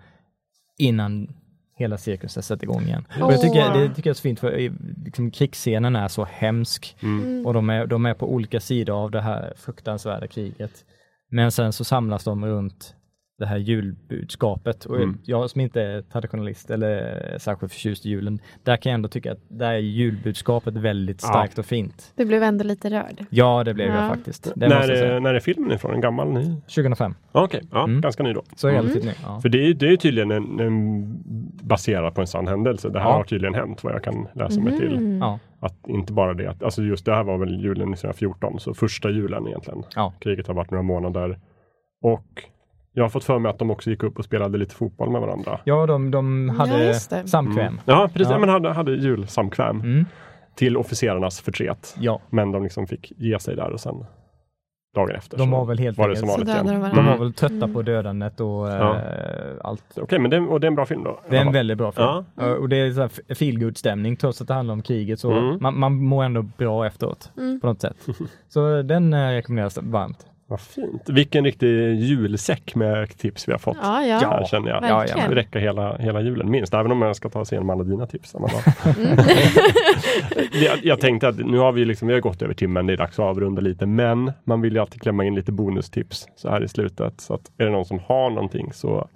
[SPEAKER 4] innan hela cirkusen sätter igång igen. Och jag tycker, det tycker jag är så fint för eh, liksom, krigsscenen är så hemsk
[SPEAKER 1] Mm.
[SPEAKER 4] och de är, de är på olika sidor av det här fruktansvärda kriget. Men sen så samlas de runt det här julbudskapet och
[SPEAKER 1] Mm.
[SPEAKER 4] jag som inte är traditionalist eller är särskilt förtjust i julen, där kan jag ändå tycka att där är julbudskapet väldigt
[SPEAKER 1] Ja.
[SPEAKER 4] starkt och fint.
[SPEAKER 3] Du blev ändå lite rörd.
[SPEAKER 4] Ja, det blev
[SPEAKER 3] Ja.
[SPEAKER 4] jag faktiskt. Det
[SPEAKER 1] När,
[SPEAKER 4] måste jag
[SPEAKER 1] när är filmen ifrån? En gammal? Ny?
[SPEAKER 4] 2005,
[SPEAKER 1] Ja, Okej, ja,
[SPEAKER 4] Mm.
[SPEAKER 1] ganska ny då.
[SPEAKER 4] så
[SPEAKER 1] Mm.
[SPEAKER 4] relativt ny. Ja.
[SPEAKER 1] För det är, det är ju tydligen en, en baserad på en sann händelse. Det här
[SPEAKER 4] Ja.
[SPEAKER 1] har tydligen hänt vad jag kan läsa mig till.
[SPEAKER 3] Mm.
[SPEAKER 4] Ja.
[SPEAKER 1] Att inte bara det, att, alltså just det här var väl julen 1914, så första julen egentligen.
[SPEAKER 4] Ja.
[SPEAKER 1] Kriget har varit några månader. Och jag har fått för mig att de också gick upp och spelade lite fotboll med varandra.
[SPEAKER 4] Ja, de, de
[SPEAKER 3] Ja,
[SPEAKER 4] hade
[SPEAKER 3] det.
[SPEAKER 4] samkväm.
[SPEAKER 1] Ja, precis.
[SPEAKER 4] Ja.
[SPEAKER 1] Men hade, hade julsamkväm
[SPEAKER 4] Mm.
[SPEAKER 1] till officerarnas förtret.
[SPEAKER 4] Ja,
[SPEAKER 1] Men de liksom fick ge sig där och sen dagen efter
[SPEAKER 4] de var väl helt
[SPEAKER 1] var det som vanligt igen.
[SPEAKER 3] de
[SPEAKER 4] var
[SPEAKER 1] Mm.
[SPEAKER 4] väl trötta
[SPEAKER 3] Mm.
[SPEAKER 4] på dödandet och
[SPEAKER 1] Ja.
[SPEAKER 4] eh, allt.
[SPEAKER 1] Okej, men det, och det är en bra film då?
[SPEAKER 4] Det är en väldigt bra film.
[SPEAKER 1] Ja.
[SPEAKER 4] Ja, Och det är så här feelgood stämning trots att det handlar om kriget. Så
[SPEAKER 1] Mm.
[SPEAKER 4] man, man mår ändå bra efteråt
[SPEAKER 3] Mm.
[SPEAKER 4] på något sätt. Så den eh, rekommenderas varmt.
[SPEAKER 1] Vad fint. Vilken riktig julsäck med tips vi har fått.
[SPEAKER 3] Ja, ja.
[SPEAKER 1] Här känner jag.
[SPEAKER 3] Verkligen.
[SPEAKER 1] Det räcker hela, hela julen minst, även om jag ska ta sig igenom alla dina tips.
[SPEAKER 3] Mm.
[SPEAKER 1] jag, jag tänkte att nu har vi liksom, vi har gått över timmen, det är dags att avrunda lite, men man vill ju alltid klämma in lite bonustips så här i slutet. Så att är det någon som har någonting så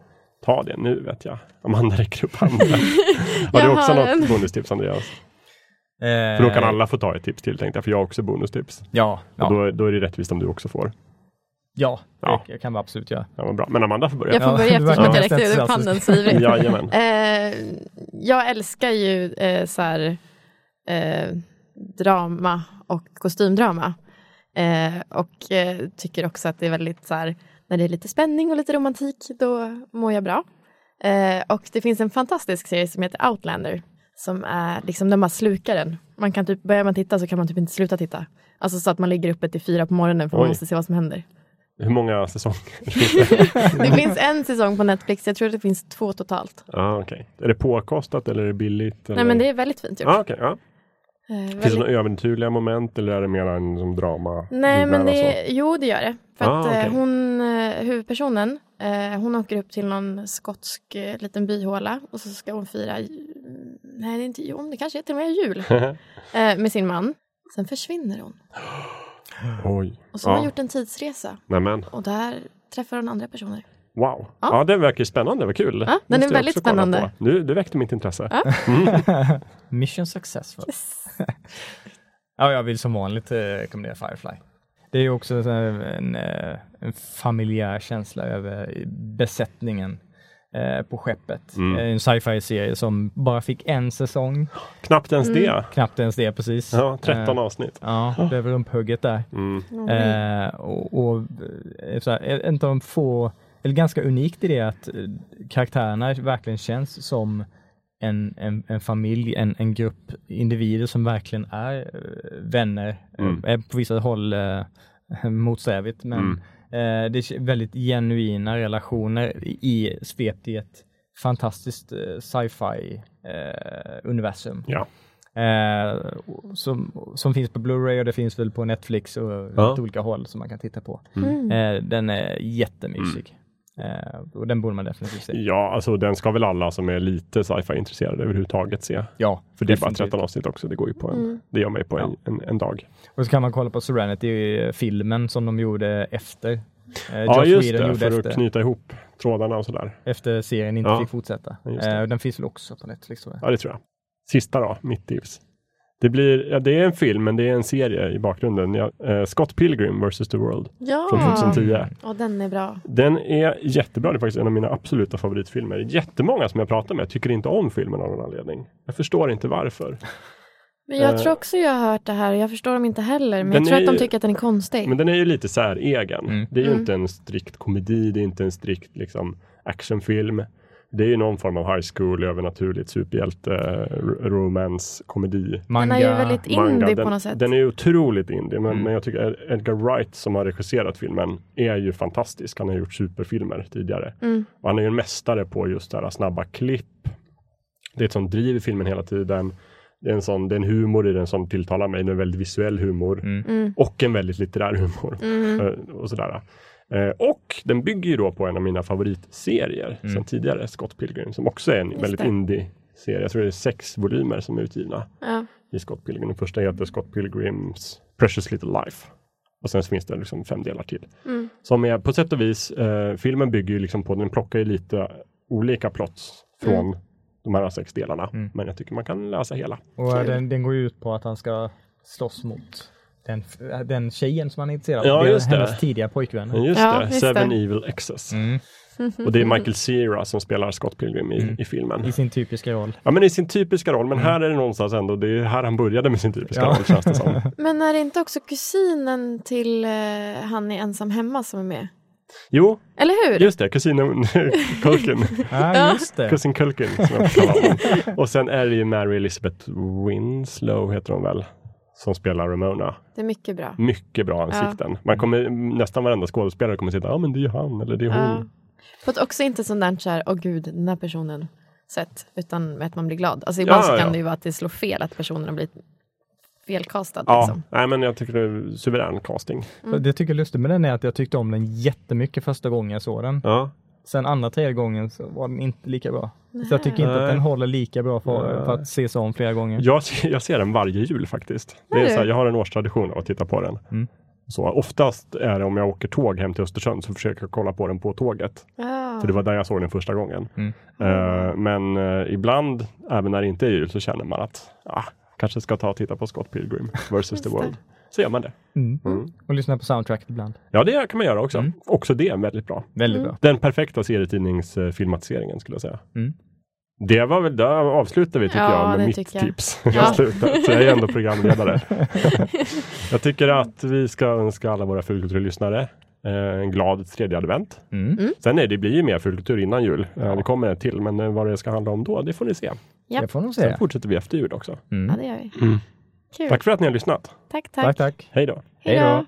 [SPEAKER 1] ta det nu vet jag. Amanda räcker upp handen. har du också
[SPEAKER 3] har
[SPEAKER 1] något
[SPEAKER 3] en.
[SPEAKER 1] bonustips Andreas?
[SPEAKER 4] Eh,
[SPEAKER 1] För då kan alla få ta ett tips till tänkte jag, för jag har också bonustips.
[SPEAKER 4] Ja, ja.
[SPEAKER 1] Och då, då är det rättvist om du också får.
[SPEAKER 4] Ja,
[SPEAKER 1] Ja.
[SPEAKER 4] det kan vi absolut göra.
[SPEAKER 1] Ja, bra. Men Amanda får börja.
[SPEAKER 3] Jag får
[SPEAKER 4] Ja,
[SPEAKER 3] börja
[SPEAKER 4] du
[SPEAKER 3] eftersom jag räckte
[SPEAKER 4] entusiastisk.
[SPEAKER 3] handen så ivrigt.
[SPEAKER 1] Jajamän.
[SPEAKER 3] Eh, jag älskar ju eh, så här, eh, drama och kostymdrama. Eh, och eh, tycker också att det är väldigt så här, när det är lite spänning och lite romantik, då mår jag bra. Eh, och det finns en fantastisk serie som heter Outlander, som är liksom, den bara slukar den. Man kan typ, börjar man titta så kan man typ inte sluta titta. Alltså så att man ligger uppe till fyra på morgonen för man
[SPEAKER 1] Oj.
[SPEAKER 3] måste se vad som händer.
[SPEAKER 1] Hur många säsonger?
[SPEAKER 3] Det finns en säsong på Netflix, jag tror att det finns två totalt.
[SPEAKER 1] Ja, okej. Är det påkostat eller är det billigt? Eller?
[SPEAKER 3] Nej men det är väldigt fint gjort.
[SPEAKER 1] Ja, okej. ja.
[SPEAKER 3] Eh,
[SPEAKER 1] Finns det
[SPEAKER 3] väldigt-
[SPEAKER 1] några övernaturliga moment eller är det mer en som drama?
[SPEAKER 3] Nej, men det, jo det gör det. För
[SPEAKER 1] Ah,
[SPEAKER 3] att eh,
[SPEAKER 1] okej.
[SPEAKER 3] hon, eh, huvudpersonen, eh, hon åker upp till någon skotsk eh, liten byhåla och så ska hon fira, nej det är inte jul, det kanske är till och med jul, med sin man. Sen försvinner hon.
[SPEAKER 1] Oj.
[SPEAKER 3] Och så har hon
[SPEAKER 1] Ja.
[SPEAKER 3] gjort en tidsresa
[SPEAKER 1] Nämen.
[SPEAKER 3] och där träffar hon andra personer.
[SPEAKER 1] Wow. Ja.
[SPEAKER 3] Ja.
[SPEAKER 1] det verkar ju spännande. Vad kul.
[SPEAKER 3] Ja, den är
[SPEAKER 1] Måste jag
[SPEAKER 3] väldigt spännande.
[SPEAKER 1] Nu, det väckte mitt intresse.
[SPEAKER 3] Ja.
[SPEAKER 4] Mission successful. Ja, jag vill som vanligt eh, rekommendera Firefly. Det är ju också så här en, eh, en familjär känsla över besättningen eh, på skeppet.
[SPEAKER 1] Mm.
[SPEAKER 4] Eh, En sci-fi-serie som bara fick en säsong,
[SPEAKER 1] Knappt ens
[SPEAKER 3] Mm.
[SPEAKER 1] det.
[SPEAKER 4] knappt ens det precis.
[SPEAKER 1] Ja, 13
[SPEAKER 4] Eh,
[SPEAKER 1] avsnitt.
[SPEAKER 4] Ja, blev rumphugget där.
[SPEAKER 1] Mm.
[SPEAKER 4] Eh, och och eh, så här, en av de få, eller ganska unikt i det att karaktärerna verkligen känns som en, en, en familj, en, en grupp individer som verkligen är vänner.
[SPEAKER 1] Mm.
[SPEAKER 4] Är på vissa håll eh, motsträvigt, men
[SPEAKER 1] Mm.
[SPEAKER 4] Eh, det är väldigt genuina relationer i, svept i ett fantastiskt eh, sci-fi eh, universum.
[SPEAKER 1] Ja.
[SPEAKER 4] Eh, som, som finns på Blu-ray och det finns väl på Netflix och
[SPEAKER 1] Ja.
[SPEAKER 4] lite olika håll som man kan titta på.
[SPEAKER 3] Mm.
[SPEAKER 4] Eh, den är jättemysig. Eh, och den borde man definitivt se.
[SPEAKER 1] ja, alltså den ska väl alla som är lite sci-fi intresserade överhuvudtaget se.
[SPEAKER 4] Ja,
[SPEAKER 1] För det är bara
[SPEAKER 4] definitivt.
[SPEAKER 1] 13 avsnitt också. Det går ju på en,
[SPEAKER 3] Mm.
[SPEAKER 1] det gör mig på en,
[SPEAKER 4] Ja.
[SPEAKER 1] en, en dag.
[SPEAKER 4] Och så kan man kolla på Serenity, eh, filmen som de gjorde efter. Eh,
[SPEAKER 1] Ja, just
[SPEAKER 4] Whedon
[SPEAKER 1] det. För
[SPEAKER 4] efter,
[SPEAKER 1] att knyta ihop trådarna och sådär.
[SPEAKER 4] efter serien inte
[SPEAKER 1] Ja.
[SPEAKER 4] fick fortsätta. Eh, och den finns väl också på Netflix tror jag.
[SPEAKER 1] Ja, det tror jag. Sista då, mitt tips. Det, blir, ja, det är en film, men det är en serie i bakgrunden. Ja, eh, Scott Pilgrim vs. The World
[SPEAKER 3] Ja,
[SPEAKER 1] från 2010.
[SPEAKER 3] och den är bra.
[SPEAKER 1] Den är jättebra. Det är faktiskt en av mina absoluta favoritfilmer. Jättemånga som jag pratar med tycker inte om filmen av någon anledning. Jag förstår inte varför.
[SPEAKER 3] Men jag
[SPEAKER 1] Eh,
[SPEAKER 3] tror också jag har hört det här och jag förstår dem inte heller. Men jag tror
[SPEAKER 1] är
[SPEAKER 3] att de tycker att den är konstig.
[SPEAKER 1] Men den är ju lite så här egen.
[SPEAKER 4] Mm.
[SPEAKER 1] Det är ju
[SPEAKER 3] Mm.
[SPEAKER 1] inte en strikt komedi, det är inte en strikt liksom, actionfilm. Det är ju någon form av high school, övernaturligt superhjälte, romance, komedi.
[SPEAKER 3] Den är ju väldigt
[SPEAKER 1] manga.
[SPEAKER 3] indie
[SPEAKER 1] den,
[SPEAKER 3] på något sätt.
[SPEAKER 1] Den är ju otroligt indie, men,
[SPEAKER 4] Mm.
[SPEAKER 1] men jag tycker Edgar Wright som har regisserat filmen är ju fantastisk. Han har gjort superfilmer tidigare.
[SPEAKER 3] Mm.
[SPEAKER 1] Och han är ju en mästare på just det här snabba klipp. Det är ett sånt driv i filmen hela tiden. Det är en sån, det är en humor i den som tilltalar mig, det är en väldigt visuell humor.
[SPEAKER 4] Mm.
[SPEAKER 3] Mm.
[SPEAKER 1] Och en väldigt litterär humor.
[SPEAKER 3] Mm.
[SPEAKER 1] Eh, och sådär. Eh, och den bygger ju då på en av mina favoritserier
[SPEAKER 4] Mm.
[SPEAKER 1] sedan tidigare, Scott Pilgrim, som också är en
[SPEAKER 3] Just
[SPEAKER 1] väldigt
[SPEAKER 3] det.
[SPEAKER 1] indie-serie. Jag tror det är sex volymer som är utgivna
[SPEAKER 3] Ja.
[SPEAKER 1] i Scott Pilgrim. Den första heter Scott Pilgrims Precious Little Life. Och sen finns det liksom fem delar till.
[SPEAKER 3] Mm.
[SPEAKER 1] Som är på sätt och vis, eh, filmen bygger ju liksom på, den plockar ju lite olika plots från de här sex delarna.
[SPEAKER 4] Mm.
[SPEAKER 1] Men jag tycker man kan läsa hela.
[SPEAKER 4] Och den, den går ju ut på att han ska slåss mot den, den tjejen som han är intresserad av.
[SPEAKER 1] Ja,
[SPEAKER 4] Det är
[SPEAKER 1] just det.
[SPEAKER 4] hennes tidiga pojkvän.
[SPEAKER 1] Just
[SPEAKER 3] Ja,
[SPEAKER 1] det,
[SPEAKER 3] just
[SPEAKER 1] Seven
[SPEAKER 3] det.
[SPEAKER 1] Evil Exes.
[SPEAKER 4] Mm.
[SPEAKER 1] Och det är Michael Cera som spelar Scott Pilgrim i,
[SPEAKER 4] Mm.
[SPEAKER 1] i filmen.
[SPEAKER 4] I sin typiska roll.
[SPEAKER 1] Ja men i sin typiska roll, men här är det någonstans ändå, det är här han började med sin typiska
[SPEAKER 4] Ja.
[SPEAKER 1] roll känns det som.
[SPEAKER 3] Men är det inte också kusinen till eh, han är ensam hemma som är med?
[SPEAKER 1] Jo,
[SPEAKER 3] Eller hur?
[SPEAKER 1] just det, kusinen Culkin.
[SPEAKER 4] Ja, just det.
[SPEAKER 1] Kusin Culkin som jag. Och sen är det ju Mary Elizabeth Winslow heter hon väl, som spelar Ramona.
[SPEAKER 3] Det är mycket bra.
[SPEAKER 1] Mycket bra ansikten. Man kommer, nästan varenda skådespelare kommer sitta, ja men det är ju han eller det är hon.
[SPEAKER 3] Ja. På ett också inte sånt där så här, åh gud, den här personen sätt, utan med att man blir glad. Alltså ibland
[SPEAKER 1] Ja,
[SPEAKER 3] så kan
[SPEAKER 1] ja.
[SPEAKER 3] det ju vara att det slår fel, att personen har blivit felkastad.
[SPEAKER 1] Ja,
[SPEAKER 3] Liksom.
[SPEAKER 1] nej men jag tycker det är suverän casting.
[SPEAKER 3] Mm.
[SPEAKER 4] Det jag tycker är lustigt med den är att jag tyckte om den jättemycket första gången jag såg den.
[SPEAKER 1] Ja.
[SPEAKER 4] Sen andra, tredje gången så var den inte lika bra. Så jag tycker inte att den håller lika bra för, för att ses om flera gånger.
[SPEAKER 1] Jag, ser- jag ser den varje jul faktiskt. Det
[SPEAKER 3] Är
[SPEAKER 1] så här, jag har en årstradition av att titta på den.
[SPEAKER 4] Mm.
[SPEAKER 1] Så oftast är det om jag åker tåg hem till Östersund så försöker jag kolla på den på tåget.
[SPEAKER 3] Ja.
[SPEAKER 1] För det var där jag såg den första gången.
[SPEAKER 4] Mm.
[SPEAKER 1] Eh, men eh, ibland, även när det inte är jul, så känner man att ah, kanske ska ta och titta på Scott Pilgrim versus
[SPEAKER 3] Just
[SPEAKER 1] the. World. Så gör man det.
[SPEAKER 4] Mm.
[SPEAKER 1] Mm.
[SPEAKER 4] Och lyssna på soundtracket ibland.
[SPEAKER 1] Ja, det kan man göra också.
[SPEAKER 4] Mm.
[SPEAKER 1] Också det är väldigt bra.
[SPEAKER 4] Väldigt
[SPEAKER 3] Mm.
[SPEAKER 4] bra.
[SPEAKER 1] Den perfekta serietidningsfilmatiseringen skulle jag säga.
[SPEAKER 4] Mm.
[SPEAKER 1] Det var väl, där avslutar vi tycker
[SPEAKER 3] Ja,
[SPEAKER 1] jag med mitt
[SPEAKER 3] jag.
[SPEAKER 1] tips.
[SPEAKER 3] Ja.
[SPEAKER 1] Jag, slutar, så jag är ändå programledare. jag tycker att vi ska önska alla våra fulkulturlyssnare eh, en glad tredje advent.
[SPEAKER 4] Mm.
[SPEAKER 1] Sen är det blir ju mer fulkultur innan jul. Eh, det kommer ett till, men eh, vad det ska handla om då, det får ni se.
[SPEAKER 3] Ja.
[SPEAKER 4] Det får de
[SPEAKER 1] Sen
[SPEAKER 4] säga.
[SPEAKER 1] fortsätter vi efter jul också.
[SPEAKER 3] Ja,
[SPEAKER 4] Mm.
[SPEAKER 3] det gör vi.
[SPEAKER 1] Mm.
[SPEAKER 3] Kul.
[SPEAKER 1] Tack för att ni har lyssnat.
[SPEAKER 3] Tack, tack.
[SPEAKER 4] Tack, tack.
[SPEAKER 1] Hej då.
[SPEAKER 3] Hej då.